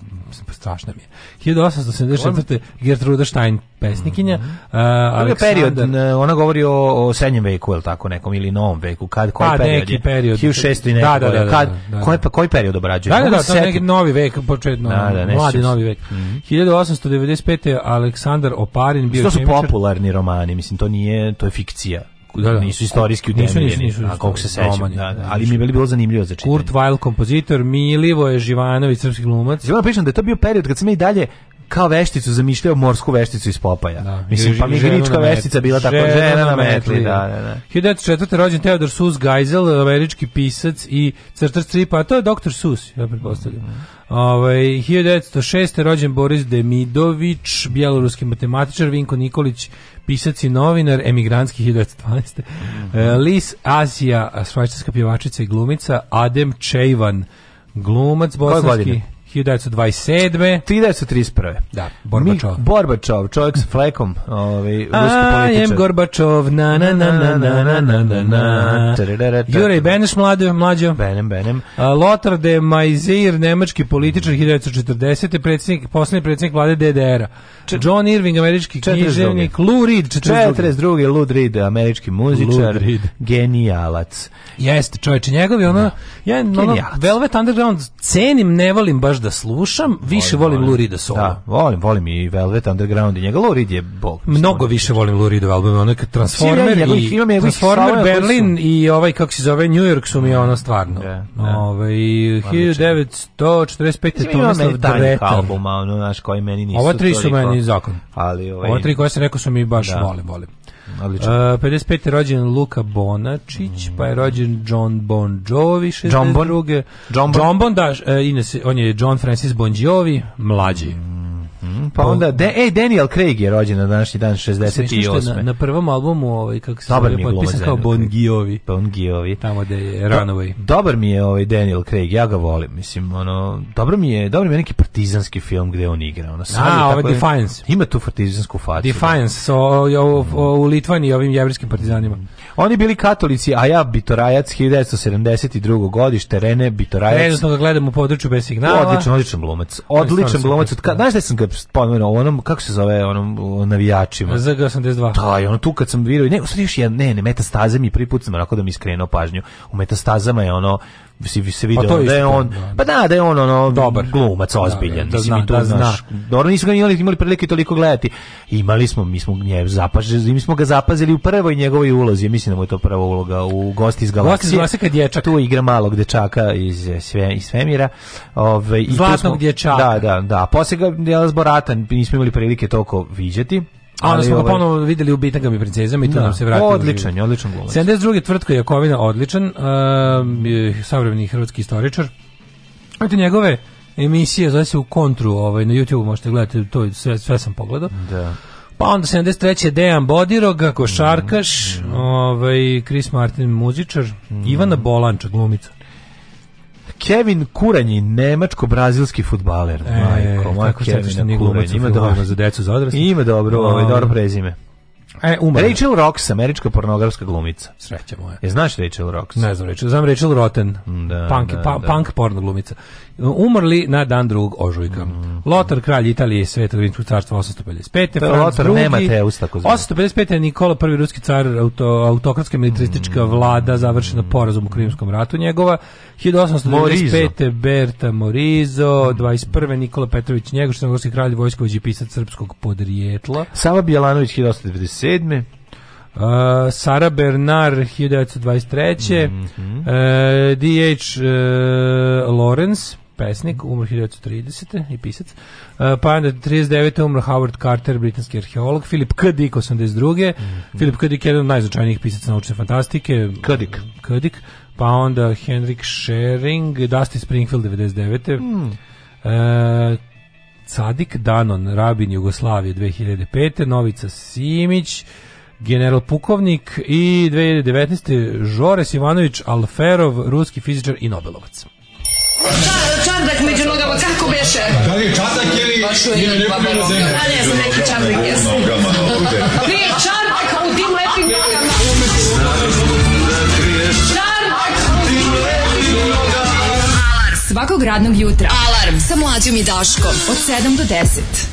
pa strašno mi je. 1874. Gertruda Stein pesnikinja. Mm -hmm. uh, Aleksandar... period, ona govori o, o srednjem veku, je tako nekom, ili novom veku, kad, koji A, pa, period neki period. 1600 i da, neki da, da, da, da, kad, da, da. koji, pa, koji period obrađuje? Da, da, da, to je neki novi vek, početno, da, da, mladi novi vek. Mm -hmm. 1895. Aleksandar Oparin bio... Što su popularni romani, mislim, to nije, to je fikcija da, da. nisu istorijski utemeljeni, nisu, nisu, a koliko se sećam. Da, da, ali mi je bilo zanimljivo za čitanje. Kurt Weill, kompozitor, Milivoje Živanović, srpski glumac. Živano pričam da je to bio period kad sam i dalje kao vešticu zamišljao morsku vešticu iz Popaja. Da, Mislim, pa mi grička veštica bila tako žena na metli. Da, da, da. 1904. Da. rođen Teodor Sus Geisel, američki pisac i crtač stripa, a to je doktor Sus, ja pretpostavljam. Mm. Ove, 1906. rođen Boris Demidović, bjeloruski matematičar, Vinko Nikolić, pisac i novinar, emigrantski 1912. Mm -hmm. Lis Azija, švajcarska pjevačica i glumica, Adem Čejvan, glumac bosanski. 1927. 1931. Da, Borbačov. Mi, Borbačov, čovjek s flekom, ovaj, ruski političar. I am Gorbačov, na na na na na na na na na. Jure Beneš mlađo, mlađo. Benem, Benem. Lothar de Maizier, nemački političar 1940. Mm. predsjednik, posljednji predsjednik vlade DDR-a. John Irving, američki književnik. Lou Reed, 42. 42. Lou Reed, američki muzičar. Reed. Genijalac. Jeste, čovječe, njegovi ono, da. ja, Velvet Underground cenim, ne volim baš da slušam, više volim, volim Lurida solo. Da, volim, volim i Velvet Underground i njega. Lurid je bog. Mnogo više volim Luridov album, ono Transformer ja, i imam Transformer Berlin i ovaj kako se zove New York su mi ono stvarno. Yeah, da, yeah. Da. Ovaj 1945 da je Tomislav Dretar. albuma, ono naš koji meni nisu. Ova tri su toliko, meni zakon. Ali ovaj Ova tri koje se rekao su mi baš da. volim, volim odlično. Uh, e, 55. rođen Luka Bonačić, mm. pa je rođen John Bon Jovi, 62. John Bon, John Bon, John bon da, uh, ines, on je John Francis Bon Jovi, mlađi. Mm. Mm, pa onda da ej Daniel Craig je rođen na današnji dan 68. Na, na prvom albumu ovaj kako se dobar mi kao Bon Giovi. Bon Giovi. Tamo da je Runaway. Do, dobar mi je ovaj Daniel Craig, ja ga volim. Mislim ono dobro mi je, dobro mi je neki partizanski film gde on igra. Ono sam A, ovaj Defiance. Ima tu partizansku facu. Da. Defiance so, o, o, u Litvani ovim jevrijskim partizanima. Mm. Oni bili katolici, a ja Bitorajac 1972. godište Rene Bitorajac. Trenutno ga gledam u području bez signala. Odličan, odličan glumac. Odličan glumac. Od, da. znaš da sam ga ponovno onom kako se zove onom navijačima. ZG82. Da, i ono tu kad sam video, ne, u još jedan, ne, ne, metastaze mi prvi put sam onako da mi skrenuo pažnju. U metastazama je ono si se video pa da je on da, pa da da je on ono dobar glumac da, ozbiljan da, da, mislim da, mi to da, znaš dobro nismo ga imali imali prilike toliko gledati imali smo mi smo nje zapažili mi smo ga zapazili u prvoj njegovoj ulozi mislim da mu je to prva uloga u gosti iz galaksije gosti iz galaksije kad dječak tu igra malog dečaka iz sve iz svemira ovaj i zlatnog smo, dječaka da da da posle ga Delas Borata nismo imali prilike toliko viđati Ali, ali smo ga ovaj- ponovo videli u Bitangama i princezama i to da. nam se vratilo. Odličan odličan glumac. 72. Tvrtko Jakovina, odličan, uh, savremeni hrvatski istoričar. Ajte njegove emisije, zove se u kontru, ovaj, na YouTube možete gledati, to sve, sve sam pogledao. Da. Pa onda 73. Dejan Bodiroga, košarkaš, mm. Da. ovaj, Chris Martin, muzičar, mm. Ivana Bolanča, glumica. Kevin Kuranji, nemačko-brazilski futbaler. E, majko, majko Kevin Kuranji. Ima dobro za decu za odrasle. Ima dobro, no. ovaj, dobro da. prezime. E, umar. Rachel Rocks, američka pornografska glumica. Sreća moja. Je znaš Rachel Rocks? Ne znam Rachel, znam Rachel Rotten. Da, punk, da, pa, da. punk porno glumica umrli na dan 2. ožujka. Mm. Lotar, kralj Italije i Svetog rimskog carstva 855. To Lotar, drugi, nema te ustako 855. Nikola, prvi ruski car, auto, autokratska militaristička mm. vlada, završena porazom u Krimskom ratu njegova. 1895. Berta Morizo, 21. Nikola Petrović Njegoš, crnogorski kralj, vojskovođi i pisac srpskog podrijetla. Sava Bjelanović, 1897. Uh, Sara Bernard 1923. Mm -hmm. uh, D.H. Uh, Lawrence pesnik, umro 1930. i pisac. E, pa onda 39. umro Howard Carter, britanski arheolog, Philip K. Dick, 82. Mm. Philip K. Dick je jedan od najznačajnijih pisaca naučne fantastike. K. Dick. K. Dick. Pa onda Henrik Schering, Dusty Springfield, 99. Mm. E, Cadik Danon, rabin Jugoslavije 2005. Novica Simić, general pukovnik i 2019. Žores Ivanović Alferov, ruski fizičar i Nobelovac. Ča, čardak među nogama, kako beše? Pa da li je čardak ili... Pa što je ili baba roga? A ne, sam neki čardak jesu. Vi je čardak u tim lepim nogama. Čardak u tim lepim nogama. Alarm svakog radnog jutra. Alarm sa mlađom i Daškom od 7 do 10.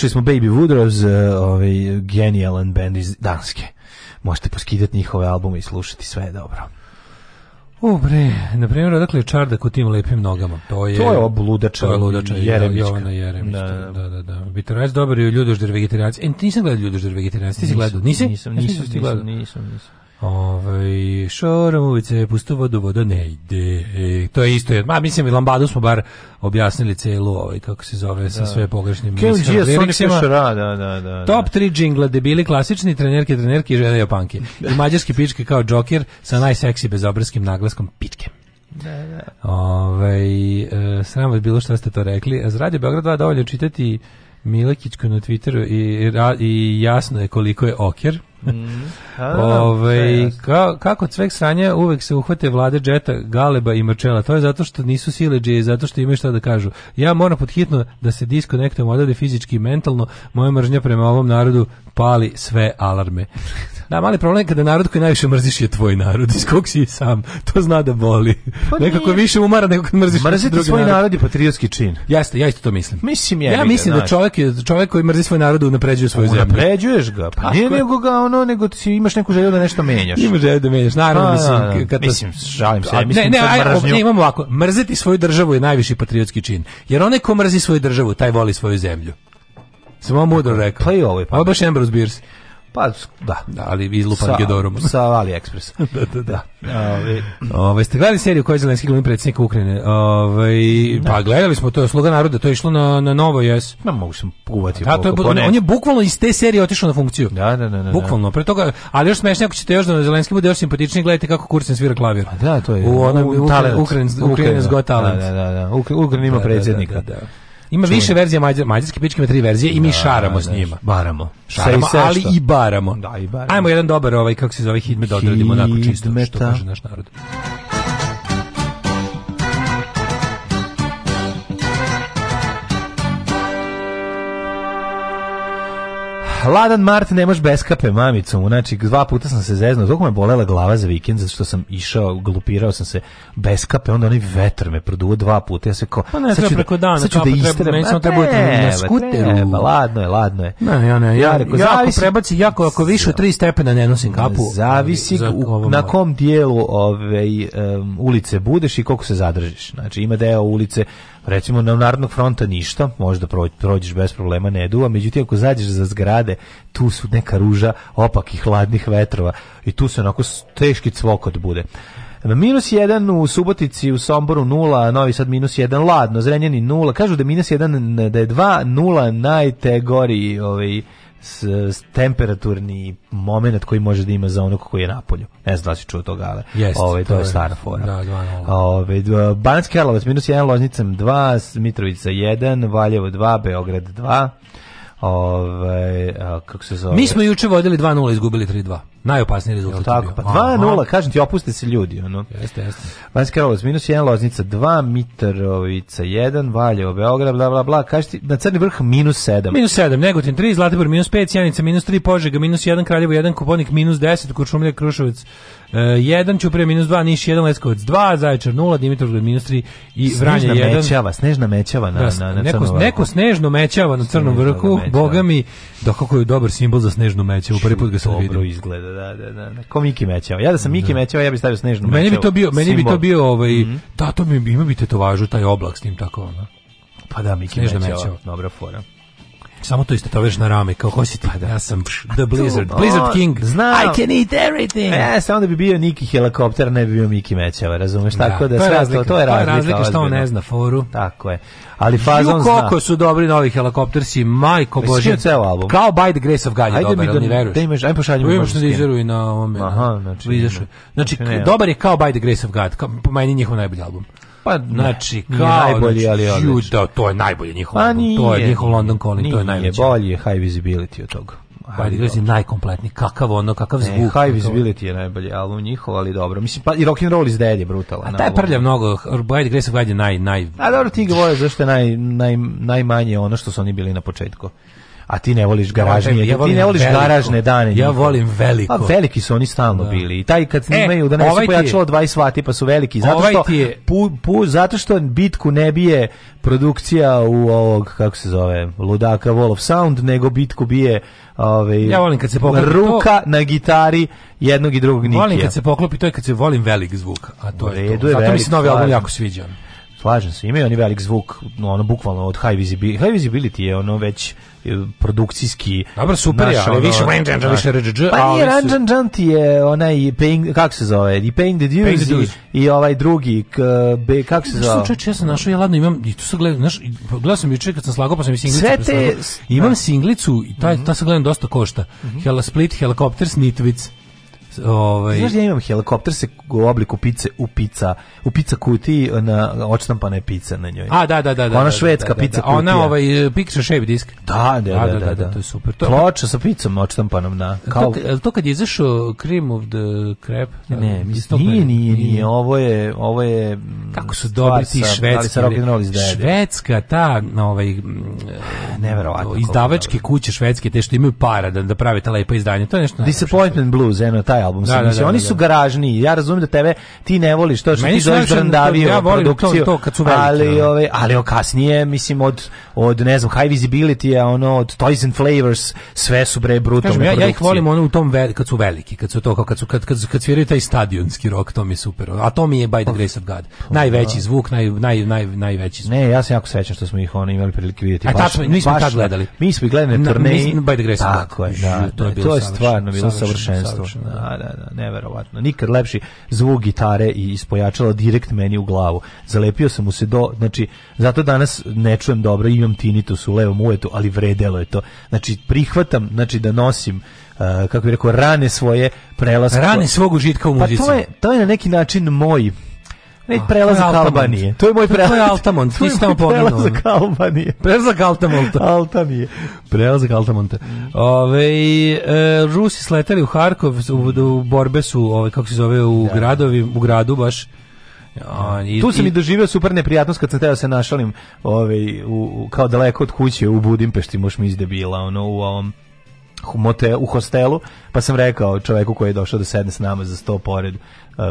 Slušali smo Baby Woodrows, e, ovaj genijalan bend iz Danske. Možete poskidati njihove albume i slušati, sve je dobro. O bre, na primjer, dakle čarda čardak tim lepim nogama? To je, to je obludača, to je ludača, Jeremička. Jovana Jeremička, da, da, da. da. da, da. Bitarac dobar je ljudožder vegetarijanci. E, nisam gledao ljudožder vegetarijanci, ti si gledao, nisi? Nisam, nisam, nisam, nisam, nisam, nisam. Ovaj šoramovice pustu vodu voda ne ide. E, to je isto. Ma mislim i Lambadu smo bar objasnili celu ovaj kako se zove sa da. sve pogrešnim mislima. Da, da, da, da. Top 3 džingla debili klasični trenerke trenerke i žene japanke. I mađarski pičke kao Joker sa najseksi bezobrazkim naglaskom pičke. Da, da. Ovaj e, sram vas bilo što ste to rekli. A e, za Beograd 2 dovoljno čitati Milekićku na Twitteru i, i, i jasno je koliko je oker. Mm. Ove, ka, kako cvek sanja uvek se uhvate vlade džeta, galeba i Marčela To je zato što nisu sileđe, zato što imaju šta da kažu. Ja moram podhitno da se diskonektujem odavde fizički i mentalno. Moja mržnja prema ovom narodu pali sve alarme. Da, mali problem je kada narod koji najviše mrziš je tvoj narod, iz kog si sam, to zna da boli. Pa Nekako više umara nego kad mrziš Mrziti svoj narod. narod je patriotski čin. Jeste, ja isto to mislim. Mislim je. Ja mislim da čovjek, čovek koji mrzi svoj narod unapređuje svoju zemlju. Unapređuješ ga, pa nije nego ga ono, nego ti imaš neku želju da nešto menjaš. Imaš želju da menjaš, naravno, a, mislim, a, da, da. kad mislim, žalim se, a, mislim, ne, ne, aj, ne, imamo ovako, mrzeti svoju državu je najviši patriotski čin, jer onaj ko mrzi svoju državu, taj voli svoju zemlju. Samo mudro rekao. Pa i ovo je pa. Ovo baš Ambrose Bierce. Pa, da. da ali izlupan sa, Gedorom. Sa AliExpress. [LAUGHS] da, da, da. Ove, da. Ove, ste gledali seriju koja je Zelenski glumi predsjednika Ukrajine? Ove, da. Pa gledali smo, to je Sluga naroda, to je išlo na, na novo, jes? Ma mogu sam uvatiti. Da, je, on, on je bukvalno iz te serije otišao na funkciju. Da, da, da. da bukvalno. Da. Pre toga, ali još smešnije, ako ćete još da Zelenski bude još simpatičniji, gledajte kako Kursin svira klavir. Pa da, to je. U onom Ukrajinac Got da, Talent. Da, da, da. Ukrajin ima predsjednika. da, da. da. Ima Čujem. više verzija mađar, mađarski pički, ima tri verzije i mi da, šaramo da, s njima. Da. Baramo. Šaramo, ali i baramo. Da, i baramo. Ajmo jedan dobar ovaj, kako se zove, hidmet da odradimo onako čisto, što kaže naš narod. Ladan Mart, ne možeš kape mamicom. Znači, dva puta sam se zeznuo. Toliko me bolela glava za vikend, zato što sam išao, glupirao sam se bez kape. onda onaj vetar me produo dva puta. Ja sve kao, pa ne, sad da- preko dana, sad ću da pa istrem. Ne, sam treba na skuteru. Treba, ladno je, ladno je. Ne, ja ne, ja, ja, ja zavisi, prebaci, jako, ako više od tri stepena ne nosim kapu. Zavisi u, na kom dijelu ove, ovaj, um, ulice budeš i koliko se zadržiš. Znači, ima deo ulice Recimo, na Narodnog fronta ništa, možda prođeš bez problema, ne duva, međutim, ako zađeš za zgrade, tu su neka ruža opakih hladnih vetrova i tu se onako teški cvokot bude. Minus 1 u Subotici, u Somboru 0, Novi Sad minus 1, Ladno, Zrenjani 0, kažu da minus 1, da je 2, 0, najtegoriji ovaj, s, s temperaturni moment koji može da ima za onog koji je napolju. Ne znam da si čuo toga, ali yes, ove, ovaj, to, to je, je stara fora. Da, dva, ove, ovaj, Banacki Karlovac minus 1, Loznica 2, Mitrovica 1, Valjevo 2, Beograd 2. Ove, ovaj, a, kako se zove? Mi smo juče vodili 2-0, izgubili 3-2. Najopasniji rezultat. Jel tako? Pa 2-0, kažem ti, opuste se ljudi. Ono. Jeste, jeste. Vanjski Karlovac, minus 1, Loznica 2, Mitrovica 1, Valjevo, Beograd, bla, bla, bla. Kažem ti, na Crni vrh minus 7. Minus 7, Negotin 3, Zlatibor minus 5, Sjanica minus 3, Požega minus 1, Kraljevo 1, Kuponik minus 10, Kuršumlija, Kruševac 1, e, uh, minus 2, Niš 1, Leskovac 2, Zaječar 0, Dimitrovgrad minus 3 i Vranje 1. mećava, snežna mećava na, da, na, na neko, crnom vrhu. Neko snežno mećava na crnom vrhu, boga mi, da kako je dobar simbol za snežnu mećavu, prvi put ga sam vidio. Dobro izgleda Da da, da, da, da. Ko Miki Mećao. Ja da sam Miki da. Mećao, ja bih stavio snežnu Mećao. Meni bi to bio, meni bi to bio ovaj, mm -hmm. da, to mi ima bi tetovažu, taj oblak s njim tako, ono. Pa da, Miki Mećao, dobra fora. Samo to istetoveš na rame, kao ko si ti? Ja sam pa The Blizzard, pa Blizzard King. Znam. I can eat everything. E, samo da bi bio Niki helikopter, ne bi bio Miki Mećava, razumeš? Da, Tako da, to je razlika, to je razlika, razlika što on ne zna foru. Tako je. Ali fazon zna. Koliko su dobri novi helikoptersi, majko pa bože. ceo album. Kao By the Grace of God je dobar, ali da ne veruješ. Da imaš, aj pošalji mi. Imaš da izveruj na ovome. Aha, da. znači, znači. Znači, dobar je kao By the Grace of God, po meni njihov najbolji album. Pa znači kao najbolji, znači, ali odlično. Da, to je najbolje njihov. Pa nije, to je njihov London Calling, to je najveće. Bolji je High Visibility od toga. High Visibility je najkompletniji. Kakav ono, kakav zvuk. Ne, high Visibility je najbolji, ali u njihov, ali dobro. Mislim, pa i rock'n'roll iz Dead je brutalan. A taj prlja mnogo, Bajde Grace of God je naj... naj... A dobro, ti ga vole zašto je naj, naj, najmanje ono što su oni bili na početku a ti ne voliš garažnije, ja, ja ti ne voliš veliko. garažne dane. Ja volim veliko. A pa veliki su oni stalno da. bili. I taj kad snimaju e, da ne ovaj se pojačalo 20 vati pa su veliki. Zato ovaj što, je... pu, pu, zato što bitku ne bije produkcija u ovog, kako se zove, ludaka Wall of Sound, nego bitku bije ove, ovaj, ja volim kad se poklopi ruka to... na gitari jednog i drugog Nikija. Volim kad se poklopi, to je kad se volim velik zvuk. A to je to. Zato mi se novi album jako sviđa. Slažem se, imaju oni velik zvuk, no, ono bukvalno od high visibility. High visibility je ono već produkcijski Dobro, super naš, je, ali više Ranjan, no, više RGG. Pa nije Ranjan Jan ti je onaj paying, kako se zove, i Paying the Dues, I, i, ovaj drugi, k, be, kako se zove. Slučaj, ja sam našao, ja ladno imam, i tu sam gledao, znaš, gledao sam juče kad sam slagao, pa sam i singlicu Sve te, Imam da. singlicu, i mhm. ta, ta sam gledam dosta košta. Mm -hmm. Hela Split, Helicopters, Nitvic. Ovaj Znaš da ja imam helikopter se u obliku pice u pica, u pica kuti na odštampana je pica na njoj. A da da da da. Ona da, da, švedska pica kutija. Ona ovaj eh, picture shape disk. Da, da, da, da, da, to je super. To ploča sa picom odštampanom na kao to kad je izašao Cream of the Crab. Ne, mislim nije, nije, nije, ovo je ovo je mm, kako su dobri ti švedski Švedska ta ovaj mm, [SIGHS] neverovatno izdavačke kuće švedske te što imaju para da da prave ta lepa izdanja. To je nešto. Disappointment Blues, eno taj taj album da, da, da, Oni da, su da. garažni. Ja razumem da tebe ti ne voliš to što Meni ti zoveš Brandavio ja produkciju. To, to kad su veliki, ali, da. ove, ali o kasnije, mislim, od, od ne znam, High Visibility, a ono, od Toys and Flavors, sve su bre brutalne Kažem, ja, ja ih volim ono u tom vel, kad su veliki, kad su to, kao, kad, su, kad, kad, kad sviraju taj stadionski rok, to mi je super. A to mi je By the Grace of God. Pa najveći zvuk, naj, naj, naj, najveći zvuk. Ne, ja sam jako srećan što smo ih oni imali prilike videti A e, tačno, mi smo tad gledali. Mi smo ih gledali na turneji. By the Grace of God. Tako je, da, to je stvarno bilo savršenstvo. Da, da, neverovatno. Nikad lepši zvuk gitare i ispojačala direkt meni u glavu. Zalepio sam mu se do, znači, zato danas ne čujem dobro, imam tinitus u levom uvetu, ali vredelo je to. Znači, prihvatam, znači, da nosim Uh, kako bi rekao, rane svoje prelaske. Rane svog užitka u muzici. Pa to je, to je na neki način moj Ne, ah, prelazak ah, Albanije. To je moj prelaz. To je Altamont, ti si tamo pomenuo. Prelazak Albanije. Prelazak Altamont. [LAUGHS] Altanije. Prelazak Altamont. Ove, e, Rusi sleteli u Harkov, u, u borbe su, ove, kako se zove, u, ja. Da, da. gradovi, u gradu baš. On, i, tu sam i, i doživio super neprijatnost kad sam teo da se našalim ovaj, u, kao daleko od kuće u Budimpešti, moš mi izdebila, ono, u ovom motel, u hostelu, pa sam rekao čoveku koji je došao da sedne s nama za sto pored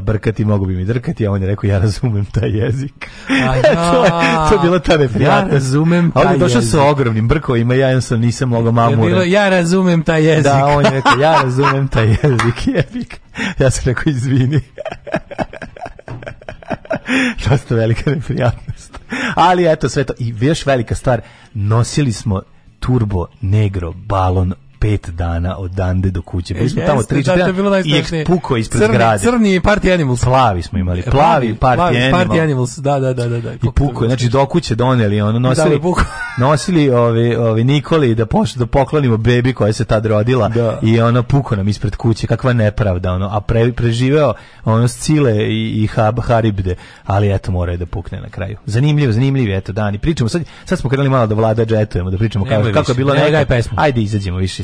brkati, mogu bi mi drkati, a on je rekao ja razumem taj jezik. A [LAUGHS] ja, to, je, je bila ta referata. Ja razumem taj jezik. A on je došao sa ogromnim brkovima, ja jednostavno nisam mogao mamu. Je bilo, ja razumem taj jezik. Da, on je rekao ja razumem taj jezik, [LAUGHS] jebik. Ja sam rekao izvini. Dosta [LAUGHS] velika neprijatnost. Ali eto sve to. I još velika stvar, nosili smo turbo negro balon pet dana od dande do kuće. Bili smo e, tamo 3 da, dana i puko ispred crni, zgrade. Crni i Party Animals. Plavi smo imali, plavi, party, plavi, animal. party Animals. Da, da, da. da, da. I puko, znači do kuće doneli, ono, da, nosili, da, [LAUGHS] nosili ovi, ovi Nikoli da, poš, da poklonimo bebi koja se tad rodila da. i ona puko nam ispred kuće, kakva nepravda, ono, a pre, preživeo ono s Cile i, i hab, Haribde, ali eto, mora da pukne na kraju. Zanimljivo, zanimljivo, eto, dani. Pričamo, sad, sad smo krenuli malo da vlada džetujemo, da pričamo kako, kako je bilo nekad. Ajde, izađemo više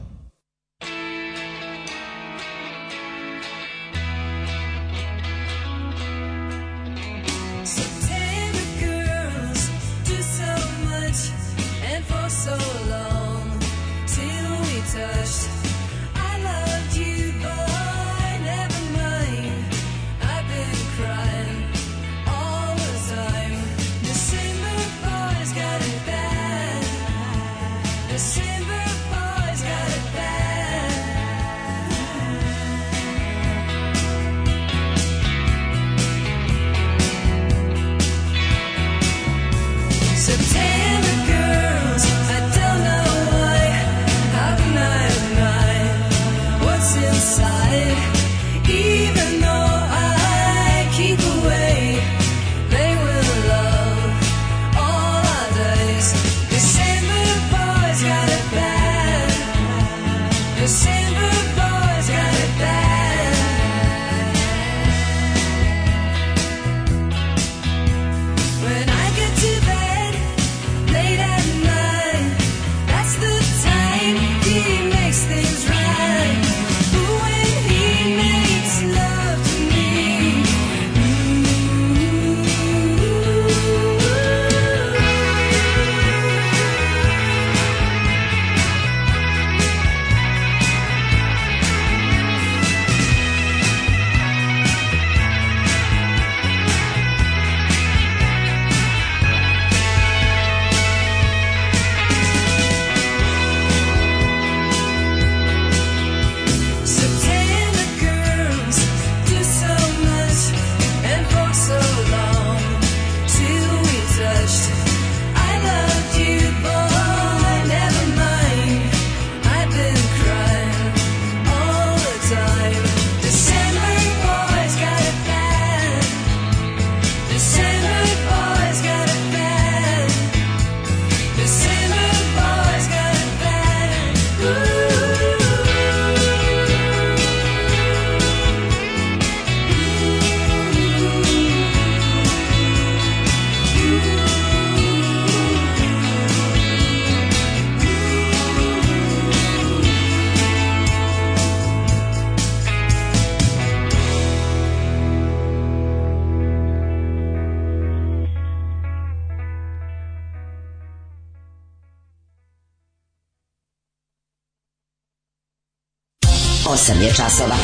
časova.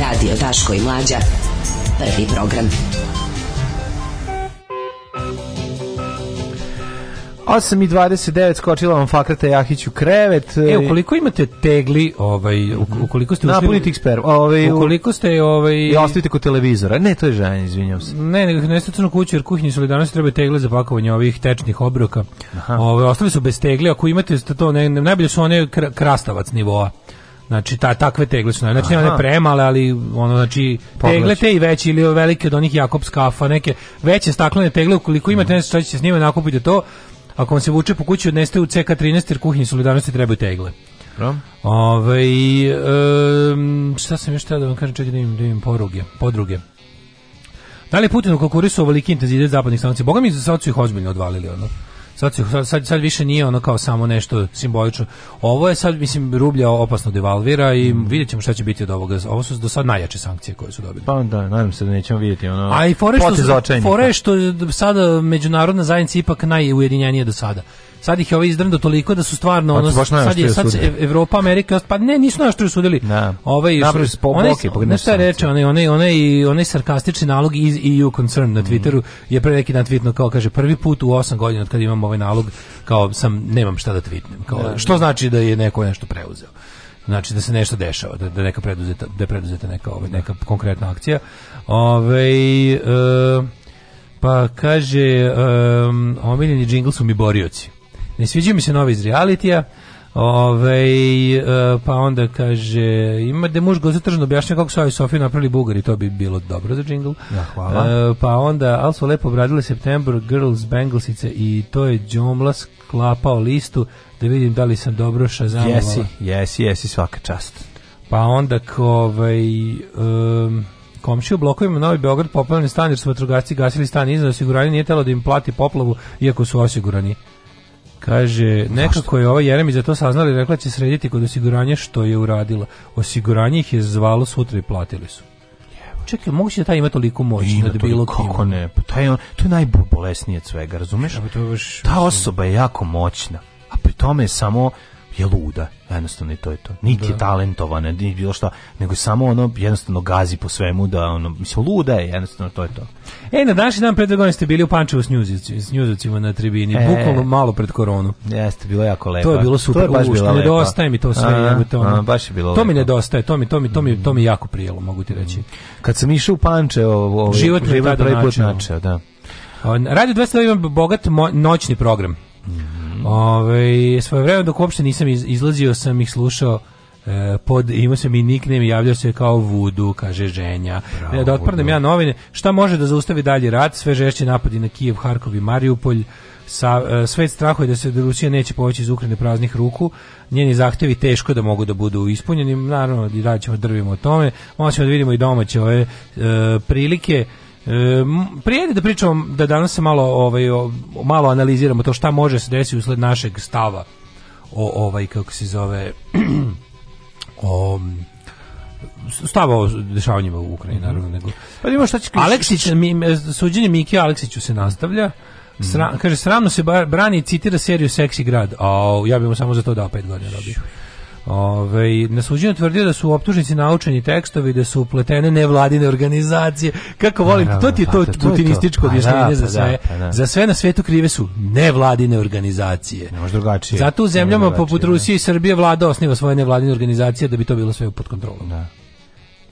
Radio Daško i Mlađa. Prvi program. 8 i 29 skočila vam Fakrata Jahić u krevet. E, ukoliko imate tegli, ovaj, mhm. ukoliko ste ušli... Napunite Xperu. Ovaj, ukoliko ste... Ovaj, I ostavite kod televizora. Ne, to je žanje, izvinjam se. Ne, nego ne ste crno kuću, jer kuhinji danas treba tegle za pakovanje ovih tečnih obroka. Aha. Ove, ovaj, ostali su bez tegli, ako imate to, ne, najbolje su one krastavac nivoa. Znači ta takve tegle su, znači one premale, ali ono znači tegle te i veće ili velike od onih Jakob skafa, neke veće staklene tegle ukoliko imate nešto što ćete s njima nakupiti to. Ako vam se vuče po kući odneste u CK13 jer kuhinji solidarnosti trebaju tegle. Ove, um, šta sam još tada da vam kažem, čekaj da im, da im poruge, podruge. Da li je Putin u Kokurisu ovoliki intenzitet zapadnih sankcija? Boga mi za sad su ih ozbiljno odvalili, ono sad, sad, sad više nije ono kao samo nešto simbolično. Ovo je sad, mislim, rublja opasno devalvira i mm. vidjet ćemo šta će biti od ovoga. Ovo su do sad najjače sankcije koje su dobili. Pa da, nadam se da nećemo vidjeti ono... A i fore što, fore što sada međunarodna zajednica ipak najujedinjenija do sada sad ih je ovaj izdrndo toliko da su stvarno pa ono sad je sad je e, Evropa Amerika pa ne nisu naš što sudili na. Da. ovaj Napravi po onaj, pa ne šta reče onaj onaj onaj onaj sarkastični nalog iz EU concern na mhm. Twitteru mm. je pre neki dan tvitno kao kaže prvi put u 8 godina od kad imam ovaj nalog kao sam nemam šta da tweetnem. kao da, što znači da je neko nešto preuzeo znači da se nešto dešava, da, da neka preduzeta, da je preduzeta neka, ovaj, neka da. konkretna akcija. Ove, ovaj, e, pa kaže, um, omiljeni džingl su mi borioci. Ne sviđa mi se novi iz realitija. Ove, ovaj, pa onda kaže, ima da muž gozatržno objašnja kako su ovi Sofiju napravili Bugari, to bi bilo dobro za džingl. Ja, hvala. E, pa onda, ali su lepo obradile September Girls Banglesice i to je Džomlas klapao listu da vidim da li sam dobro šazamovala. Jesi, jesi, jesi, svaka čast. Pa onda, ovaj, um, komši u blokovima Novi Beograd poplavljeni stan jer su vatrogasci gasili stan iznad osiguranje nije telo da im plati poplavu iako su osigurani. Kaže, nekako je ova Jeremi za to saznala rekla da će srediti kod osiguranja što je uradila. Osiguranje ih je zvalo sutra i platili su. Čekaj, moguće da taj ima toliko moć ima da bilo kako ne, pa taj on, to je najbolesnije od svega, razumeš? Ja, pa to je baš, Ta osoba je jako moćna, a pri tome je samo je luda, jednostavno i to je to. Niti da. je talentovana, niti bilo šta, nego samo ono jednostavno gazi po svemu da ono mislim luda je, jednostavno to je to. E na današnji dan pred ste bili u Pančevu s Njuzici, s Njuzicima na tribini, e, bukvalno malo pred koronu. Jeste, bilo jako lepo. To je bilo super, baš bilo lepo. Nedostaje mi to sve, a, to, a, baš je bilo. To mi nedostaje, to mi to mi to mi to mi jako prijelo, mogu ti reći. Mm. Kad sam išao u Pančevo, ovaj život, život prvi put načeo, da. Radio 200 ima bogat noćni program. Mm. Mm. Ove, svoje vreme dok uopšte nisam iz, izlazio sam ih slušao e, pod, imao sam i nickname, javljao se kao Vudu, kaže ženja. Bravo, da otprnem ja novine, šta može da zaustavi dalji rat, sve žešće napadi na Kijev, Harkov i Marijupolj, sa, e, svet strahuje da se Rusija neće poveći iz Ukrajine praznih ruku, njeni zahtevi teško da mogu da budu ispunjeni, naravno i da ćemo drvimo o tome, možemo da vidimo i domaće ove e, prilike, E, prijedi da pričamo, da danas se malo, ovaj, o, malo analiziramo to šta može se desiti usled našeg stava o ovaj, kako se zove, [CLEARS THROAT] o stava o dešavanjima u Ukrajini, mm -hmm. naravno. Nego. Pa ima šta će... Aleksić, mi, suđenje Miki Aleksiću se nastavlja. Mhm. Sra, mm kaže, sramno se bar, brani citira seriju Seksi grad. A ja bih mu samo za to dao pet godina robio. Da Ove, ovaj, na suđenju tvrdio da su optužnici naučeni tekstovi, da su upletene nevladine organizacije. Kako volim, to ti je to putinističko pa da, pa da, objašnjenje pa da, za sve. Za sve na svetu krive su nevladine organizacije. Ne može drugačije. Zato u zemljama poput Rusije i Srbije vlada osniva svoje nevladine organizacije da bi to bilo sve pod kontrolom. Da.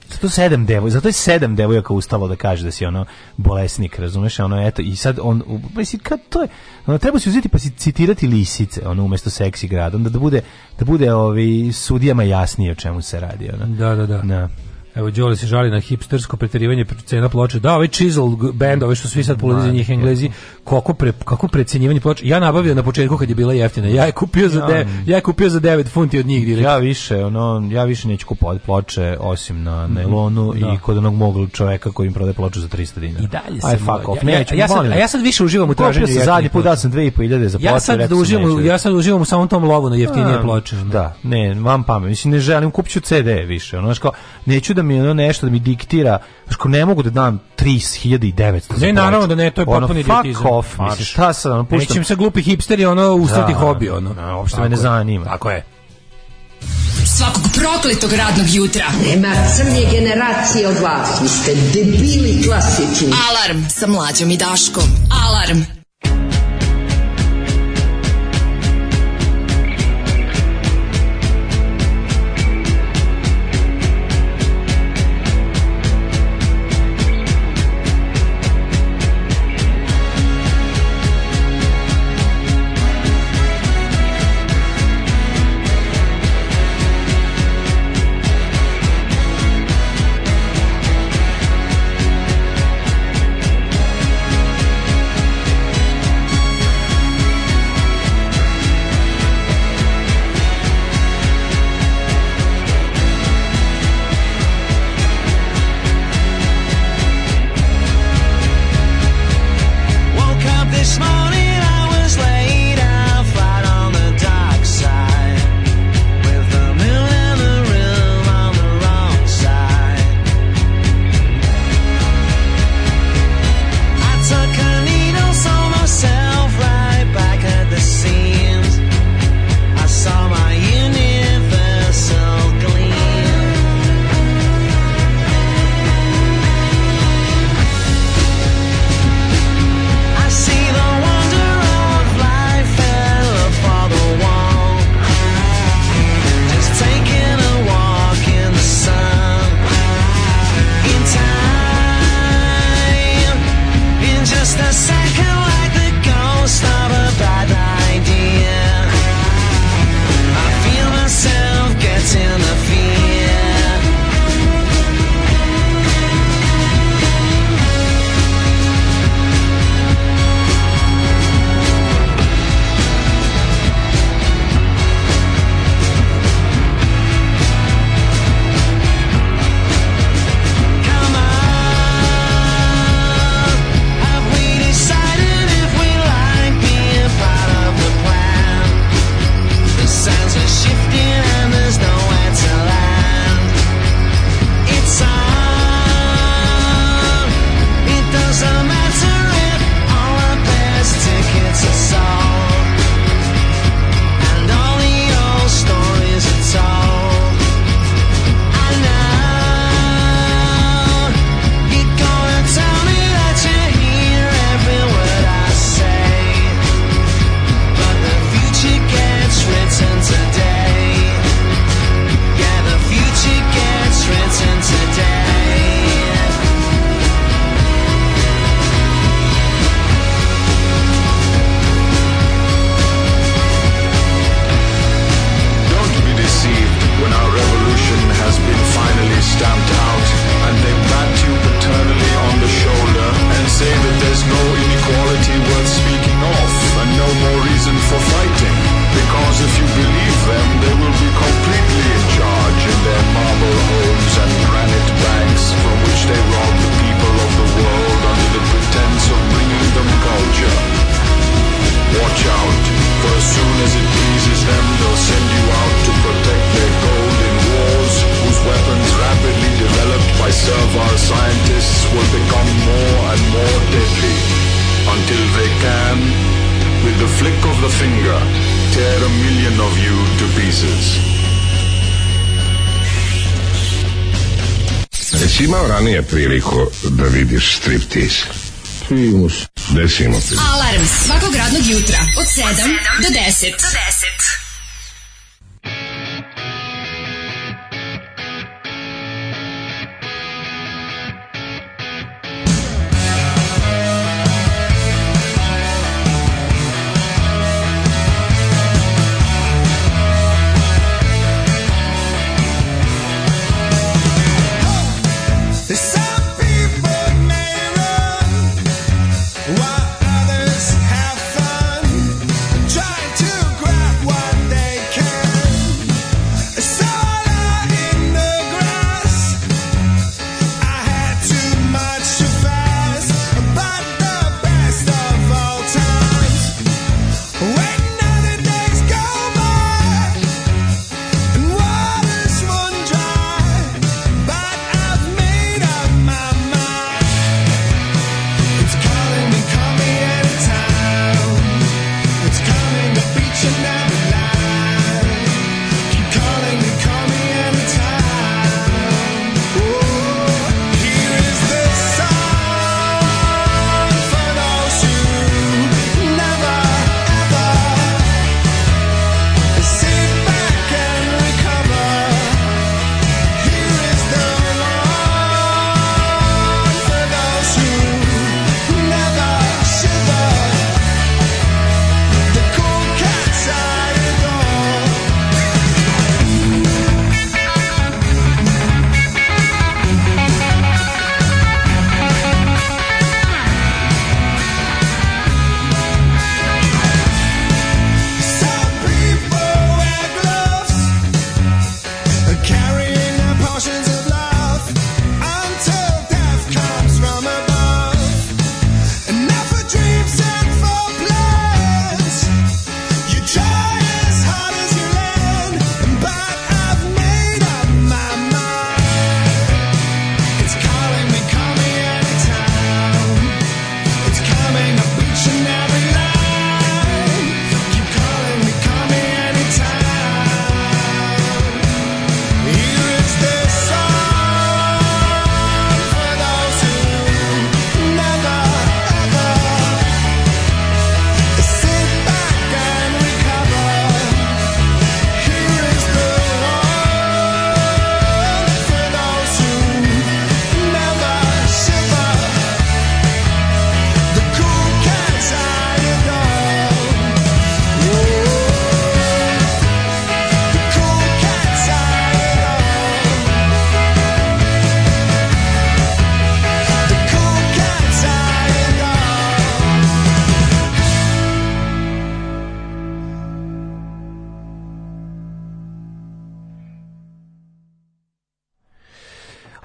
Zato sedam devoj, zato je sedam devojaka ustalo da kaže da si ono bolesnik, razumeš? Ono eto i sad on pa mislim kad to je, ono, treba se uzeti pa si citirati lisice, ono umesto seksi grad, onda da bude da bude ovi sudijama jasnije o čemu se radi, ono. Da, da, da. Na. Da. Evo, Đole se žali na hipstersko preterivanje cena ploče. Da, ovaj Chisel band, ove što svi sad polazi njih englezi, da kako pre, kako precenjivanje počeo. Ja nabavio na početku kad je bila jeftina. Ja je kupio za ja, de, ja je kupio za 9 funti od njih direktno. Ja više, ono, ja više neću kupovati ploče osim na mhm. nailonu mm, i da. kod onog mog čoveka koji im prodaje ploču za 300 dinara. I dalje se Aj fuck off. Ja, ja, ja, sad, a ja sad više uživam u traženju. Kupio zadnji put dao sam 2.500 za ploče. Ja sad da uživam, ja sad uživam u samom tom lovu na jeftinije ploče. Ono. Da, ne, vam pamet. Mislim ne želim kupiću CD više. Ono, znači neću da mi ono nešto da mi diktira. Znači ne mogu da dam 3.900. Ne, naravno da ne, to je potpuni idiotizam off, Marš. mislim, šta sad, ono, puštam. Nećem se glupi hipsteri, ono, ustati da, hobi, ono, da, uopšte me ne zanima. Tako je. Svakog prokletog radnog jutra. Nema crnje generacije od vas, vi ste debili klasični. Alarm sa mlađom i Daškom. Alarm.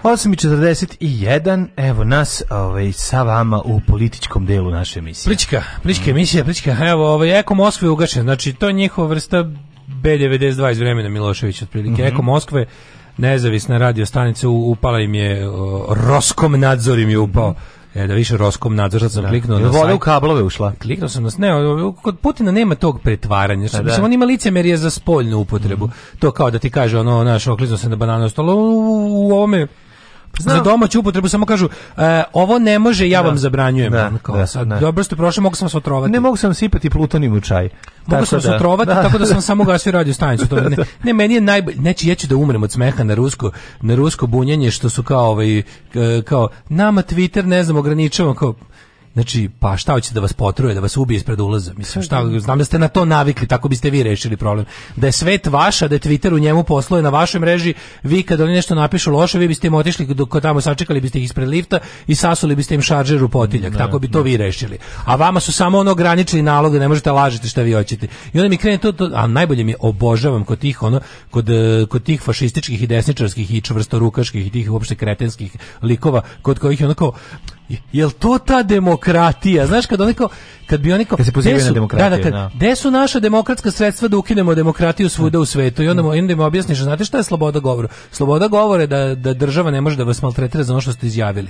8.41, evo nas ovaj, sa vama u političkom delu naše emisije. prička plička mhm. emisija, prička. evo, ovaj, Eko Moskva je ugašen, znači to je njihova vrsta B92 iz vremena Milošević, otprilike, mm -hmm. Eko Moskve, nezavisna radio stanica, upala im je, o, Roskom nadzor im je upao. Mm -hmm. E, da više Roskom nadzor, sad sam da. kliknuo na sajt. u kablove ušla. Kliknuo sam na... Ne, kod Putina nema tog pretvaranja. Što, pa da, mislim, on ima licemerije za spoljnu upotrebu. Mm -hmm. To kao da ti kaže, ono, naš, oklizno se na bananu stalo. U, u ovome Znam. Za domaću upotrebu samo kažu e, ovo ne može, ja da. vam zabranjujem. Da, kao, da, sad, da. Dobro ste prošli, mogu sam se otrovati. Ne mogu sam sipati plutonim u čaj. Mogu tako sam da. vas otrovati, da. tako da sam [LAUGHS] samo gasio radio stanicu. To, ne, ne, meni je najbolje, neći ja ću da umrem od smeha na rusko, na rusko bunjanje što su kao ovaj, kao nama Twitter, ne znam, ograničavamo kao Znači, pa šta hoće da vas potruje, da vas ubije ispred ulaza? Mislim, šta, znam da ste na to navikli, tako biste vi rešili problem. Da je svet vaša, da je Twitter u njemu posluje na vašoj mreži, vi kad oni nešto napišu loše, vi biste im otišli dok tamo sačekali biste ih ispred lifta i sasuli biste im šaržer u potiljak. Ne, da, tako bi to ne. Da. vi rešili. A vama su samo ono ograničeni naloge, ne možete lažiti šta vi hoćete. I onda mi krene to, to a najbolje mi obožavam kod tih ono, kod, e, kod tih fašističkih i desničarskih i čvrstorukaških i tih uopšte kretenskih likova kod kojih je onako Jel to ta demokratija? Znaš kad oni kao kad bi oni kao se pozivaju na demokratiju. Da, dakle, da, kad, no. gde su naša demokratska sredstva da ukinemo demokratiju svuda u svetu? I onda mu da. onda im objasniš, znate šta je sloboda govora? Sloboda govora je da da država ne može da vas maltretira za ono što ste izjavili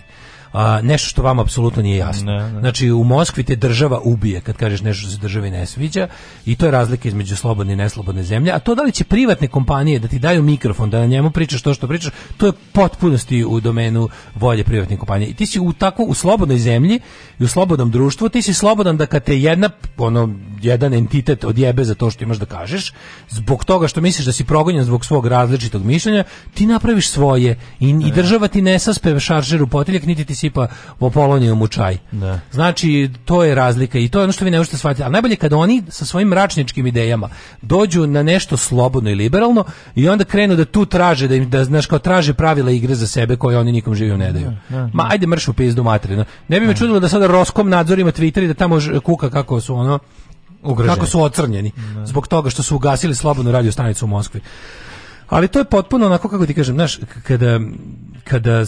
a, nešto što vama apsolutno nije jasno. Ne, ne. Znači u Moskvi te država ubije kad kažeš nešto što se državi ne sviđa i to je razlika između slobodne i neslobodne zemlje, a to da li će privatne kompanije da ti daju mikrofon da na njemu pričaš to što pričaš, to je potpunosti u domenu volje privatne kompanije. I ti si u tako u slobodnoj zemlji i u slobodnom društvu, ti si slobodan da kad te jedna ono jedan entitet odjebe za to što imaš da kažeš, zbog toga što misliš da si progonjen zbog svog različitog mišljenja, ti napraviš svoje i, i država ti ne saspe šaržer u potiljak, niti ti sipa polonijom u čaj. Ne. Da. Znači, to je razlika i to je ono što vi ne možete shvatiti. Ali najbolje kada oni sa svojim mračničkim idejama dođu na nešto slobodno i liberalno i onda krenu da tu traže, da im da, znaš, kao traže pravila igre za sebe koje oni nikom živim ne daju. Ne, da, ne, da. Ma, ajde mrš u pizdu materina. Ne bi me čudilo da sada Roskom nadzorima Twitter i da tamo kuka kako su ono Ugraženi. Kako su ocrnjeni zbog toga što su ugasili slobodnu radio stanicu u Moskvi. Ali to je potpuno onako kako ti kažem, znaš, kada kada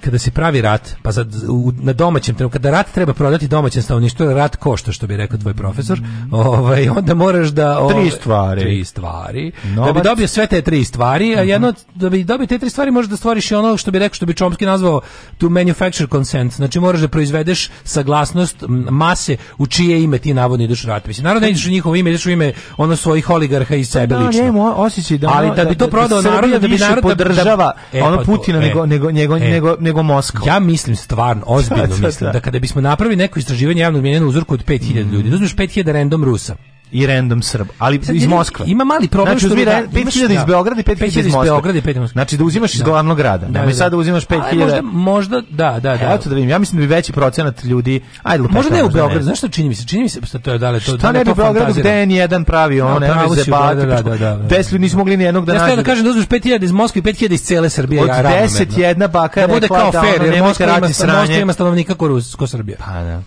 kada se pravi rat, pa za, u, na domaćem kada rat treba prodati domaćem stanovništvu, rat košta, što bi rekao tvoj profesor, mm. ovaj, onda moraš da... Ove, tri ovaj, stvari. Tri stvari. Novac. Da bi dobio sve te tri stvari, a mhm. jedno, da bi dobio te tri stvari možeš da stvoriš i ono što bi rekao, što bi Čomski nazvao to manufacture consent, znači moraš da proizvedeš saglasnost mase u čije ime ti navodno ideš rat. Mislim, naravno ne da pa ideš u njihovo ime, ideš u ime ono svojih oligarha i sebe pa da, lično. Nemo, da, Ali da bi da to da prodao narodu, da bi narod... podržava e, ono pa Putina e. nego, nego, nego, e. nego nego Moskva. Ja mislim stvarno, ozbiljno [LAUGHS] mislim da. da kada bismo napravili neko istraživanje javnog mjenja na uzorku od 5000 mm. ljudi, da uzmeš 5000 random Rusa, i random Srb, ali Sad, iz Moskve. Ima mali problem znači, što da, 5000 da. iz Beograda i 5000 iz Moskve. Beograda i 5000 Znači da uzimaš iz da. glavnog grada. Da, da, sada da uzimaš 5000. Možda možda da, da, da. Eto da vidim. Ja mislim da bi veći procenat ljudi. Ajde, lupa, možda ne u Beogradu. Znaš šta čini mi se? Čini mi se da to je dale to. Šta ne bi u Beogradu gde je jedan pravi on, ne veze se Da, da, da, da. ljudi nisu mogli ni jednog da nađu. Ja da kažem da uzmeš 5000 iz Moskve i 5000 iz cele Srbije. Od 10 jedna baka je rekla da bude kao fer, jer Moskva ima stanovnika ko Rus, ko Srbija. Pa da.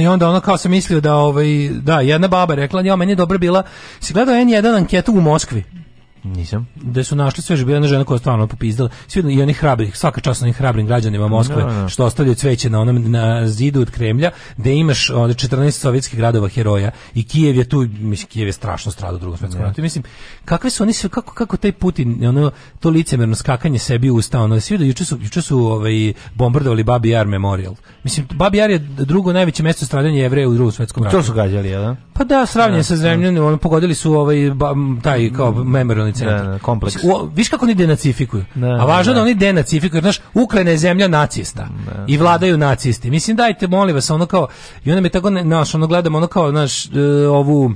I onda ono kao sam mislio da ovaj da jedna baba rekla, ja meni je dobra bila. Si gledao N1 anketu u Moskvi? Nisam. Da su našli sve žbirana žena koja stvarno popizdala. Svi i onih hrabrih, svaka čast onih hrabrim građanima Moskve no, da, no. Da. što ostavljaju cveće na onom na zidu od Kremlja, da imaš od 14 sovjetskih gradova heroja i Kijev je tu, mislim Kijev je strašno stradao u Drugom svjetskom da. ratu. Mislim, kakve su oni sve kako kako taj Putin, ono to licemerno skakanje sebi u usta, ono svi da juče su juče su ovaj bombardovali Babi Jar memorial. Mislim Babi Jar je drugo najveće mjesto stradanja Jevreja u Drugom svjetskom ratu. To su gađali, ja, da? Pa da, sravnje no, sa zemljom, ono pogodili su ovaj ba, taj kao mm. memorial kulturni centar. Da, da, kompleks. U, viš kako oni denacifikuju? Da, A važno da, da oni denacifikuju, znaš, Ukrajina je zemlja nacista da. i vladaju nacisti. Mislim, dajte, molim vas, ono kao, i onda mi tako, znaš, ono gledamo, ono kao, znaš, e, ovu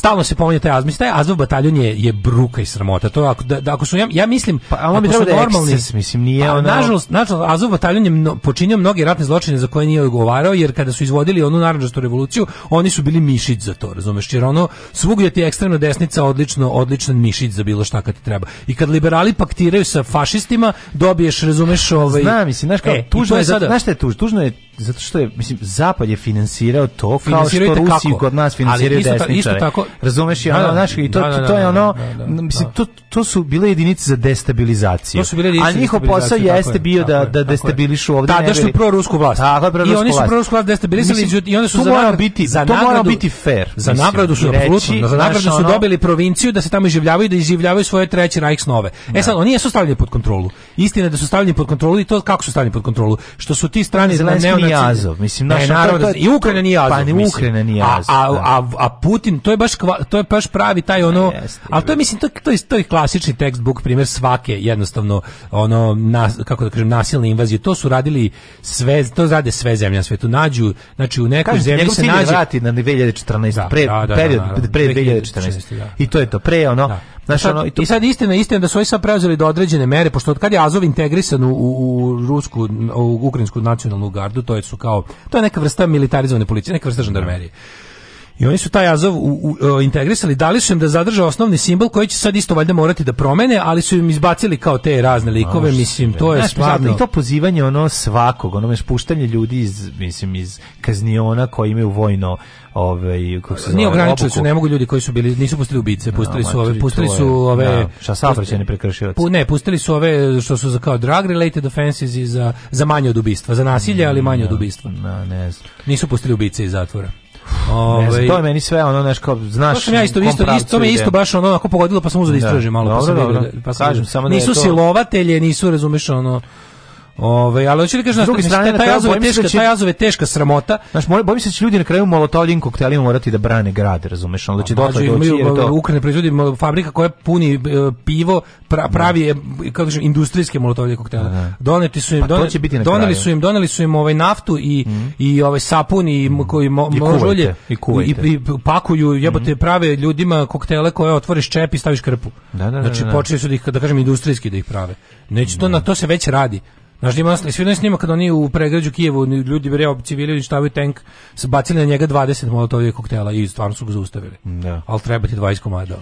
stalno se pominje taj Azov. Taj Azov bataljon je, je bruka i sramota. To ako, da, da ako su, ja, ja mislim, pa, ali bi trebalo da normalni, ekses, mislim, nije pa, ono... Nažalost, nažalost, Azov bataljon je mno, počinio mnoge ratne zločine za koje nije odgovarao, jer kada su izvodili onu naranđastu revoluciju, oni su bili mišić za to, razumeš? Jer ono, svugdje ti je ekstremno desnica odlično, odličan mišić za bilo šta kad ti treba. I kad liberali paktiraju sa fašistima, dobiješ, razumeš, ovaj... Znam, mislim, znaš kao, e, tužno je, sada... znaš šta je tužno? Tužno je zato što je mislim zapad je finansirao to kao što Rusi kako? kod nas finansiraju desničare. Isto tako, razumeš i da, ono, da, znaš, i to, da, da, to je da, ono, da, mislim, to, to su bile jedinice za destabilizaciju. su bile A njihov posao jeste bio da, da destabilišu ovdje. Da, što pro rusku vlast. Tako, vlast I oni su pro rusku vlast destabilizovali i oni su za nagradu, biti, za to mora biti fair. Za nagradu su, apsolutno, za nagradu su dobili provinciju da se tamo življavaju da izživljavaju svoje treće Rajks nove. E sad, oni jesu stavljeni pod kontrolu. Istina da su stavljeni pod kontrolu i to kako su stavljeni pod kontrolu. Što su ti strani za neonacizam. Mislim, naša, ne, i Ukrajina nije pa Azov. Pa ni Ukrajina nije Azov. A, a, a Putin, to je baš to je baš pravi taj ono, Jeste, ali to je mislim to to je to je klasični textbook primjer svake jednostavno ono nas, kako da kažem nasilne invazije. To su radili sve, to rade sve zemlje na svetu. Nađu, znači u nekoj Kažete, zemlji se nađe vrati na 2014, da, pre da, da, period da, da, da, pre 2014. I to je to pre ono Znaš, sad, ono, i, to... I sad istina, istina da su oni sad preuzeli do određene mere, pošto od kad je Azov integrisan u, u, rusku, u ukrajinsku nacionalnu gardu, to je su kao, to je neka vrsta militarizovane policije, neka vrsta žandarmerije. I oni su taj Azov u, u, integrisali, dali su im da zadrže osnovni simbol koji će sad isto valjda morati da promene, ali su im izbacili kao te razne likove, mislim, to je stvarno. I to pozivanje ono svakog, ono spuštanje ljudi iz, mislim, iz kazniona koji imaju vojno ovaj kako se zove, ograničili su ne mogu ljudi koji su bili nisu pustili ubice da, pustili no, su ove pustili su ove da, šta saobraćaj ne prekršio pu, ne pustili su ove što su za kao drug related offenses i za za manje od ubistva za nasilje mm, ali manje od da, ubistva no, da, ne znam. nisu pustili ubice iz zatvora Ove, znam, ovaj, to je meni sve ono, znaš, kao, znaš... To, ja isto, isto, isto me isto baš ono, onako pogodilo, pa sam uzeo da, da. istražim malo. Pa dobro, pa sam, dobro, da- pa sam, kažem, da samo Nisu to... silovatelje, nisu, razumeš, ono... Ove, ali hoću li kažem, da druge strane, taj jazov je teška, da taj jazov je teška sramota. Znaš, bojim se da će ljudi na kraju molotovljin koktelima morati da brane grad, razumeš, onda će dotle doći jer to... E, Ukrajina proizvodi fabrika koja puni e, pivo, pra, da. pravi kako kažem, industrijske molotovlje koktele. Doneti su im, pa doneli, su im, doneli su im ovaj naftu i, mhm. i ovaj sapun i koji možolje i, pakuju, jebote, mhm. prave ljudima koktele koje otvoriš čep i staviš krpu. Da, da, znači, počeli su da ih, da kažem, industrijski da ih prave. Neće to, na to se već radi. Znaš, ima svi snima kad oni u pregrađu Kijevu ljudi bre civili uništavaju tank, bacili na njega 20 molotovih koktela i stvarno su ga zaustavili. Da. Ali treba ti 20 komada.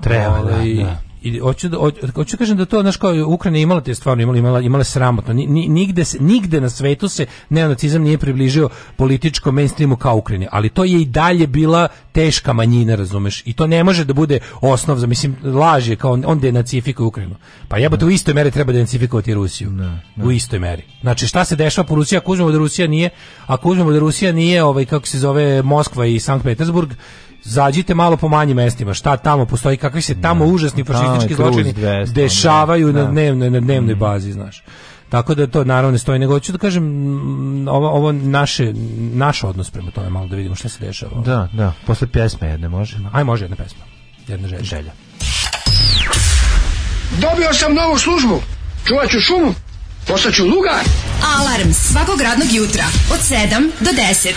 Treba, ovaj, da, da i hoću da hoću da kažem da to znači kao Ukrajina imala te stvarno imala imala imale sramotno ni, nigde se nigde na svetu se neonacizam nije približio političkom mainstreamu kao Ukrajini ali to je i dalje bila teška manjina razumeš i to ne može da bude osnov za mislim laž je kao on, on denacifikuje Ukrajinu pa jebote u da. istoj meri treba denacifikovati Rusiju ne, da, ne. u istoj meri znači šta se dešava po Rusiji ako uzmemo da Rusija nije ako uzmemo da Rusija nije ovaj kako se zove Moskva i Sankt Petersburg zađite malo po manjim mestima, šta tamo postoji, kakvi se tamo da, užasni fašistički zločini dešavaju da. na dnevnoj, na mm. dnevnoj bazi, znaš. Tako da to naravno ne stoji, nego hoću da kažem mm, ovo, ovo naše, naš odnos prema tome, malo da vidimo šta se dešava. Da, da, posle pjesme jedne može. Aj može jedna pesma, jedna želja. želja. Dobio sam novu službu, čuvat ću šumu, postaću lugar. Alarm svakog radnog jutra od 7 do 10.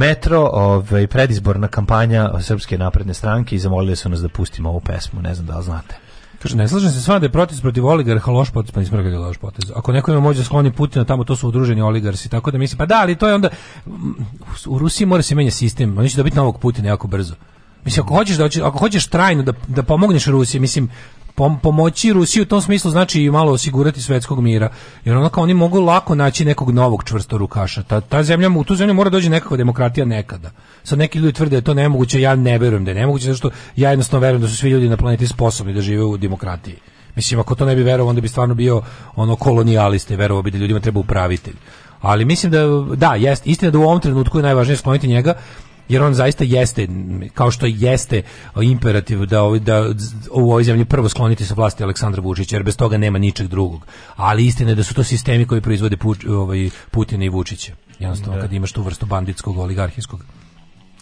Metro, ovaj, predizborna kampanja Srpske napredne stranke i zamolili su nas da pustimo ovu pesmu, ne znam da li znate. Kaže, ne slažem se s vama da je protiv protiv oligarha loš potez, pa nismo rekli da loš potez. Ako neko ima moć da skloni Putina, tamo to su udruženi oligarsi, tako da mislim, pa da, ali to je onda, u Rusiji mora se menja sistem, oni će dobiti novog Putina jako brzo. Mislim, ako hoćeš, da, ako hoćeš trajno da, da pomogneš Rusiji, mislim, pom pomoći Rusiji u tom smislu znači i malo osigurati svetskog mira. Jer onda kao oni mogu lako naći nekog novog čvrstorukaša. Ta, ta zemlja, u tu zemlju mora doći nekakva demokratija nekada. Sad neki ljudi tvrde da to nemoguće, ja ne verujem da je nemoguće, zato što ja jednostavno verujem da su svi ljudi na planeti sposobni da žive u demokratiji. Mislim, ako to ne bi verovao, onda bi stvarno bio ono kolonijaliste, verovao bi da ljudima treba upravitelj. Ali mislim da, da, jest, istina da u ovom trenutku je najvažnije skloniti njega, jer on zaista jeste, kao što jeste uh, imperativ da, ovo, da u ovoj zemlji prvo skloniti sa vlasti Aleksandra Vučića, jer bez toga nema ničeg drugog. Ali istina je da su to sistemi koji proizvode Puč, ovaj, Putina i Vučića. Jednostavno, da. kad imaš tu vrstu banditskog, oligarhijskog,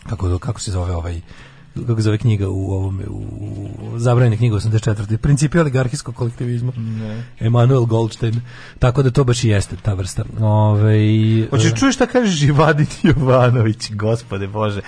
kako, kako se zove ovaj kako zove knjiga u ovom u, u zabranjena 84. Principi oligarhijskog kolektivizma. Ne. Emanuel Goldstein. Tako da to baš i jeste ta vrsta. Ovaj Hoćeš e, čuješ šta kaže Živadin Jovanović, gospode Bože.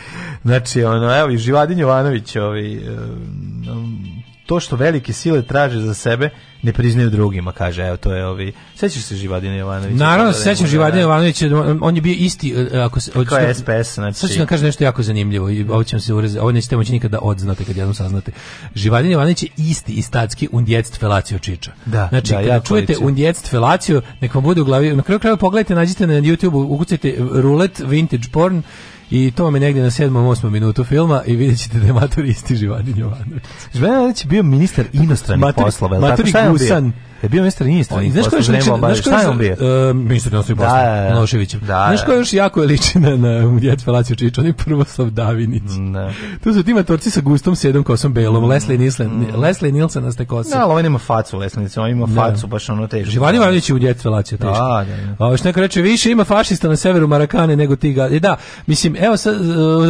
Znači ono, evo Živadin Jovanović, ovaj um, to što velike sile traže za sebe ne priznaju drugima, kaže, evo to je ovi. Sećaš se Živadina Jovanovića? Naravno, se pa da, sećam da, da, Živadina Jovanovića, on je bio isti e, e, ako se hoćeš. je SPS, znači. Sad ću vam kažem nešto jako zanimljivo i ovo ćemo se urez, ovo nećete moći nikada odznate kad jednom saznate. Živadin Jovanović je isti i statski undjetst felacio čiča. Da, znači, da, ja čujete undjetst felacio, nek vam bude u glavi. Na kraju krajeva pogledajte, nađite na YouTube, ukucajte rulet vintage porn I to vam je negdje na 7. 8. minutu filma i vidjet ćete da je matur Živadin Jovanović. Živadin Jovanović bio ministar inostranih poslova. Matur Gusan. Bio? E, je bio ministar inostranih poslova. Znaš ko je Šta je on bio? E, ministar inostranih poslova. Da, da, da. Miloševićem. Znaš ko još jako je ličan na, na Djet Felaciju Čić? On je prvoslav Davinić. Da. Tu su ti matorci sa gustom, sedom kosom belom. Leslie Nilsen. Mm. Leslie Nilsen nas te kose. Da, ali ovaj nema facu Leslie Nilsen. On ovaj ima facu, baš ono teško. Živani Ivanović u Djet Felaciju teško. Da, da. A, što neko reče, više ima fašista na severu Marakane nego ti ga. E, da, mislim, evo sad,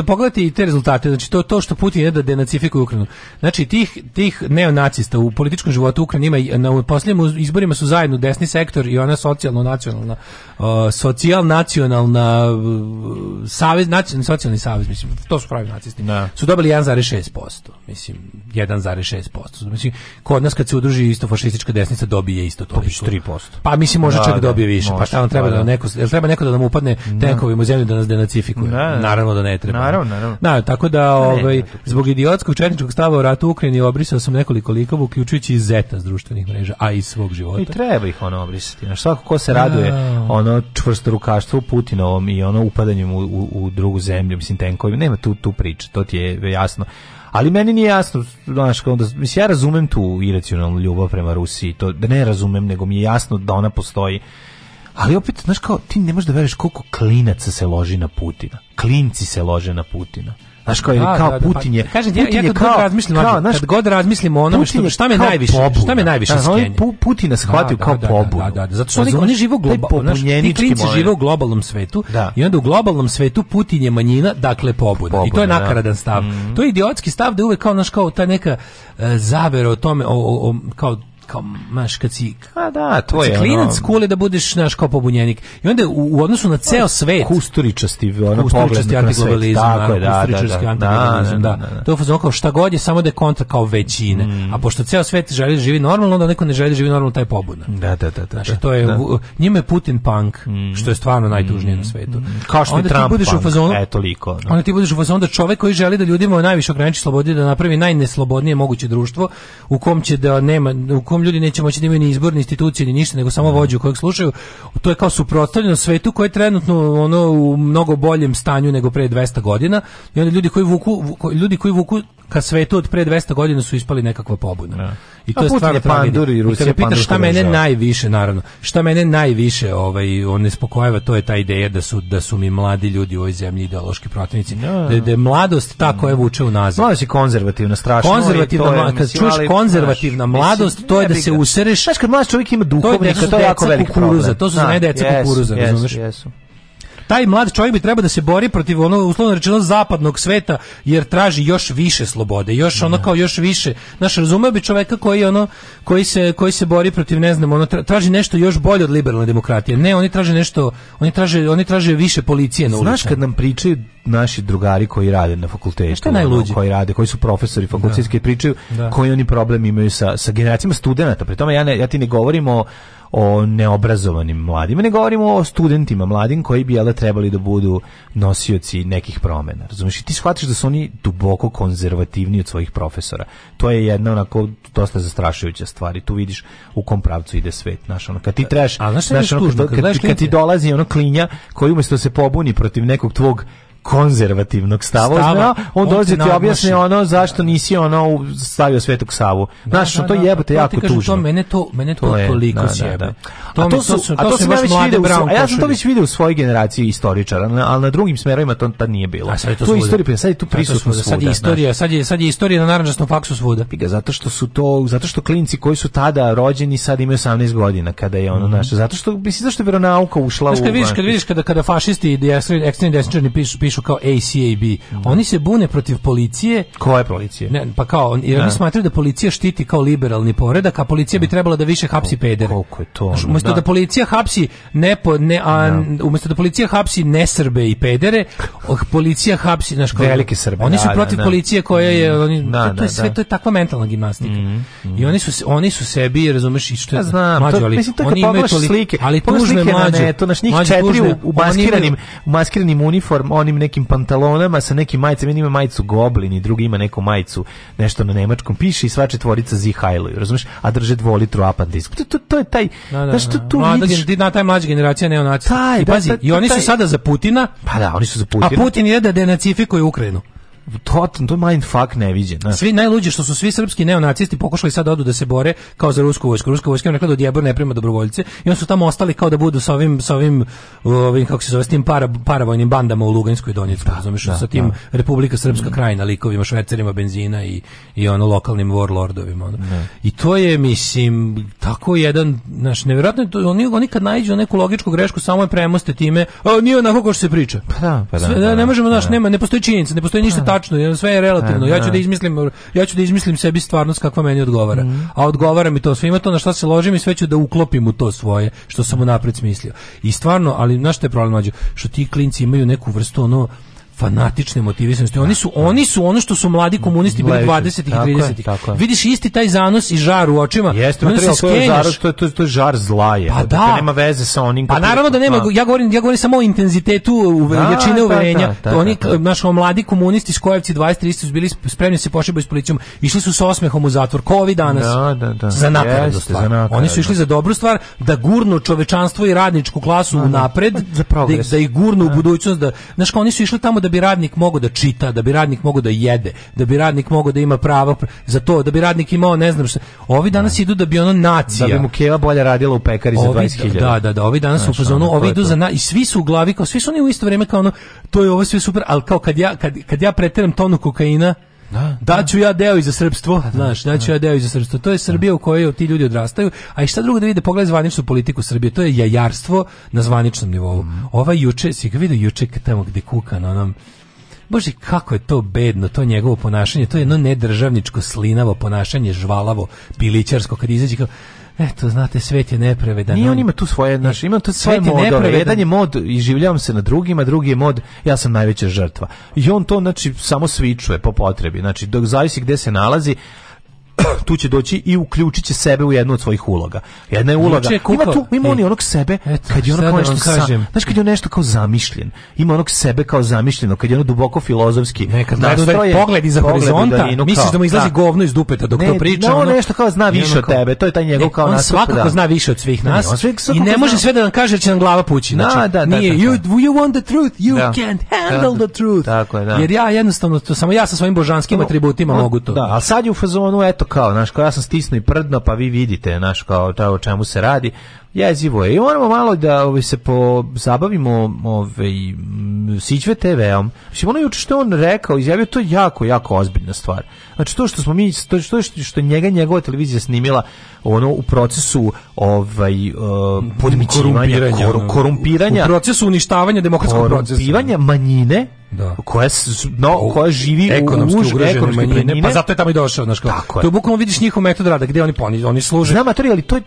pogledajte i te rezultate. Znači, to, to što Putin je da denacifikuje Ukrajinu. Znači, tih, tih neonacista u političkom životu Ukrajine ima na posljednjem izborima su zajedno desni sektor i ona socijalno nacionalna uh, socijal nacionalna uh, savez nacionalni socijalni savez mislim to su pravi nacisti. Ne. Da. Su dobili 1,6%, mislim 1,6%. Mislim kod nas kad se udruži isto fašistička desnica dobije isto to. 3%. Pa mislim može da, čak da, da dobije više. Pa može, pa šta nam treba da, da neko jel treba neko da nam upadne da. tenkovima u zemlju da nas denacifikuje. Ne, naravno da ne treba. Naravno, naravno. Na, tako da ovaj zbog idiotskog četničkog stava u ratu u Ukrajini obrisao sam nekoliko likova uključujući i Zeta s društvenih mreža, a i svog života. I treba ih ono obrisati. Znaš, svako ko se raduje da. ono čvrstorukaštvu Putinovom i ono upadanjem u, u, u drugu zemlju, mislim, tenkovi, nema tu, tu priče, to ti je jasno. Ali meni nije jasno, znaš, kao da, mislim, ja razumem tu iracionalnu ljubav prema Rusiji, to da ne razumem, nego mi je jasno da ona postoji. Ali opet, znaš, kao, ti ne možeš da veriš koliko klinaca se loži na Putina. Klinci se lože na Putina. Znaš kao, da, kao da, da, pa Putin je... Pa, kažem, Putin ja, ja kad god razmislim, kao, znaš, kad god razmislim ono, onome što, šta me najviše, pobu, šta me najviše da, skenje. Da, Putina shvatio da, kao da, da, da pobu. Da, da, da, zato što oni, oni žive u globalnom, ti klinci žive u globalnom svetu da. i onda u globalnom svetu Putin je manjina, dakle pobuda. pobuda I to je da. nakaradan stav. Mm. To je idiotski stav da uvek kao, naš kao ta neka e, zavera o tome, o, o, o kao kao, maš, kad si, a pa da, to je klinac ono... kule da budeš naš kao pobunjenik. I onda u, u odnosu na ceo svet... Kusturičasti, ono kusturičasti antiglobalizam, tako je, da, da da, da, antiglobalizam, da, da, da, da. To je fazon kao šta god je, samo da je kontra kao većine. Mm. A pošto ceo svet želi da živi normalno, onda neko ne želi da živi normalno, taj pobuna. Da, da, da. Znači, to je, da. njima je Putin punk, mm. što je stvarno najtužnije mm. na svetu. Mm. Kao što onda je Trump ti budeš punk, u fazonu, e, toliko. No. Da. Onda ti budeš u fazonu da čovek koji želi da ljudima najviše ograniči slobode, da napravi najneslobodnije moguće društvo, u kom će da nema, u kom kom ljudi neće moći da imaju ni izbor, ni institucije, ni ništa, nego samo da. vođu kojeg slušaju, to je kao suprotstavljeno svetu koje je trenutno ono u mnogo boljem stanju nego pre 200 godina i onda ljudi koji vuku, ljudi koji vuku ka svetu od pre 200 godina su ispali nekakva pobuna. Ja. Da. I to A je stvar panduri i Rusija. pitaš šta mene režava. najviše naravno, šta mene najviše ovaj on nespokojava, to je ta ideja da su da su mi mladi ljudi u ovoj zemlji ideološki protivnici. Da, da je da mladost ta koja vuče unazad. nazad. Mladost je konzervativna, strašno. Konzervativna, je, mla, kad čuš konzervativna znaš, mladost, mislim, to je da se usereš. Znaš kad mlad čovjek ima duhovnika, to je jako veliki problem. To su za deca kukuruza, jesu taj mlad čovjek bi trebao da se bori protiv ono uslovno rečeno zapadnog sveta jer traži još više slobode, još ono da. kao još više. Naš razumeo bi čovjeka koji ono koji se koji se bori protiv ne znam, ono traži nešto još bolje od liberalne demokratije. Ne, oni traže nešto, oni traže oni traže više policije na ulici. Znaš kad nam pričaju naši drugari koji rade na fakultetu, ono, koji rade, koji su profesori fakultetski da. pričaju da. koji oni problem imaju sa sa generacijama studenata. Pri ja ne, ja ti ne govorimo o neobrazovanim mladima, ne govorimo o studentima mladim koji bi jela da, trebali da budu nosioci nekih promena. Razumeš, ti shvatiš da su oni duboko konzervativni od svojih profesora. To je jedna onako dosta zastrašujuća stvar i tu vidiš u kom pravcu ide svet, znaš, ono, kad ti trebaš, znaš, ono, kad, kad, kad, ti dolazi ono klinja koji umjesto da se pobuni protiv nekog tvog konzervativnog stava, stava zna, on, on dođe ti objasni ono zašto nisi ono stavio Svetog Savu. Da, Znaš, da, to da, da, jako kažu, tužno. To mene to mene to, to je, toliko da, da sjebe. Da, da. To a to su, to, a to, to sam ja već video, a ja sam to već vidio u svojoj generaciji istoričara, ali na drugim smerovima to tad nije bilo. A sad je to, to istorija, pa sad je tu prisutno svuda. Sad je istorija, sad je sad je istorija na narandžastom faksu svuda. Piga zato što su to zato što klinci koji su tada rođeni sad imaju 18 godina kada je ono mhm. naše. Zato što mislim zašto je veronauka ušla u. Znaš kad vidiš vidiš kada kada fašisti i ekstremni desničari pišu pišu došao kao ACAB. Mm. Da. Oni se bune protiv policije. Koje policije? Ne, pa kao, jer ne. oni da. smatraju da policija štiti kao liberalni poredak, a policija bi da. trebala da više hapsi pedere. Koliko je to? Umesto da. da. policija hapsi ne, po, ne, a, umesto da policija hapsi ne Srbe i pedere, oh, policija hapsi, naš kao, veliki Srbe. Oni su protiv da, policije koja je, mm. oni, to, to je sve, to je takva mentalna gimnastika. Mm. mm. I oni su, oni su sebi, razumeš, i što je, znam, mađu, to, ali, mislim, to oni imaju slike, ali tužne mađe. To naš njih četiri u maskiranim uniform, onim nekim pantalonama sa nekim majicama, jedan ima majicu Goblin i drugi ima neku majicu, nešto na nemačkom, piše i sva četvorica zihajluju, razumiješ? A drže dvolitru apan disk. To, to, to je taj, da, da, znaš što da. tu mlada, vidiš? Na taj mlađa generacija neonacija. Taj, I da, pazi, da, da, i oni su taj... sada za Putina, pa da, oni su za Putina. A Putin je da denacifikuje Ukrajinu totalno to je fuck neviđen. Ne? Svi najluđi što su svi srpski neonacisti pokušali sad da odu da se bore kao za rusku vojsku. Ruska vojska je rekla da odjebor ne prima dobrovoljce i oni su tamo ostali kao da budu sa ovim sa ovim, ovim kako se zove s tim para, paravojnim bandama u Luganskoj i Donjecku, da, razumiješ, da, sa tim da. Republika Srpska mm. krajina likovima, švecerima benzina i i ono lokalnim warlordovima. Ono. I to je mislim tako jedan naš nevjerojatno oni oni kad naiđu na neku logičku grešku samo je premoste time, a nije onako kako se priča. Pa da, pa da, Sve, da, ne možemo, znaš, nema, ne postoji činjenica, ne postoji ništa pa tačno, sve je relativno. E, ja ću da. da izmislim, ja ću da izmislim sebi stvarnost kakva meni odgovara. Mhm. A odgovara mi to svima to na šta se ložim i sve ću da uklopim u to svoje što sam unapred smislio. I stvarno, ali znaš što je problem mlađe? Što ti klinci imaju neku vrstu ono fanatične motivisanosti. Oni su oni su ono što su mladi komunisti bili 20-ih i 30-ih. Vidiš isti taj zanos i žar u očima. Jeste, to je zanos, to je to, to je žar zlaje. Pa da. nema veze sa onim. Pa naravno da nema, pa. ja govorim, ja govorim samo o intenzitetu, da, jačine da, da, uverenja. Da, oni naši mladi komunisti Skojevci 20-30 su bili spremni se pošibaju s policijom. Išli su sa osmehom u zatvor. Kovi danas? Da, da, da. Za napred. Oni su išli za dobru stvar da gurnu čovečanstvo i radničku klasu napred, da, pa, da ih gurnu u budućnost da, znači oni su išli tamo da bi radnik mogao da čita, da bi radnik mogao da jede, da bi radnik mogao da ima prava za to, da bi radnik imao ne znam šta. Ovi danas idu da bi ono nacija. Da bi mu keva bolje radila u pekari ovi, za 20.000. Da, da, da, ovi danas znači, u fazonu, ovi idu za na, i svi su u glavi kao svi su oni u isto vrijeme kao ono to je ovo sve super, al kao kad ja kad, kad ja preteram tonu kokaina, Da, da, da ću ja deo i za srpstvo, pa da, znaš, da ću da. ja deo i za srpstvo. To je Srbija u kojoj ti ljudi odrastaju, a i šta drugo da vide, pogled zvaničnu politiku Srbije, to je jajarstvo na zvaničnom nivou. Mm. Ova juče, si ga vidio juče tamo gde kuka na onom, Bože, kako je to bedno, to njegovo ponašanje, to je jedno nedržavničko, slinavo ponašanje, žvalavo, pilićarsko, kad izađe kao, Eto, znate, svet je neprevedan. Nije on ima tu svoje, znaš, ima tu svoje modove. Jedan je mod i življavam se na drugima, drugi je mod, ja sam najveća žrtva. I on to, znači, samo svičuje po potrebi. Znači, dok zavisi gde se nalazi, [CLEARS THROAT] tu će doći i uključit sebe u jednu od svojih uloga. Jedna je uloga. Ima tu ima oni onog sebe Eto, kad je ono da nešto kažem. Sa, znaš kad je nešto kao zamišljen. Ima onog sebe kao zamišljeno, kad je ono duboko filozofski. Nekad nastroje, pogled iza horizonta, misliš da mu izlazi da. govno iz dupeta da dok ne, to da, priča. Ne, on ono, nešto kao zna više od tebe. To je taj njegov e, kao nas. Svakako zna više od svih nas. I ne može sve da nam kaže će nam glava pući. Znači, nije you want the truth, you can't handle the truth. Jer ja jednostavno to samo ja sa svojim božanskim atributima mogu to. Da, a sad je u fazonu eto kao, znaš, kao ja sam stisnuo i prdno, pa vi vidite, znaš, kao, ta, o čemu se radi, Jezivo je. I moramo malo da ovaj, se pozabavimo ovaj, Sićve TV-om. Mislim, ono juče što on rekao, izjavio to jako, jako ozbiljna stvar. Znači, to što smo mi, to što, što njega njegova televizija snimila ono u procesu ovaj, uh, podmićivanja, korumpiranja, korumpiranja u, procesu uništavanja demokratskog procesa. manjine, da. koja no koja živi ekonomski u ugrožene manjine, manjine, pa zato je tamo i došao, znaš kako. To je bukvalno vidiš njihov metod rada, gde oni oni, oni služe. Znam, ali to je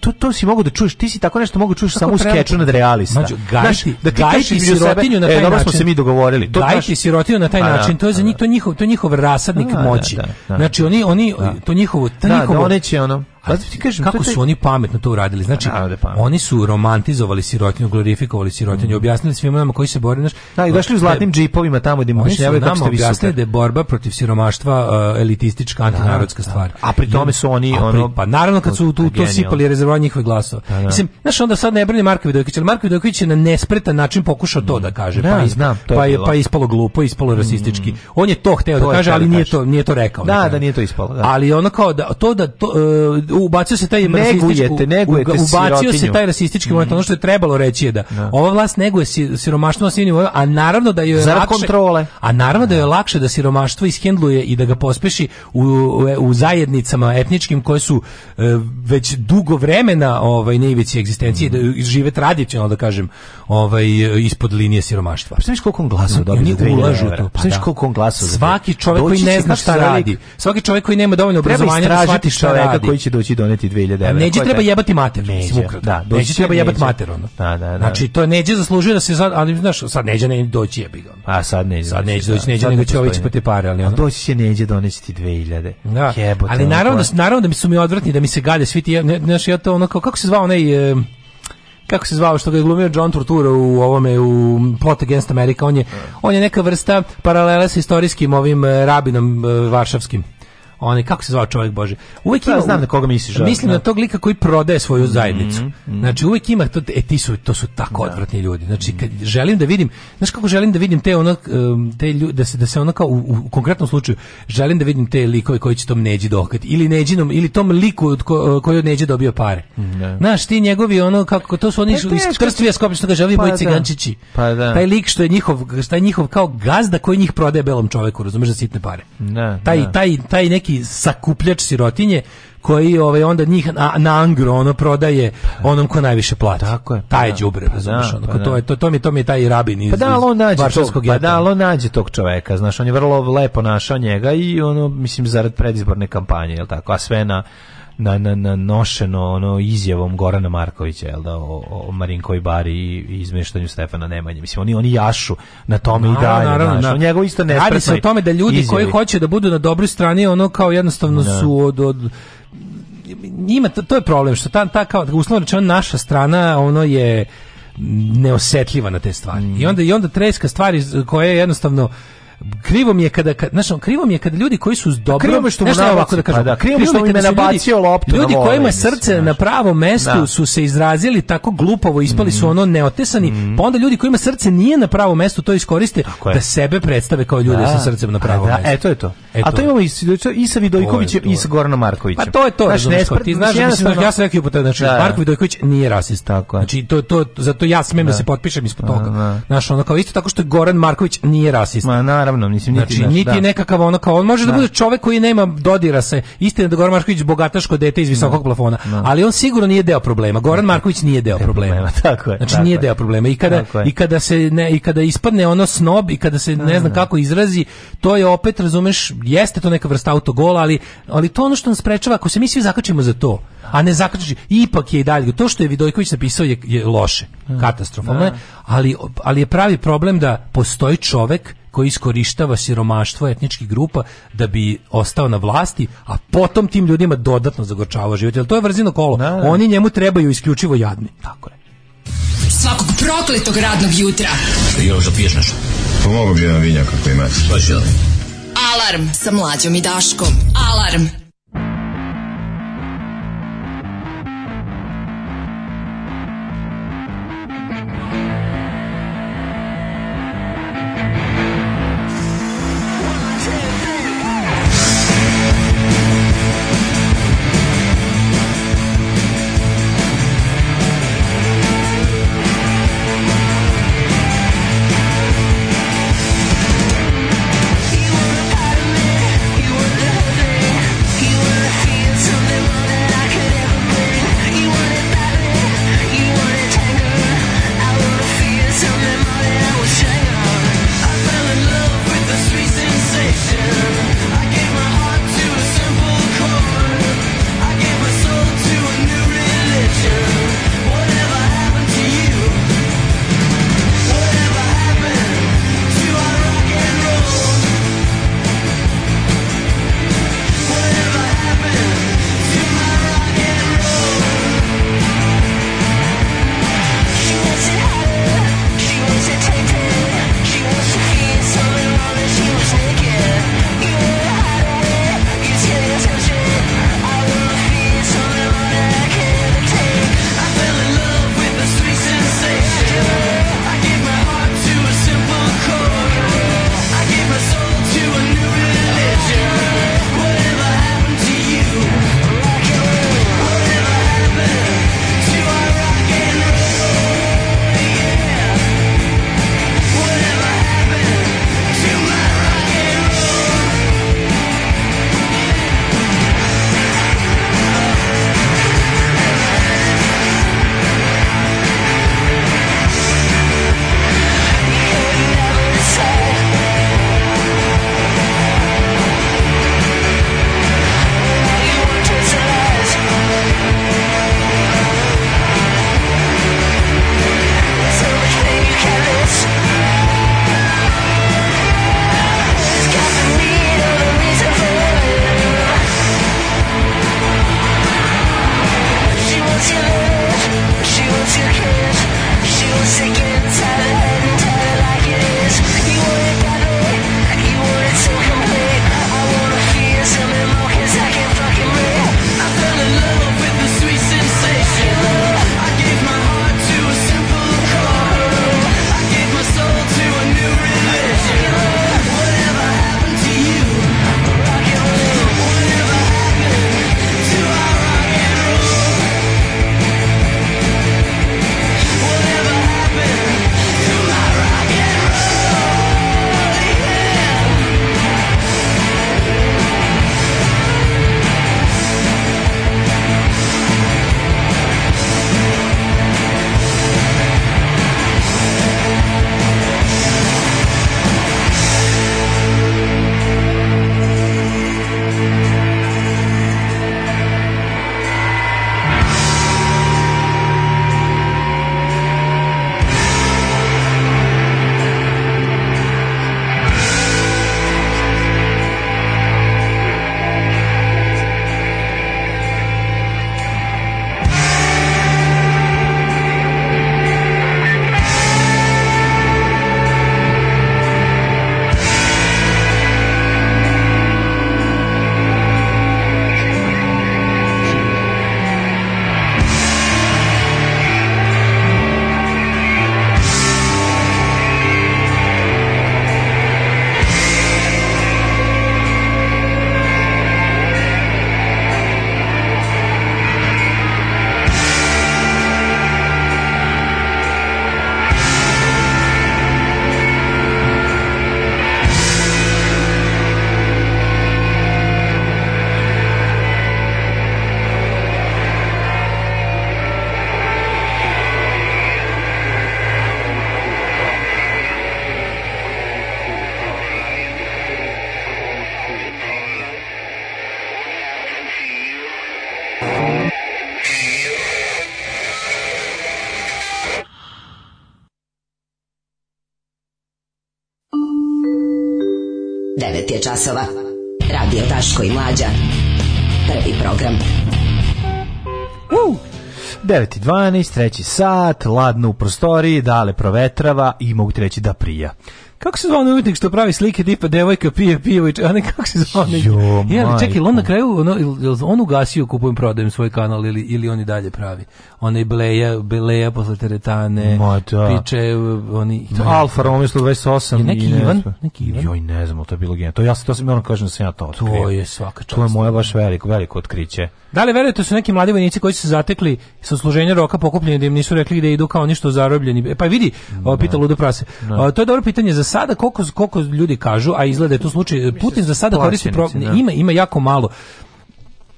to, to si mogu da čuješ, ti si tako nešto mogu da čuješ samo u skeču nad realista. Mađu, gajti, da gajti sirotinju na e, taj način e, način. smo se mi dogovorili. To, gajti sirotinju na taj pa da, način, to je za pa njih, da. to njihov, to njihov rasadnik moći. Da, da, da. Znači, oni, oni, to njihovo, to njihovo, da, da, one će ono Ali ti kažem, kako su oni pametno to uradili? Znači, pa da, da, oni su romantizovali sirotinju, glorifikovali sirotinju, mm. objasnili svima nama koji se bore, znaš. Da, i da, došli u zlatnim džipovima tamo gdje možeš nevjeti kako ste vi super. da je borba protiv siromaštva uh, elitistička, antinarodska stvar. A pri tome su oni... Pri, ono, pa naravno kad su tu, to sipali rezervovanje njihovih glasova. Mislim, znaš, onda sad ne brani Marko Vidović, ali Marko Vidović je na nespretan način pokušao to da kaže. Pa, znam, pa, je, pa ispalo glupo, ispalo rasistički. Mm. On je to hteo da kaže, ali nije to, nije to rekao. Da, da nije to ispalo. Ali ono kao da, to da, uh, ubacio se taj negujete, negujete ubacio sirotinju. se taj rasistički mm. moment, mhm. ono što je trebalo reći je da no. Da. ova vlast neguje siromaštvo na svim nivoima, a naravno da je lakše kontrole. A naravno da je da. lakše da siromaštvo ishendluje i da ga pospeši u, u, u zajednicama etničkim koje su uh, već dugo vremena ovaj na ivici egzistencije mm. da mhm. žive tradicionalno da kažem, ovaj ispod linije siromaštva. Pa znaš koliko on glasova da dobije? Oni ulažu to. Pa, pa znaš koliko on glasova. Svaki čovjek koji ne zna šta radi, svaki čovjek koji nema dovoljno obrazovanja da shvati koji će ući doneti 2000 evra. Neđe treba jebati mater, mislim ukratko. Da, doći neđe treba jebati mater, ono. Da, da, da. Znači, to Neđi zaslužuje da se, sad, ali znaš, sad neđe ne doći jebi ga. A sad Neđi. Sad Neđi da. doći, neđe nego će ović po te pare, ali ono. Doći će neđe doneti 2000. Da. Jebote, ali naravno, da naravno da mi su mi odvratni, da mi se gade svi ti, znaš, ja to ono, kako se zvao onaj, e, kako se zvao što ga je glumio John Turturro u ovome u Plot Against America on je on je neka vrsta paralele sa istorijskim ovim e, rabinom e, varšavskim onaj kako se zove čovjek bože. Uvek pa, ima ja znam na koga misliš. Da, Mislim da. na tog lika koji prodaje svoju mhm, zajednicu. Mm -hmm. Znači uvek ima to e ti su to su tako da. odvratni ljudi. Znači mhm. kad želim da vidim, znaš kako želim da vidim te ono te ljude da se da se ono kao u, u, konkretnom slučaju želim da vidim te likove koji će tom neđi dokati ili neđinom ili tom liku od koji od neđe dobio pare. Mhm, da. Znaš ti njegovi ono kako to su oni pa, iz Krstvija Skoplja što ga želi pa, cigančići. Da. Pa da. Taj lik što je njihov, što je njihov kao gazda koji njih prodaje belom čoveku, razumeš za sitne pare. Da, taj, da. taj taj neki neki sakupljač sirotinje koji ovaj onda njih na, na angro ono prodaje onom ko najviše plati. Tako je. Pa taj đubre, pa znaš, da, ono, pa da. to je to to mi to mi je taj rabin iz. Pa da on nađe tog, pa da on nađe tog čoveka, znaš, on je vrlo lepo našao njega i ono mislim zarad predizborne kampanje, je l' tako? A sve na na, na, na nošeno ono izjavom Gorana Markovića jel da o, o Marinkoj bari i izmeštanju Stefana Nemanje mislim oni oni jašu na tome naravno, i dalje naravno, naš, njegov isto ne radi se o tome da ljudi izjavi. koji hoće da budu na dobroj strani ono kao jednostavno da. su od, od njima to, to, je problem što ta, ta kao uslovno rečeno naša strana ono je neosetljiva na te stvari. Mm. I onda i onda treska stvari koje je jednostavno krivo mi je kada kad našo krivo mi je kada ljudi koji su dobro krivo što mu nešto ovako da kažem pa da krivo, krivo što mi me nabacio loptu ljudi na kojima srce naša. na pravom mestu da. su se izrazili tako glupovo ispali mm. su mhm. ono neotesani mm. pa onda ljudi kojima srce nije na pravom mestu to iskoriste da sebe predstave kao ljude da. sa srcem na pravom da, mestu e to je to e, a to imamo i, i sa Vidojkovićem i sa Goranom Markovićem pa to je to znaš, ne, pa ti znaš mislim da- ja sam rekao puta znači da, Marko Vidojković nije rasista tako znači to to zato ja smem da se potpišem ispod toga znaš ono kao isto tako što Goran Marković nije rasista naravno, mislim niti znači, naš, niti da. nekakav ono kao on može da, da bude čovjek koji nema dodira se. Istina da Goran Marković bogataško dete iz visokog da. plafona, da. ali on sigurno nije deo problema. Goran Marković nije deo problema. [LAUGHS] Tako je. Znači nije deo problema i kada i kada se ne i kada ispadne ono snob i kada se ne da, znam kako izrazi, to je opet razumeš, jeste to neka vrsta autogola, ali ali to ono što nas sprečava ako se mi svi zakačimo za to, a ne zakači ipak je i dalje to što je Vidojković napisao je, je loše, katastrofalno je, ali ali je pravi problem da postoji čovjek koji iskorištava siromaštvo etničkih grupa da bi ostao na vlasti, a potom tim ljudima dodatno zagorčavao život. Jel to je vrzino kolo. Da, da. Oni njemu trebaju isključivo jadni. Tako je. Svakog prokletog radnog jutra. Još da piješ nešto? Pomogu pa bi jedan vinjak ako imate. Pa želim. Alarm sa mlađom i Daškom. Alarm. časova. Radio Taško i Mlađa. Prvi program. Uh! 9.12, treći sat, ladno u prostoriji, dale provetrava i mogu ti reći da prija. Kako se zvao umetnik što pravi slike tipa devojka pije pivo i a ne kako se zove? neki? Ja, čekaj, on na kraju ono, on ugasio kupujem prodajem svoj kanal ili ili on i dalje pravi. Onaj Bleja, Bleja posle teretane. Ma da. Piče oni to Alfa Romeo 28 i neki i ne Ivan, neki Ivan. Joj, ne znam, to je bilo genijalno. To ja se to se moram kažem da sam ja to otkrio. To je svaka čast. To je moje baš veliko, veliko otkriće. Da li verujete da su neki mladi vojnici koji su se zatekli sa služenja roka pokupljeni da im nisu rekli da idu kao ništa zarobljeni. E, pa vidi, da. pita Ludo Prase. Da. to je dobro pitanje za sada koliko koliko ljudi kažu, a izgleda da je to slučaj, da Putin za sada koristi pro, da. ima ima jako malo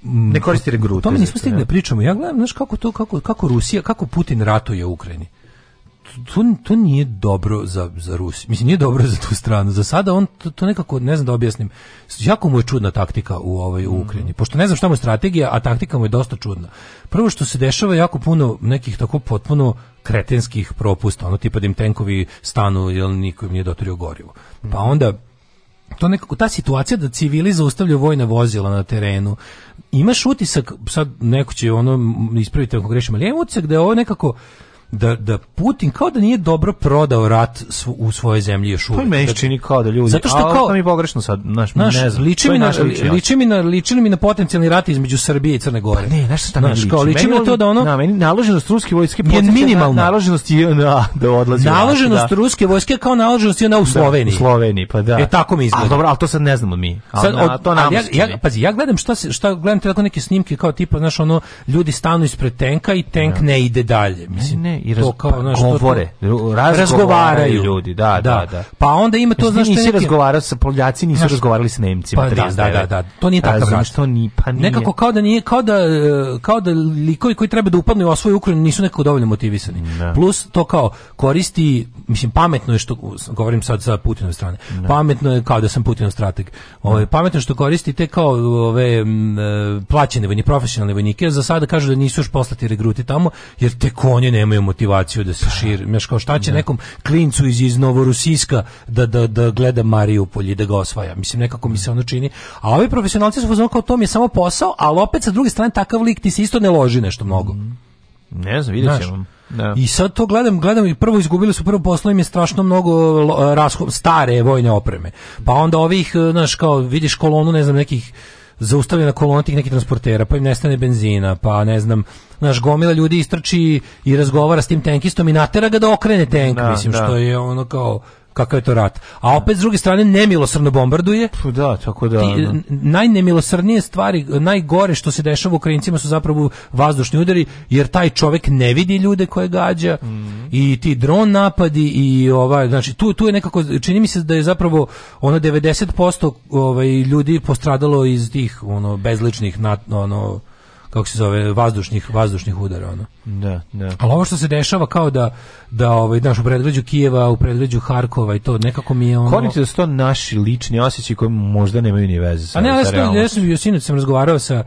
ne koristi regrute. To mi nismo stigli da pričamo. Ja gledam, znaš kako to kako kako Rusija, kako Putin ratuje u Ukrajini to, to nije dobro za, za Rusiju. Mislim, nije dobro za tu stranu. Za sada on to, to nekako, ne znam da objasnim, jako mu je čudna taktika u ovoj u mhm. Ukrajini. Pošto ne znam šta mu je strategija, a taktika mu je dosta čudna. Prvo što se dešava jako puno nekih tako potpuno kretenskih propusta, ono tipa da im tenkovi stanu jer niko im nije dotorio gorivo. Pa mhm. onda to nekako ta situacija da civili zaustavljaju vojna vozila na terenu. Imaš utisak, sad neko će ono ispraviti ako grešim, ali ja imam utisak da je ovo nekako da, da Putin kao da nije dobro prodao rat svu, u svojoj zemlji još uvijek. Pa to meni znači, čini kao da ljudi, Zato što kao, a mi pogrešno sad, naš, naš ne znam. Liči mi, na, liči, mi na, liči mi na potencijalni rat između Srbije i Crne pa Gore. Pa ne, znaš šta mi liči? Kao, liči meni, mi na to da ono... Na, meni naloženost ruske vojske je minimalna. Na, naloženost je na, da, da odlazi. Naloženost da. ruske vojske kao naloženost je na da, u Sloveniji. Da, u Sloveniji, pa da. E tako mi izgleda. A dobro, al to sad ne znamo mi. Al, sad, od, to nam ja, ja, pazi, ja gledam šta se šta gledam te tako neke snimke kao tipa, znaš, ono ljudi stanu ispred tenka i tenk da. ne ide dalje, mislim. Ne, i raz, to kao, pa, znaš, govore, to, razgovaraju ljudi, da, da, da, da. Pa onda ima to, znaš, nisi neki... razgovarao sa Poljacima, nisu razgovarali s Nemcima, pa, 39. Da, da, da, da to nije tako baš To ni, pa nije. Nekako kao da nije, kao da, e, kao da likovi koji treba da upadnu u svoju Ukrajinu nisu nekako dovoljno motivisani. Da. Plus to kao koristi, mislim, pametno je što, govorim sad sa Putinove strane, da. pametno je kao da sam Putinov strateg, Ove, ovaj, pametno što koristi te kao ove, m, e, plaćene vojni, profesionalne vojnike, za sada kažu da nisu još poslati regruti tamo, jer te konje nemaju motivaciju da se pa, širi. Znaš, kao šta će da. nekom klincu iz, iz Novorusiska da, da, da gleda Marijupolj i da ga osvaja. Mislim, nekako mi se ono čini. A ovi profesionalci su fazon kao to mi je samo posao, ali opet sa druge strane takav lik ti se isto ne loži nešto mnogo. Mm. Ne znam, vidjet ćemo. Da. I sad to gledam, gledam i prvo izgubili su prvo poslo im je strašno mnogo rashod, stare vojne opreme. Pa onda ovih, znaš, kao vidiš kolonu, ne znam, nekih zaustavljena kolona tih nekih transportera, pa im nestane benzina, pa ne znam, naš gomila ljudi istrči i razgovara s tim tenkistom i natera ga da okrene tenk, da, mislim, da. što je ono kao kakav je to rat. A opet s druge strane nemilosrdno bombarduje. Da, tako da. Ti, da. najnemilosrdnije stvari, najgore što se dešava u Ukrajincima su zapravo vazdušni udari, jer taj čovjek ne vidi ljude koje gađa mm. i ti dron napadi i ovaj znači tu tu je nekako čini mi se da je zapravo ono 90% ovaj ljudi postradalo iz tih ono bezličnih ono kako se zove vazdušnih vazdušnih udara ono. Da, da. Ali ovo što se dešava kao da da ovaj naš u predgrađu Kijeva, u predgrađu Harkova i to nekako mi je ono. Korite da to naši lični osećaji koji možda nemaju ni veze sa. A ne, ja sam sinoć sam razgovarao sa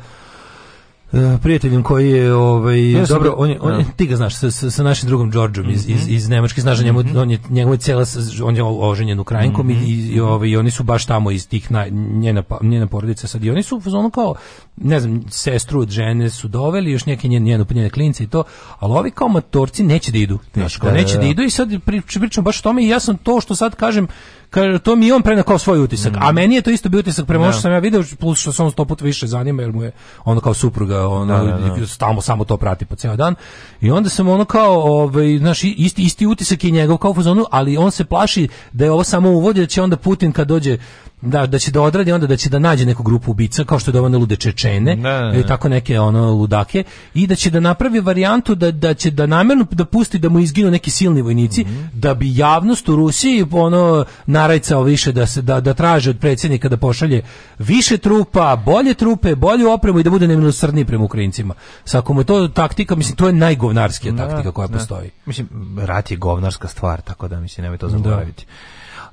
E, prijateljem koji je ovaj ja dobro on je, on je, da. ti ga znaš sa, sa našim drugom Đorđom iz, iz mhm. iz nemački znaš njemu mm -hmm. on je njegova cela mhm. on je oženjen Ukrajinkom mm -hmm. i, i ovaj oni su baš tamo iz tih na, njena pa- njena porodica sad i oni su ono kao ne znam sestru od žene su doveli još neke njene njene, njene klince i to ali ovi kao matorci neće da idu znači kao da, neće da, da, idu i sad pričam baš o tome i ja sam to što sad kažem Kaže, to mi on prena kao svoj utisak. Mm. A meni je to isto bio utisak prema da. što sam ja video, plus što sam 100 puta više zanima, jer mu je ono kao supruga, ono, da, da, da. samo to prati po ceo dan. I onda sam ono kao, ovaj, znači isti, isti utisak i njegov kao u fazonu, ali on se plaši da je ovo samo uvod, da će onda Putin kad dođe da, da će da odradi onda da će da nađe neku grupu ubica kao što je dovane lude Čečene ne, ili tako neke ono ludake i da će da napravi varijantu da, da će da namerno da pusti da mu izginu neki silni vojnici mm -hmm. da bi javnost u Rusiji ono narajcao više da se da, da traže od predsjednika da pošalje više trupa, bolje trupe, bolju opremu i da bude nemilosrdniji prema Ukrajincima. Sa ako je to taktika, mislim to je najgovnarskija taktika koja ne. postoji. Mislim rat je govnarska stvar, tako da mislim ne to da. zaboraviti. Da.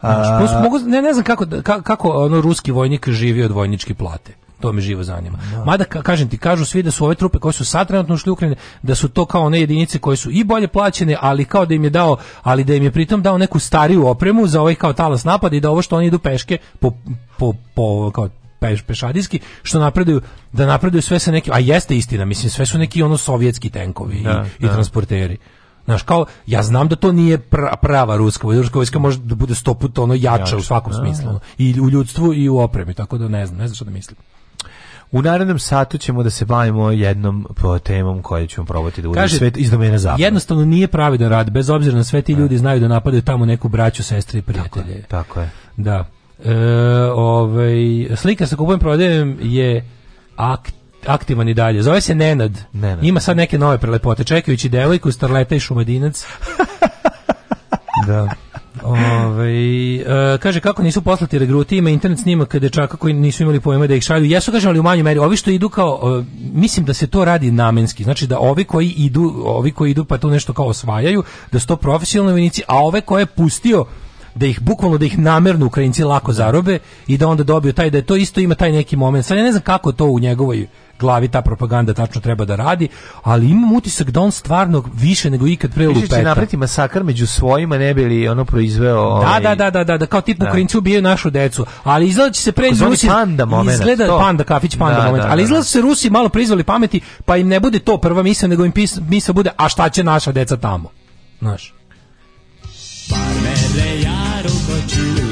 A, znači, mogu, ne, ne znam kako, da, kako ono ruski vojnik živi od vojničke plate to me živo zanima. No. Da. Mada kažem ti, kažu svi da su ove trupe koje su sad trenutno ušli u Ukrajinu, da su to kao one jedinice koje su i bolje plaćene, ali kao da im je dao, ali da im je pritom dao neku stariju opremu za ovaj kao talas napada i da ovo što oni idu peške po, po, po kao peš, pešadijski, što napreduju, da napreduju sve sa nekim, a jeste istina, mislim, sve su neki ono sovjetski tenkovi da, i, da. i transporteri. Znaš, kao, ja znam da to nije prava ruska vojska, ruska vojska može da bude sto puta ono jača, u svakom da, smislu, a, da. i u ljudstvu i u opremi, tako da ne znam, ne znam što da mislim. U narednom satu ćemo da se bavimo jednom temom koju ćemo probati da uđe svet iz domena zapada. Jednostavno nije pravi da rad, bez obzira na sve ti da. ljudi znaju da napadaju tamo neku braću, sestre i prijatelje. Tako je, tako je. Da. E, ovaj, slika sa kupujem prodajem je akt aktivan i dalje. Zove se Nenad. Nenad. Ima sad neke nove prelepote. Čekajući devojku, starleta i šumadinac. [LAUGHS] da. Ove, ovaj, e, kaže kako nisu poslati regruti, ima internet snimaka dečaka koji nisu imali pojma da ih šalju. Jesu kažem ali u manjoj meri. Ovi što idu kao e, mislim da se to radi namenski. Znači da ovi koji idu, ovi koji idu pa tu nešto kao osvajaju, da su to profesionalni vojnici, a ove koje je pustio da ih bukvalno da ih namerno Ukrajinci lako zarobe i da onda dobiju taj da je to isto ima taj neki moment. Sad ja ne znam kako to u njegovoj glavi ta propaganda tačno treba da radi, ali imam utisak da on stvarno više nego ikad pre lupeta. Više napreti masakar među svojima, ne bi li ono proizveo... Da, ovaj, da, da, da, da, da kao tip da. Ukrajinci ubijaju našu decu, ali izgleda da će se pre Rusi... Panda moment, izgleda to. panda, kafić panda da, moment, da, ali da, izgleda da. su se Rusi malo prizvali pameti, pa im ne bude to prva misla, nego im misla bude, a šta će naša deca tamo? Znaš? Parmele, Par me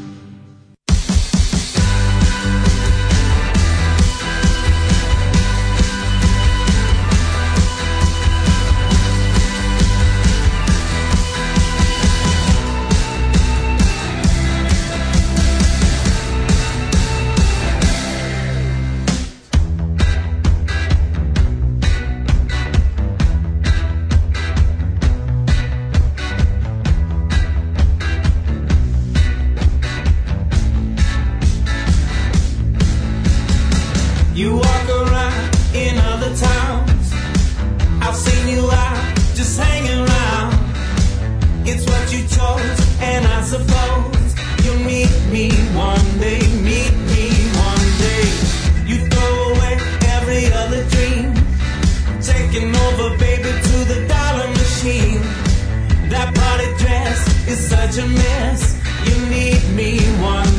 You walk around in other towns. I've seen you out just hanging around. It's what you chose, and I suppose you'll meet me one day. Meet me one day. You throw away every other dream. Taking over, baby, to the dollar machine. That party dress is such a mess. You need me one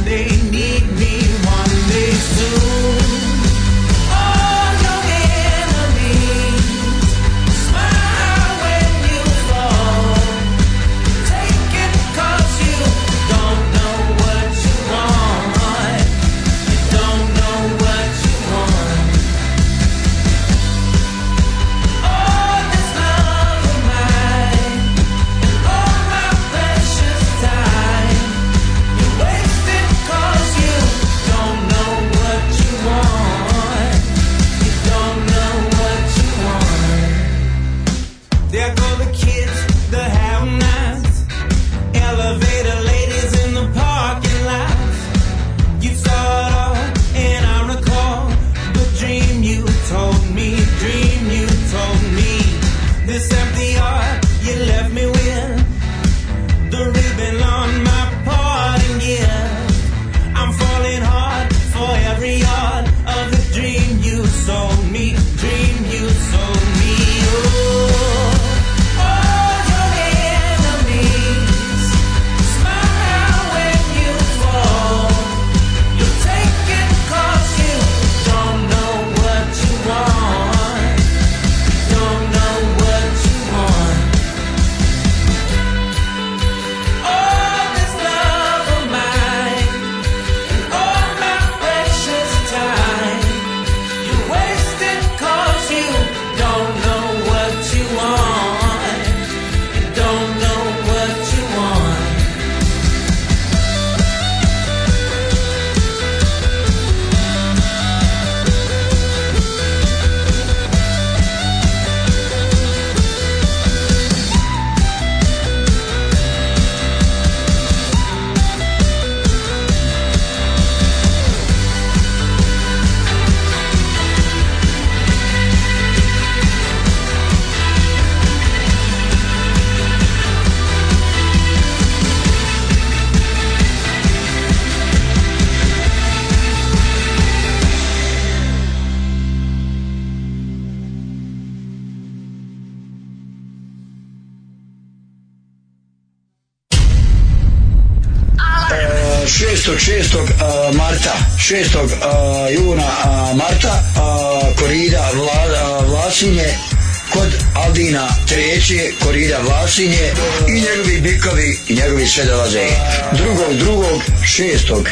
više dolaze. Drugog, drugog, šestog.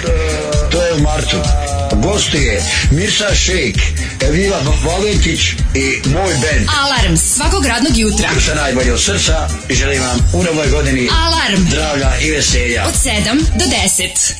To je u martu. Gosti je Mirsa Šejk, Evila Valentić i moj band. Alarm svakog radnog jutra. Sa najbolje od i želim vam u novoj godini Alarm. zdravlja i veselja. Od 7 do 10.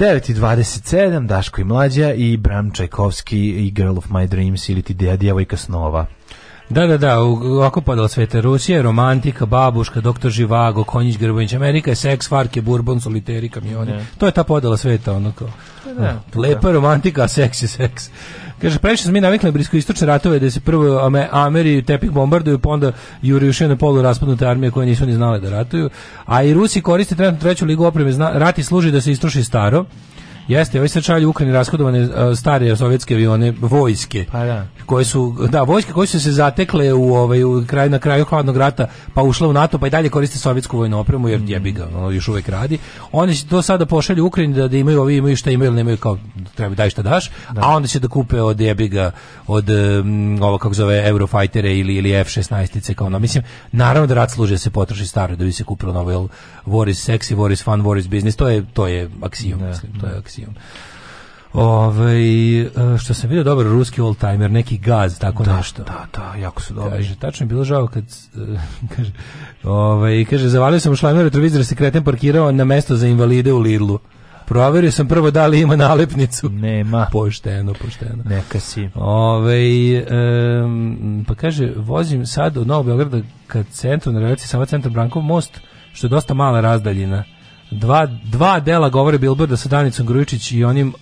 9.27, Daško i Mlađa i Bram Čajkovski i Girl of My Dreams ili ti Djevojka snova. Da, da, da, ovako padalo svete Rusije, romantika, babuška, doktor Živago, Konjić Grbović, Amerika je seks, farke, burbon, soliteri, kamioni. Da. To je ta podala sveta, onako. kao. Da, da, lepa romantika, a seks je seks. Kaže, previše smo mi navikli blisko istočne ratove da se prvo Ameri tepih bombarduju, pa onda juri još polu raspadnute armije koje nisu ni znale da ratuju. A i Rusi koriste trenutno treću ligu opreme, zna, rati služi da se istroši staro. Jeste, ovaj se čalju Ukrajini rashodovane e, stare sovjetske avione vojske. Pa da. Koje su da, vojske koje su se zatekle u ovaj u kraj na kraju hladnog rata, pa ušle u NATO, pa i dalje koriste sovjetsku vojnu opremu jer mm. jebi ga, ono još uvek radi. Oni će to sada pošalju Ukrajini da, da imaju ovi imaju šta imaju, nemaju kao treba daj šta daš, da. a onda će da kupe od jebi ga od um, ovo kako zove Eurofightere ili ili F16ice kao ono. Mislim, naravno da rat služe da se potroši staro da bi se kupilo novo. War is sexy, war is fun, war is business. To je to je aksiom, da, mislim, to je da. aksiom. Rusijom. Ove, ovaj, što sam vidio dobar ruski old-timer, neki gaz, tako da, nešto. Da, da, jako su dobri. Kaže, tačno je bilo žao kad, e, [LAUGHS] kaže, ove, ovaj, kaže, zavalio sam u šlajmer retrovizor, se kreten parkirao na mesto za invalide u Lidlu. Proverio sam prvo da li ima nalepnicu. Nema. [LAUGHS] Pošteno, pošteno. Neka si. Ove, ovaj, um, pa kaže, vozim sad od Novog Beograda ka centru, na relaciji Sava centar Brankov most, što je dosta mala razdaljina Dva, dva dela govore Billboarda sa Danicom Grujičić i onim uh,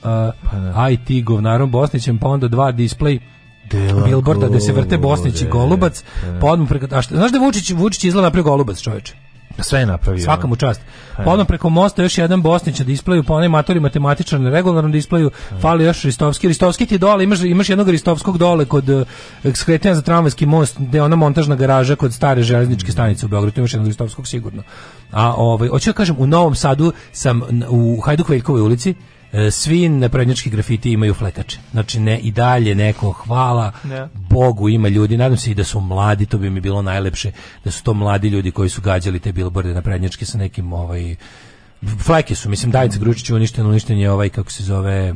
pa da. IT govnarom Bosnićem, pa onda dva display Dela Bilborda gde se vrte Bosnić i Golubac, da. pa odmah preko... A šta, znaš da Vučić, Vučić izgleda napravio Golubac, čoveče? Sve je napravio. Svaka mu čast. Pa preko mosta još jedan Bosnić da isplaju, po pa onaj matori matematičar regularno da isplaju, fali još Ristovski. Ristovski ti dole, imaš, imaš jednog Ristovskog dole kod eh, skretanja za tramvajski most, gde je ona montažna garaža kod stare železničke stanice u Beogradu, imaš jednog Ristovskog sigurno. A ovaj, hoću da kažem, u Novom Sadu sam u Hajduk Veljkovoj ulici, E, svi naprednjački grafiti imaju flekače. Znači ne i dalje neko hvala ne. Bogu ima ljudi. Nadam se i da su mladi, to bi mi bilo najlepše da su to mladi ljudi koji su gađali te bilborde naprednjačke sa nekim ovaj fleke su, mislim Danica Gručić uništen, uništen je ovaj kako se zove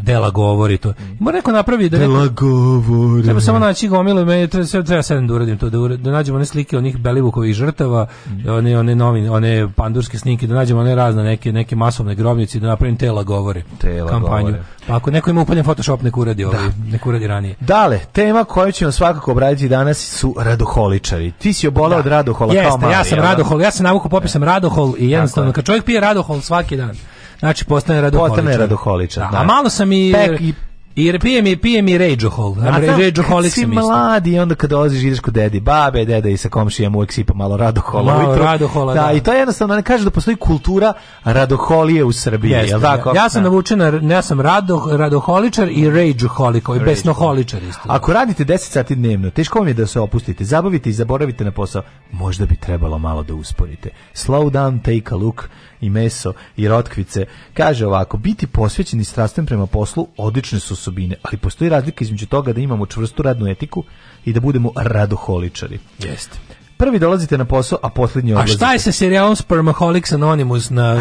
dela govori to. Mora neko napravi da dela govori. Treba samo naći gomilu, meni treba sve treba sedam da uradim to da, da nađemo ne slike onih Belivukovih žrtava, mm. one one novi, one pandurske snimke, da nađemo one razne neke neke masovne grobnice da napravim tela govori. Tela kampanju. Govore. Pa ako neko ima upaljen Photoshop nek uradi ovaj, da. nek uradi ranije. Dale, tema koju ćemo svakako obraditi danas su radoholičari. Ti si obolao da. od radohola Jeste, kao mali, ja sam da? radohol, ja sam navukao popisom radohol i jednostavno kad čovjek pije radohol svaki dan Znači, postane radoholičan. Postane radoholičan, da, da. A malo sam i... Pek i I pijem i pijem i ređohol. A ređoholik sam isto. mladi, onda kad dolaziš ideš kod dedi, babe, deda i sa komšijama uvek sipa malo radohola. Malo radohola, da, da. I to je jednostavno, ne kaže da postoji kultura radoholije u Srbiji, Jeste, jel da. tako? Ja, ja sam da. navučen, ja sam rado, radoholičar i ređoholik, ovaj besnoholičar isto. Ako radite 10 sati dnevno, teško vam je da se opustite, zabavite i zaboravite na posao, možda bi trebalo malo da usporite. Slow down, take a look i meso i rotkvice. Kaže ovako, biti posvećeni strastven prema poslu odlične su osobine, ali postoji razlika između toga da imamo čvrstu radnu etiku i da budemo radoholičari. Jeste. Prvi dolazite na posao, a poslednji odlazite. A šta je sa serijalom Spermaholics Anonymous na,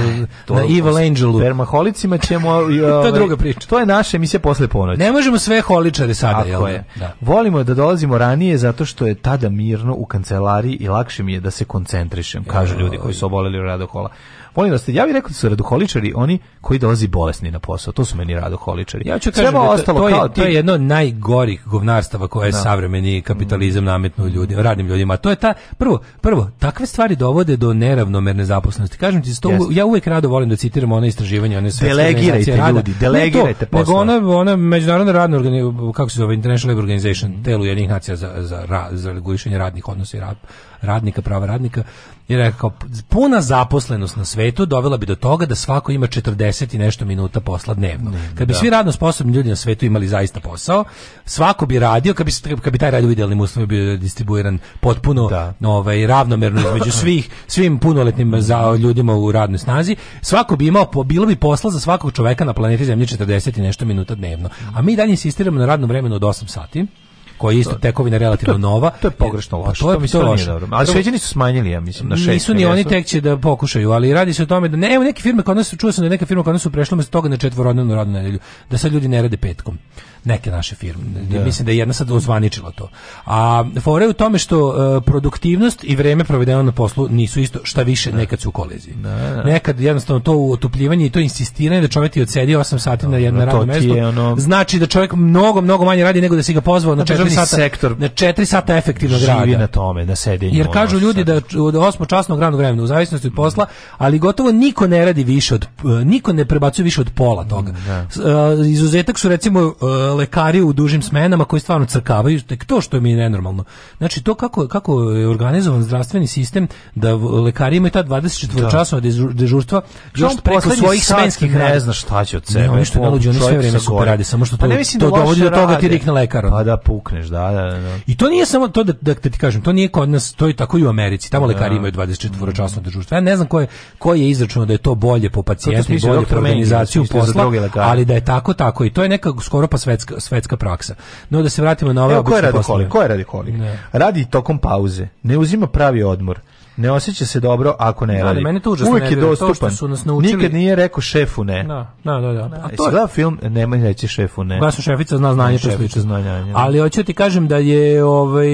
to na Evil Angelu? Spermaholicima ćemo... [LAUGHS] to je ovaj, druga priča. To je naša emisija posle ponoći. Ne možemo sve holičare sada, Tako jel? Da? Je. Da. Volimo da dolazimo ranije zato što je tada mirno u kancelariji i lakše mi je da se koncentrišem, kažu ljudi koji su oboleli od radohola molim vas, ja bih rekao da su radoholičari oni koji dolazi bolesni na posao. To su meni radoholičari. Ja ću da kažem da to, to, je, ti... to je jedno najgorih govnarstava koje da. savremeni kapitalizam nametnuo ljudi, radnim ljudima. To je ta prvo, prvo takve stvari dovode do neravnomerne zaposlenosti. Kažem ti, to, ja uvek rado volim da citiram ona istraživanja, one sve delegirajte rada. ljudi, delegirajte ne to, posao. ona, ona međunarodna radna organizacija, kako se zove, International Labor Organization, telo jednih nacija za, za, za, za radnih odnosa i rad, radnika, prava radnika, i rekao puna zaposlenost na svetu dovela bi do toga da svako ima 40 i nešto minuta posla dnevno. Kad bi da. svi radno sposobni ljudi na svetu imali zaista posao, svako bi radio, kad bi, kad bi taj radio u idealnim uslovima bio distribuiran potpuno da. ovaj, ravnomerno između [LAUGHS] svih, svim punoletnim za, ljudima u radnoj snazi, svako bi imao, bilo bi posla za svakog čoveka na planeti Zemlji 40 i nešto minuta dnevno. A mi dalje insistiramo na radnom vremenu od 8 sati koji je isto tekovina relativno to, nova. To je pogrešno pa loše. to, je, to, to loše. Nije dobro. Ali Šveđani su smanjili, ja mislim, na šest. Nisu ni oni tek će da pokušaju, ali radi se o tome da ne, evo neke firme kod nas, čuo sam da neka firma kod nas su prešla mesto toga na četvorodnevnu radnu nedelju, da sad ljudi ne rade petkom neke naše firme. Da. Mislim da je jedna sad ozvaničila to. A fora je u tome što uh, produktivnost i vreme provedeno na poslu nisu isto, šta više da. nekad su u koleziji. Da, da, nekad jednostavno to utopljivanje i to insistiranje da čovjek ti odsedi 8 sati da, na jedno da, radno mesto. Je ono... Znači da čovjek mnogo mnogo manje radi nego da si ga pozvao na 4 sata sektor na 4 sata efektivnog živi rada. Živi na tome, na sedenju. Jer kažu ono, ljudi da od 8 časnog radnog vremena u zavisnosti od mm. posla, ali gotovo niko ne radi više od e, niko ne prebacuje više od pola toga. Uh, izuzetak su recimo uh, lekari u dužim smenama koji stvarno crkavaju, tek to što je mi nenormalno. Znači to kako, kako je organizovan zdravstveni sistem da lekari imaju ta 24 da. časova dežurstva još preko svojih smenskih ne zna šta će od sebe. Ne, oni što ne oni sve vreme super radi, samo što to, pa to da dovodi do toga da ti rikne lekar. Pa da pukneš, da, da, da. I to nije samo to da, da, da ti kažem, to nije kod nas, to je tako i u Americi, tamo lekari imaju 24 časova dežurstva. Ja ne znam koje je, ko je izračunao da je to bolje po pacijentu, bolje po organizaciju posla, ali da je tako, tako i to je neka skoro pa sve svetska, svetska praksa. No da se vratimo na ove Evo, ko je radikolik? Ko je radikolik? Radi tokom pauze, ne uzima pravi odmor, ne osjeća se dobro ako ne da, radi. Mene to Uvijek ne je dostupan. To što su nas naučili. Nikad nije rekao šefu ne. Da, da, da. da. A to je... film Nemoj reći šefu ne. su šefica zna znanje, to slično. Znanja, da. Ali hoću ti kažem da je ovaj,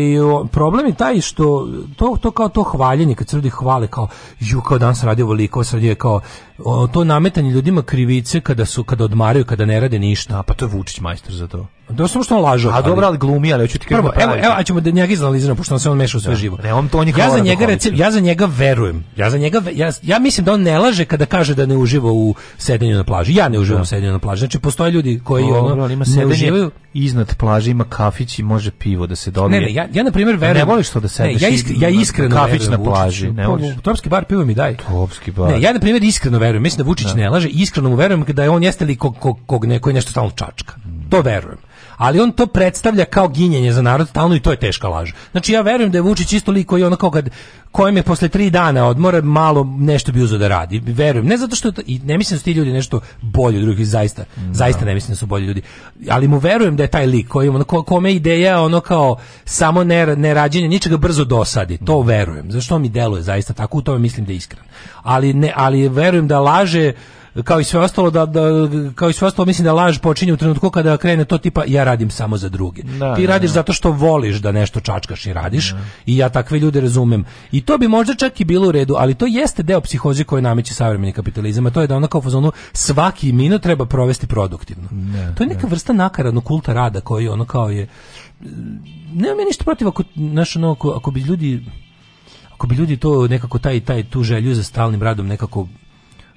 problem je taj što to, to kao to hvaljenje, kad se ljudi hvale kao ju, kao danas radi ovoliko, sad je kao o, to nametanje ljudima krivice kada su kada odmaraju, kada ne rade ništa. A pa to je Vučić majstor za to. Da samo što on laže. A dobro, ali glumi, ali hoću ti Prvo, da evo, evo, a ćemo da njega izanaliziramo pošto on se on meša u sve da. živo. Ne, da, on to ja za da njega recim, ja za njega verujem. Ja za njega ja, ja mislim da on ne laže kada kaže da ne uživa u sedenju na plaži. Ja ne uživam da. u sedenju na plaži. Znači postoje ljudi koji o, ono ima ne uživaju iznad plaže, ima kafić i može pivo da se dobije. Ne, ne, ja ja na primer verujem. Ne voliš to da sediš Ne, ja iskri, ja iskreno kafić na plaži, ne voliš. Topski bar pivo mi daj. Topski bar. Ne, ja na primer iskreno verujem. Mislim da Vučić da. ne laže, iskreno mu verujem da je on jeste li kog, kog, kog neko je nešto stalno čačka. To verujem ali on to predstavlja kao ginjenje za narod stalno i to je teška laž. Znači ja verujem da je Vučić isto lik koji ono kao kad kojem je posle tri dana odmora malo nešto bi uzeo da radi. Verujem. Ne zato što to, i ne mislim da su ti ljudi nešto bolji od drugih, zaista. No. Da. Zaista ne mislim da su bolji ljudi. Ali mu verujem da je taj lik koji, ono, kome ideja ono kao samo ne, nerađenje, ničega brzo dosadi. To verujem. Zašto mi deluje zaista tako? U tome mislim da je iskren. Ali, ne, ali verujem da laže kao i sve ostalo da, da kao i sve ostalo mislim da laž počinje u trenutku kada krene to tipa ja radim samo za druge. Da, Ti da, radiš da, da. zato što voliš da nešto čačkaš i radiš da. i ja takve ljude razumem. I to bi možda čak i bilo u redu, ali to jeste deo psihoze koji nameće savremeni kapitalizam, a to je da ona kao fazonu svaki minut treba provesti produktivno. Da, to je neka vrsta nakaradnog kulta rada koji ono kao je nemam ja ništa protiv ako, naš, ono, ako, ako bi ljudi ako bi ljudi to nekako taj taj tu želju za stalnim radom nekako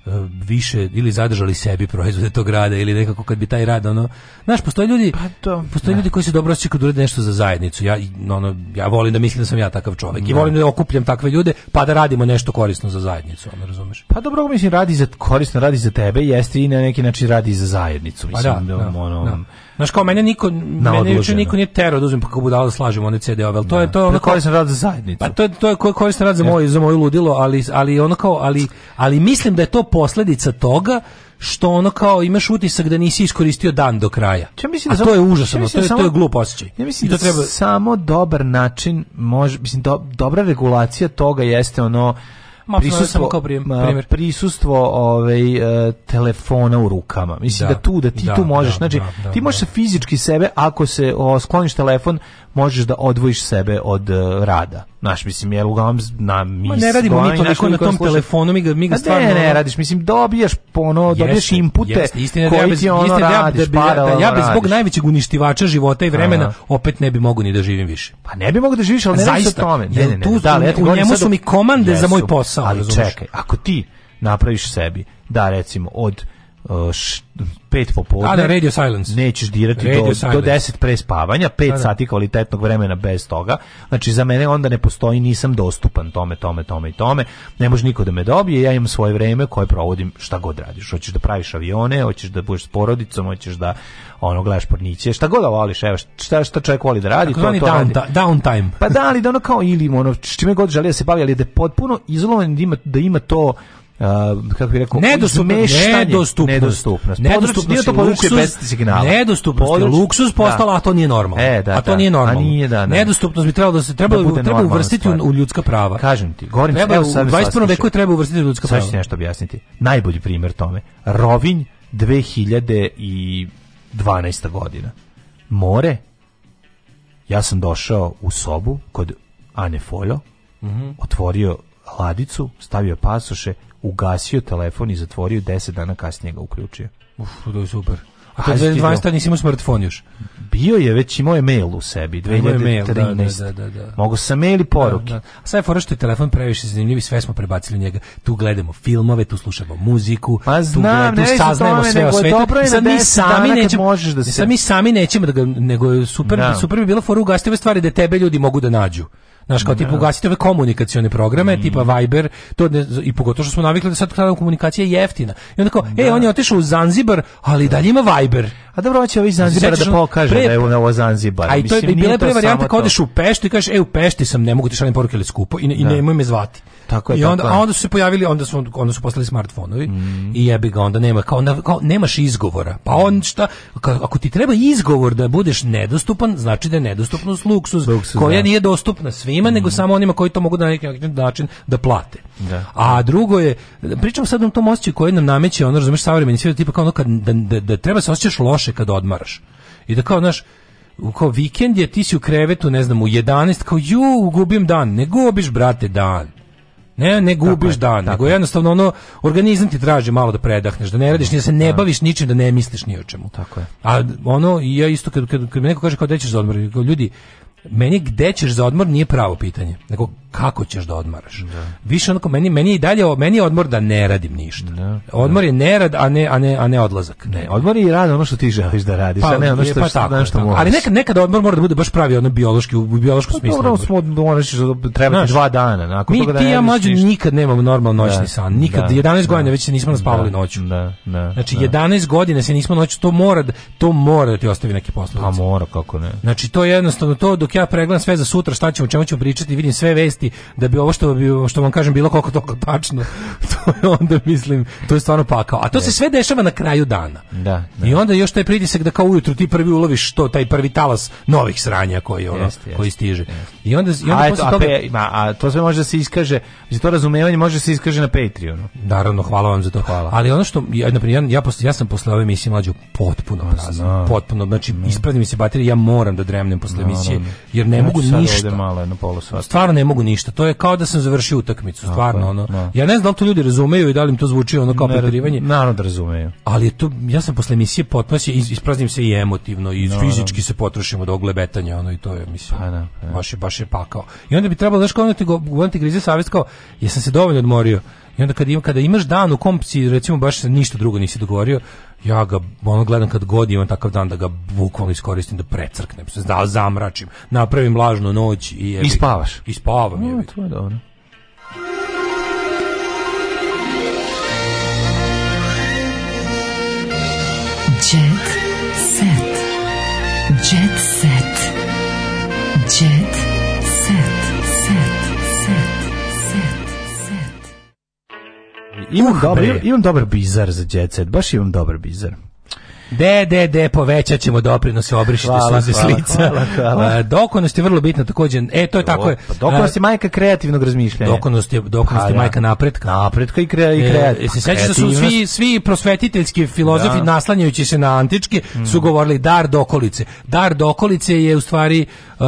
E, više ili zadržali sebi proizvode tog rada ili nekako kad bi taj rad ono znaš postoje ljudi pa to, postoje ne. Da. ljudi koji se dobro osjećaju kad urade nešto za zajednicu ja ono ja volim da mislim da sam ja takav čovjek i da. volim da okupljam takve ljude pa da radimo nešto korisno za zajednicu ono razumeš pa dobro mislim radi za korisno radi za tebe jeste i na neki način radi za zajednicu pa mislim pa da, da, ono, da. Znaš kao mene niko mene juče niko nije tero da uzmem pa kako budalo da slažem one CD-ove, al to da. je to je ono kao koristan rad za zajednicu. Pa to je to je koristan rad za moje za moje ludilo, ali ali ono kao ali ali mislim da je to posledica toga što ono kao imaš utisak da nisi iskoristio dan do kraja. Ja mislim da A to je užasno, to je, da to je glupo osećaj. Ja mislim da treba... samo dobar način, može, mislim, do, dobra regulacija toga jeste ono prisustvo, kao primjer. prisustvo ovaj, e, telefona u rukama. Mislim da, da tu, da ti da, tu možeš, da, znači, da, ti da, možeš da. fizički sebe, ako se o, skloniš telefon, možeš da odvojiš sebe od uh, rada. Znaš, mislim, jer uglavnom na mi Ma ne radimo mi to na tom sluša. telefonu, mi ga, mi ga stvarno... Ne, ne, radiš, mislim, dobijaš ono, dobiješ inpute jeste, istina, da koji da ti ono istina, da radiš, da, bi, da, ja bez zbog najvećeg uništivača života i vremena Aha. opet ne bi mogu ni da živim više. Pa ne bi mogu da živiš, al ne radiš o tome. Ne, ne, ne, tu, da, u njemu su mi komande za moj posao. Ali čekaj, ako ti napraviš sebi, da recimo od Uh, š, pet popodne. A da, radio silence. Nećeš dirati radio do, do 10 pre spavanja, 5 da, da. sati kvalitetnog vremena bez toga. Znači, za mene onda ne postoji, nisam dostupan tome, tome, tome i tome. Ne može niko da me dobije, ja imam svoje vreme koje provodim šta god radiš. Hoćeš da praviš avione, hoćeš da budeš s porodicom, hoćeš da ono gledaš porniće, šta god da voliš, evo, šta, šta čovjek voli da radi, Tako to, to down, radi. downtime. Pa da, ali da ono kao ili ono, čime god želi da se bavi, ali da je potpuno izolovan da ima, da ima to Uh, kako bih rekao nedostupnost nedostupnost nedostupnost nedostupnost nije to područje bez signala nedostupnost Područ... je luksuz postala da. a to nije normalno e, da, a to da. nije normalno nije, da, ne. nedostupnost bi trebalo da se da trebalo da treba uvrstiti u ljudska prava kažem ti govorim treba evo, u 21. veku treba uvrstiti u ljudska prava sad ću nešto objasniti najbolji primer tome Rovinj 2012. godina more ja sam došao u sobu kod Ane Foljo mm -hmm. otvorio ladicu, stavio pasoše, ugasio telefon i zatvorio 10 dana kasnije ga uključio. Uf, to je super. A to je 2012. nisi imao smartfon još? Bio je, već imao je mail u sebi, 2013. Da, da, da, da. da. Mogu sa mail i da, poruke. Da, da. A sad je fora što je telefon previše zanimljiv i sve smo prebacili u njega. Tu gledamo filmove, tu slušamo muziku, pa, znam, tu, gled, tu saznajemo sve o svetu. Dobro je sad mi sami nećemo, možeš da se... Sad mi sami nećemo da ga, nego super, da. super bi bilo fora ugastiti ove stvari da tebe ljudi mogu da nađu. Znaš, kao tipa da. ugasite ove komunikacione programe, mm. tipa Viber, to ne, i pogotovo što smo navikli da sad kada komunikacija je jeftina. I onda kao, e, da. ej, on je otišao u Zanzibar, ali i dalje ima Viber. A dobro, hoće ovi Zanzibar da pokaže pre, da je ovo Zanzibar. A i to je bila pre varijanta kao odeš u Pešti i kažeš, ej, u Pešti sam, ne mogu ti da šalim poruke, ali skupo, i, i da. nemoj me zvati. Tako je, I onda, tako je. a onda su se pojavili, onda su, onda su postali smartfonovi mm. i jebi ga, onda nema, kao, kao, nemaš izgovora. Pa on šta, ka, ako ti treba izgovor da budeš nedostupan, znači da je nedostupnost luksuz, luksuz koja da. nije dostupna svima, mm. nego mhm. samo onima koji to mogu da na neki način da plate. Da. A drugo je, pričam sad o tom osećaju koji nam nameće, ono, razumeš, savremeni svijet, tipa kao ono, kad, da, da, da treba se osećaš loše kad odmaraš. I da kao, znaš, u kao vikend je, ti si u krevetu, ne znam, u 11, kao ju, gubim dan, ne gubiš, brate, dan. Ne, ne gubiš tako dan, tako nego jednostavno ono organizam ti traži malo da predahneš, da ne radiš, da se ne da. baviš ničim, da ne misliš ni o čemu. Tako je. A ono ja isto kad kad, kad mi neko kaže kao da ćeš za odmor, ljudi, meni gde ćeš za odmor nije pravo pitanje. Nego kako ćeš da odmaraš. Da. Više onako meni meni i dalje meni je odmor da ne radim ništa. Da. da. Odmor je nerad, a ne a ne a ne odlazak. Ne, odmor je i rad ono što ti želiš da radiš, pa, a ne ono što, pa je, pa što, tako, što, tako. Ali nekad nekad odmor mora da bude baš pravi ono biološki u biološkom pa smislu. Dobro, smo moraš da treba ti dva dana, nakon Mi, toga da ti ja mlađi nikad nemam normalno noćni da, san. Nikad 11 godina već se nismo naspavali noću. Da, da. Znači 11 godina se nismo noću, to mora to mora da ti ostavi neke posledice. Pa mora kako ne. Znači to je jednostavno to dok ja pregledam sve za sutra šta ćemo, čemu ćemo pričati, vidim sve vesti prihvatiti da bi ovo što bi što vam kažem bilo koliko toliko tačno [LAUGHS] to je onda mislim to je stvarno pakao a to se sve dešava na kraju dana da, da. i onda još taj pritisak da kao ujutru ti prvi uloviš što taj prvi talas novih sranja koji ono jest, jest, koji stiže jest. i onda i onda a, eto, a, toga... pe, ma, a to sve može da se iskaže znači to razumevanje može da se iskaže na Patreonu naravno hvala vam za to hvala ali ono što ja na primjer ja, ja, sam posle ove emisije mlađu potpuno pa prazan no. potpuno znači no. Mm. ispravni mi se baterija ja moram da dremnem posle emisije no, jer ne mogu ništa malo na polu stvarno ne mogu ništa ništa. To je kao da sam završio utakmicu, stvarno ono. Da. Ja ne znam da li to ljudi razumeju i da li im to zvuči ono kao preterivanje. Naravno da razumeju. Ali je to ja sam posle emisije potpuno se ispraznim se i emotivno i no, fizički no. se potrošimo do glebetanja ono i to je mislim. Pa da, pa, da, baš je baš je pakao. I onda bi trebalo da školno ti go, ti grize savest kao jesam se dovoljno odmorio I onda kad, ima, kada imaš dan u kom si, recimo, baš ništa drugo nisi dogovorio, ja ga ono gledam kad god imam takav dan da ga bukvalno iskoristim da precrknem se, da zamračim, napravim lažnu noć i je. I spavaš. I spavam, jebi. No, to je dobro. Imam, uh, dobar, imam, imam dobar bizar za Jet Set, baš imam dobar bizar. De, de, de, povećat ćemo doprinose, obrišite suze s lica. Hvala, hvala. dokonost je vrlo bitna također. E, to je tako. Pa, dokonost je majka kreativnog razmišljanja. Dokonost je, dokonost je majka napretka. Napretka i, kre, i kreativnost. E, e se sećaš da su svi, svi prosvetiteljski filozofi, da. naslanjajući se na antičke, mm. su govorili dar dokolice. Dar dokolice je u stvari... Uh,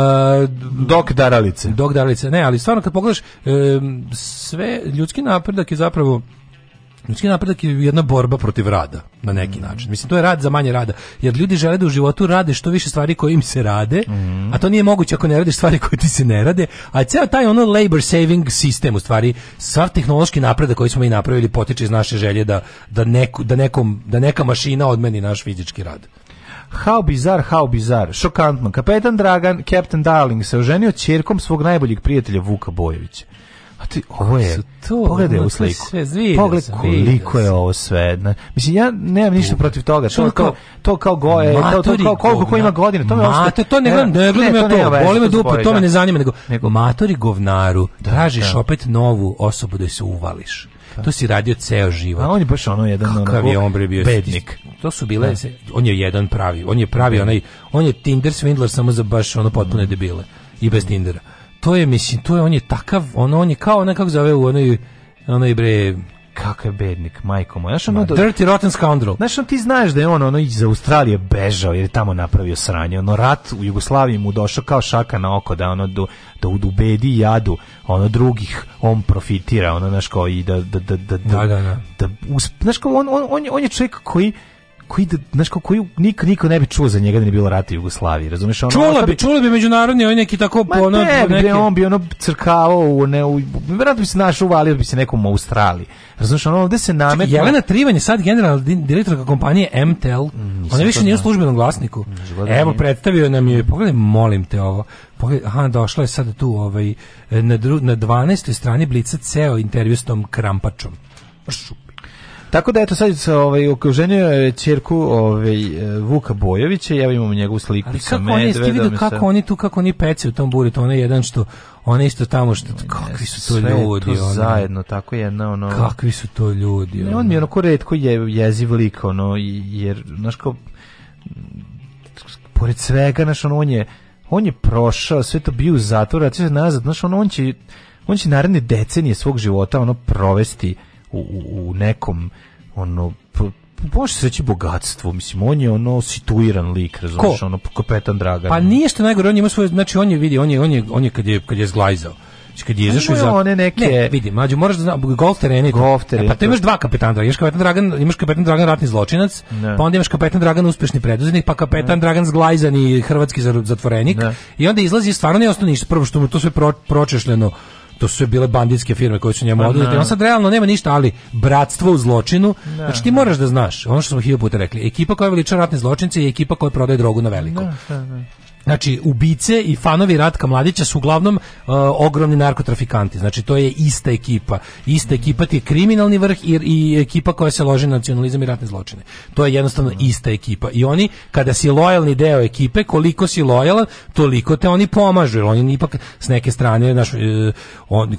dok daralice. Dok daralice, ne, ali stvarno kad pogledaš, um, sve ljudski napredak je zapravo ljudski napredak je jedna borba protiv rada na neki mm. način. Mislim to je rad za manje rada, jer ljudi žele da u životu rade što više stvari koje im se rade, mm. a to nije moguće ako ne radiš stvari koje ti se ne rade, a ceo taj ono labor saving sistem u stvari sav tehnološki napredak koji smo mi napravili potiče iz naše želje da da neku, da nekom da neka mašina odmeni naš fizički rad. How bizar, how bizar. Šokantno. Kapetan Dragan, Captain Darling se oženio ćerkom svog najboljeg prijatelja Vuka Bojevića. A ti, ovo je, to, pogledaj ovu sliku. Sve, pogledaj da sam, koliko da je ovo sve. Na, mislim, ja nemam ništa protiv toga. To, kao to kao goje, to, to kao koliko ko da. ima godina. To me Mate, to ne gledam, ne gledam ja to. Boli me dupa, to me ne zanima. Nego, nego matori govnaru, tražiš opet novu osobu da se uvališ. To si radio ceo život. A on je baš ono jedan Kakav ono, je on bio bednik. To su bile, se, on je jedan pravi, on je pravi onaj, on je Tinder swindler samo za baš ono potpune debile i bez Tindera to je, mislim, to je, on je takav, on on je kao, onaj, kako zove u onoj, onoj bre, kakav bednik, majko moja. Znaš, ono, Ma, dirty rotten scoundrel. Znaš, on, ti znaš da je on ono iz Australije bežao jer je tamo napravio sranje. Ono, rat u Jugoslaviji mu došao kao šaka na oko da ono, do, da udubedi jadu ono drugih, on profitira, ono, znaš, kao i da, da, da, da, da, da, da, da, da, da, da, da, da, da, koji koji da, znaš kako koju nik niko ne bi čuo za njega da ne bilo rata Jugoslavije, Jugoslaviji, razumeš ono. Čula bi, čula bi međunarodni on ovaj neki tako Ma ono, ne, neki... bi on bi ono crkao u ne u verovatno bi se našao uvalio bi se nekom u Australiji. Razumeš ono, ovde se nametno. Jelena Trivan je sad general direktorka kompanije MTL. Mm, Ona više nije u službenom glasniku. Mm, Evo predstavio nam je, pogledaj, molim te ovo. Pogledaj, aha, došla je sad tu ovaj na dru, na 12. strani blica ceo intervju s tom Krampačom. Šup pa Tako da eto sad ovaj okruženio ćerku ovaj Vuka Bojovića, ja imamo njegovu sliku Ali sa medvedom. Ali kako oni kako oni tu kako oni pece u tom buretu, onaj jedan što ona isto tamo što ne, kakvi su to ljudi to zajedno tako jedna ono kakvi su to ljudi ne, ono. on mi je onako retko je jeziv lik ono jer znaš kao pored svega znaš ono on je on je prošao sve to bio u zatvoru a ti nazad znaš ono on će on će naredne decenije svog života ono provesti u, u, nekom ono može se reći bogatstvo, mislim, on je ono situiran lik, razumiješ, ono, kapetan Dragan. Pa nije što najgore, on ima svoje, znači on je, vidi, on je, on je, on je kad je, kad je zglajzao, Znači kad je pa izašao iz one neke ne, vidi mađo moraš da znaš golf tereni golf tereni e, pa to imaš dva kapetana Dragan imaš kapetan Dragan imaš kapetan Dragan ratni zločinac ne. pa onda imaš kapetan Dragan uspješni preduzetnik pa kapetan ne. Dragan zglajzani hrvatski zatvorenik i onda izlazi stvarno ne ostane ništa prvo što mu to sve pro, pročešljeno to su bile banditske firme koje su njemu pa, oduzete. On sad realno nema ništa, ali bratstvo u zločinu, da, znači ti moraš da znaš, ono što smo hiljadu rekli, ekipa koja veliča ratne zločince je ekipa koja prodaje drogu na veliko. Da, da, da. Znači, ubice i fanovi Ratka Mladića su uglavnom uh, ogromni narkotrafikanti. Znači, to je ista ekipa. Ista ekipa ti je kriminalni vrh i, i ekipa koja se loži na nacionalizam i ratne zločine. To je jednostavno mhm. ista ekipa. I oni, kada si lojalni deo ekipe, koliko si lojalan, toliko te oni pomažu. Jer oni ipak s neke strane, naš, e, on,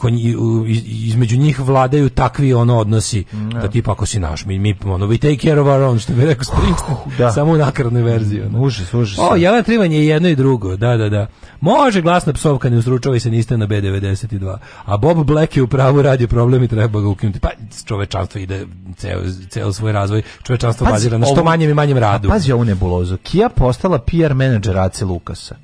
između njih vladaju takvi ono odnosi. Mhm. Da tipa, ako si naš, mi, mi ono, we take care of our own, što bi rekao Springsteen. Oh, da. Samo u nakaradnoj verziji. Ono. Užas, užas. O, Jelena Trivan je jedno i drugo, da, da, da. Može glasna psovka, ne uzručavaj se, niste na B92. A Bob Black je u pravu, radi problemi treba ga ukinuti. Pa čovečanstvo ide ceo, ceo svoj razvoj, čovečanstvo pazi, bazira na što manjem i manjem radu. A pazi ovu nebulozu, Kija postala PR menadžer Ace Lukasa.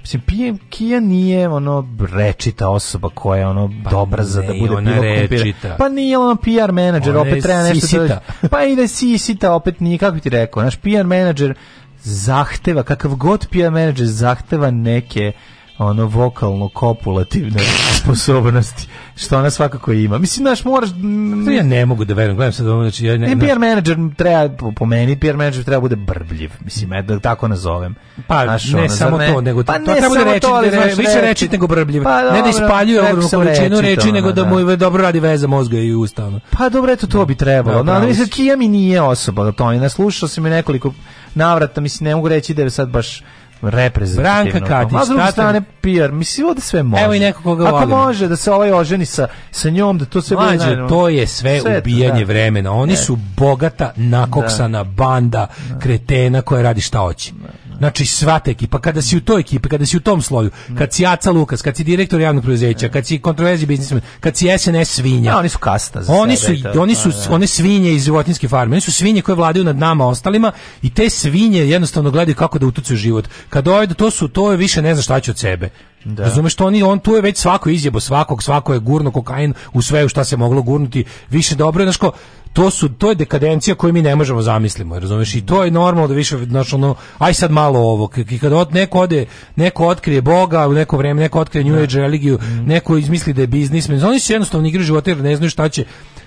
Mislim, Kija nije ono rečita osoba koja je ono pa dobra ne, za da bude ona bilo Pa nije ono PR menadžer, opet treba nešto... Da- sisita. Da, pa i da sisita, opet nije, kako ti rekao, naš PR menadžer zahteva, kakav god PR menadžer zahteva neke ono vokalno kopulativne [LAUGHS] sposobnosti što ona svakako ima. Mislim daš moraš to mm, ja ne mogu da verujem. Gledam sad ovo znači ja ne, ne PR menadžer treba po meni PR menadžer treba bude brbljiv. Mislim da tako nazovem. Pa znaš, ne ono, samo to nego pa to, ne treba bude da reči, to, da više reči nego brbljiv. Pa, dobro, ne da ispaljuje ogromnu količinu reči, to, nego da, da mu dobro radi veza mozga i usta. Pa dobro eto to bi da, trebalo. Da, no, mislim Kija mi nije osoba da to ne sluša, se mi nekoliko navrata, mislim, ne mogu reći da je sad baš reprezentativno. Branka Katić. A s druge strane PR, mislim ovde sve može. Evo i neko koga Ako volimo. može da se ovaj oženi sa, sa njom, da to sve Mlađe, bude... Mlađe, to je sve, sve ubijanje da. vremena. Oni je. su bogata, nakoksana da. banda, da. kretena koja radi šta hoće. Znači sva ta ekipa, kada si u toj ekipi, kada si u tom sloju, kad si Aca Lukas, kad si direktor javnog preduzeća, kad si kontroverzni biznismen, kad si SNS svinja. Ja, oni su kasta za Oni su to, da, oni da, su da. one svinje iz životinjske farme. Oni su svinje koje vladaju nad nama ostalima i te svinje jednostavno gledaju kako da utucu život. Kad dojde ovaj, to su to je više ne zna šta će od sebe. Da. Razumeš to oni on tu je već svako izjebo svakog, svako je gurno kokain u sve u šta se moglo gurnuti. Više dobro je znači to su to je dekadencija koju mi ne možemo zamislimo, razumeš? I to je normalno da više znači ono aj sad malo ovo, kad od neko ode, neko otkrije boga, u neko vrijeme neko otkrije new da. age religiju, mhm. neko izmisli da je biznismen. Oni su jednostavno igre života jer ne znaju šta će.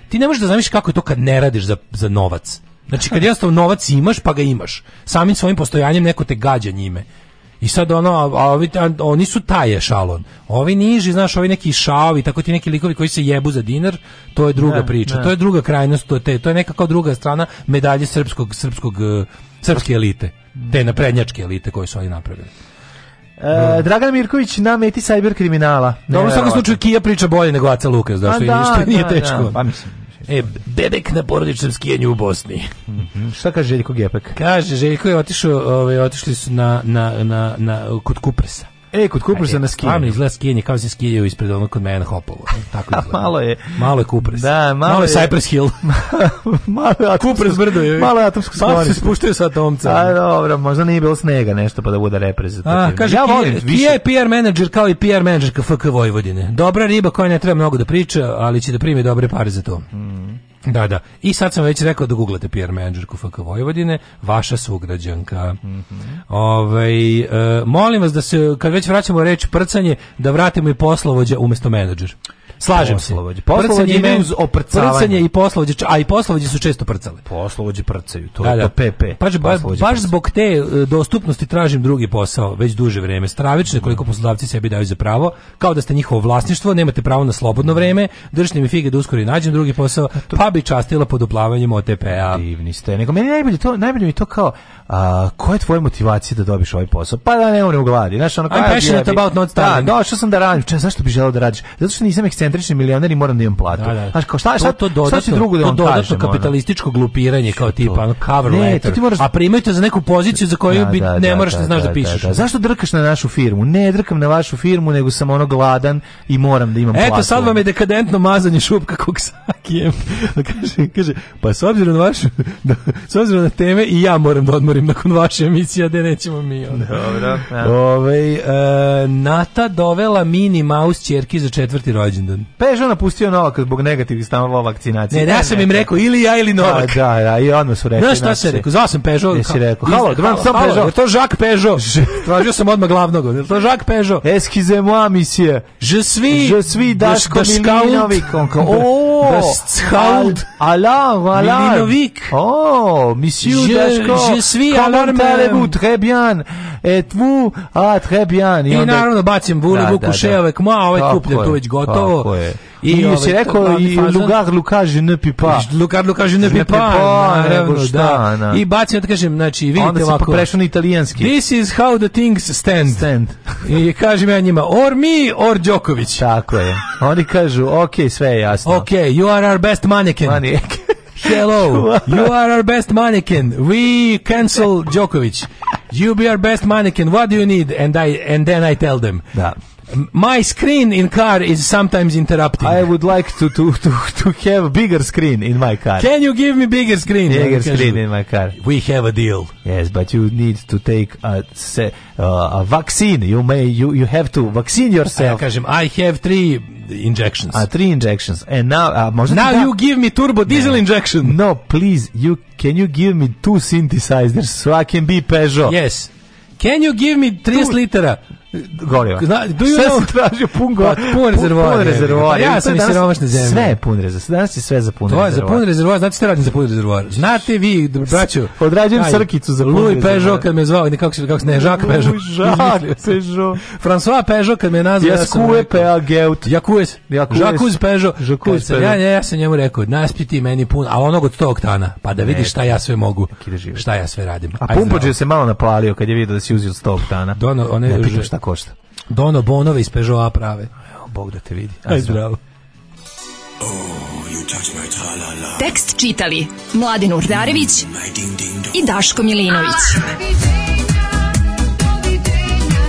Ti ne možeš da zamisliš kako je to kad ne radiš za, za novac. Znači kad jednostavno novac imaš, pa ga imaš. Samim svojim postojanjem neko te gađa njime. I sad ono, a ovi, a, oni su taj šalon. Ovi niži, znaš, ovi neki šaovi, tako ti neki likovi koji se jebu za dinar, to je druga ne, priča. Ne. To je druga krajnost, to je, te, to je nekako druga strana medalje srpskog, srpskog, e, srpske elite. Te naprednjačke elite koje su oni napravili. E, Dragan Mirković na meti sajber kriminala. Dobro, u svakom slučaju Kija priča bolje nego Aca Lukas, da što da, ništa nije da, teško. Da, pa mislim. E, bebek na porodičnom skijanju u Bosni. Mm -hmm. Šta kaže Željko Gepek? Kaže, Željko je otišao, ovaj, otišli su na, na, na, na, kod Kupresa. E, kod Kupresa na skijanju. Stvarno izgleda skijanje kao se skijaju ispred onog kod mene hopovo. [LAUGHS] Tako izgleda. malo je. Malo je Kupres. Da, malo, malo je Cypress Hill. [LAUGHS] malo je Kupres [LAUGHS] brdo je. Malo je atomsko sklonište. Pa se spuštaju sa atomca. A dobro, možda nije bilo snega nešto pa da bude reprezentativno. A, kaže, ja volim više. je PR menadžer kao i PR menadžerka FK Vojvodine. Dobra riba koja ne treba mnogo da priča, ali će da primi dobre pare za to. Mm. Da, da. I sad sam već rekao da googlate PR menadžerku FK Vojvodine, vaša sugrađanka. Mm -hmm. Ovaj e, molim vas da se, kad već vraćamo reč prcanje, da vratimo i poslovođa umesto menadžer. Slažem poslovođe. se. Poslovođe ime uz oprcavanje. i poslovođe, a i poslovođe su često prcale. Poslovođe prcaju, to je da. to da. PP. Pač, ba, baš zbog te e, dostupnosti tražim drugi posao već duže vreme. Stravično koliko poslodavci sebi daju za pravo, kao da ste njihovo vlasništvo, nemate pravo na slobodno vreme. držite mi fige da uskoro i nađem drugi posao, pa bi častila poduplavanjem OTP-a. Divni ste. Nego meni najbolje to, najbolje mi to kao a, koja je tvoja motivacija da dobiš ovaj posao? Pa da ne umrem u glavi. Znaš, ono, I'm passionate about not starving. Da, došao sam da radim. Če, zašto bi želeo da radiš? Zato što nisam ekscent ekscentrični milioner i moram da imam platu. Da, da. Znaš, kao, šta, šta, to, to dodatno, šta drugo da to dodatno kapitalističko glupiranje kao tipa, ono, cover ne, letter. Ti moraš... A primaju za neku poziciju za koju da, bi, da, ne da, moraš da, da znaš da, da pišeš. Zašto drkaš na našu firmu? Ne drkam na vašu firmu, nego sam ono gladan i moram da imam platu. Eto, sad vam je dekadentno mazanje šupka koksakijem. [LAUGHS] kaže, kaže, pa s obzirom na vašu, s obzirom na teme i ja moram da odmorim nakon vaše emisije, da nećemo mi. Dobro. Ove, ovaj, e, Nata dovela Mini Maus ćerki za četvrti rođendan. Pežo pa napustio Novaka zbog negativnih stavova vakcinacije. Ne, ne, ja sam im rekao ili ja ili pa Novak. Da, da, da i odmah su rekli. Znaš šta se rekao? Zvao sam Pežo. Jesi rekao. Halo, dobro sam Pežo. Je to Žak Pežo. [LAUGHS] Tražio sam odmah glavnog. Je to Jacques Pežo? Eskize moi monsieur. Je suis Je suis Daško Milinović. Oh, Daškaud. Ala, voilà. Milinović. Oh, monsieur Daško. Je suis Alain Malevou, très bien et vous, a très bien. I, I onda... naravno bacim bulu, buku da, ševe, da. da. ma, ovaj kupljen tu već gotovo. Je. I, ovaj I ovaj, rekao i Lugar Lukaži ne pipa. Lugar Lukaži ne pipa, naravno, da. I bacim, da kažem, znači, vidite onda ovako. Onda pa si prešao na italijanski. This is how the things stand. Stand. I kažem ja njima, or me, or Đoković. Tako je. Oni kažu, ok, sve je jasno. Ok, you are our best mannequin. Mannequin. Hello, [LAUGHS] you are our best mannequin. We cancel Djokovic. You be our best mannequin. What do you need? And I and then I tell them. Da my screen in car is sometimes interrupting. I would like to, to, to, to have bigger screen in my car. Can you give me bigger screen? Bigger screen in my car. We have a deal. Yes, but you need to take a, uh, a vaccine. You may you, you have to vaccine ah, yourself. I have three injections. A ah, three injections. And now uh, Now you give me turbo diesel injection. No, please, you can you give me two synthesizers so I can be Peugeot. Yes. Can you give me 30 litera? goriva. Zna, do you know? tražio pun pa, goriva. Pa, pun rezervoar. Pun rezervoar. Pa ja sam iz siromašne zemlje. Sve je pun rezervoar. Danas je sve za pun rezervoar. To je za pun rezervoar. Znate što radim za pun rezervoar? Znate vi, braćo. Odrađujem srkicu za pun rezervoar. Louis Peugeot kad me zvao, ne, kako se, kako se, ne, Jacques Peugeot. Jacques Peugeot. François Peugeot kad me nazvao. Jaskuje Peugeot. Jakues. Jacques Peugeot. Jacques Peugeot. Ja, ja sam njemu rekao, naspiti meni pun, a onog od 100 oktana, pa da vidiš e. šta ja sve mogu. Da šta ja sve radim. A je se malo napalio kad je video da si uzio 100 oktana. Dono, one, je košta. Dono Bonove iz Peugeota prave. Evo, Bog da te vidi. Aj, zdravo. Oh, Tekst čitali Mladin Urdarević i Daško Milinović. Ah!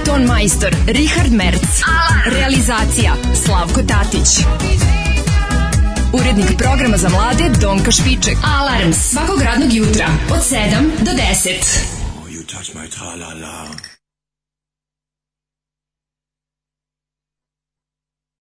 Ton majstor Richard Merc. Ah! Realizacija Slavko Tatić. Urednik programa za mlade Donka Špiček. Alarms svakog radnog jutra od 7 do 10. Oh, you touch my tra-la-la.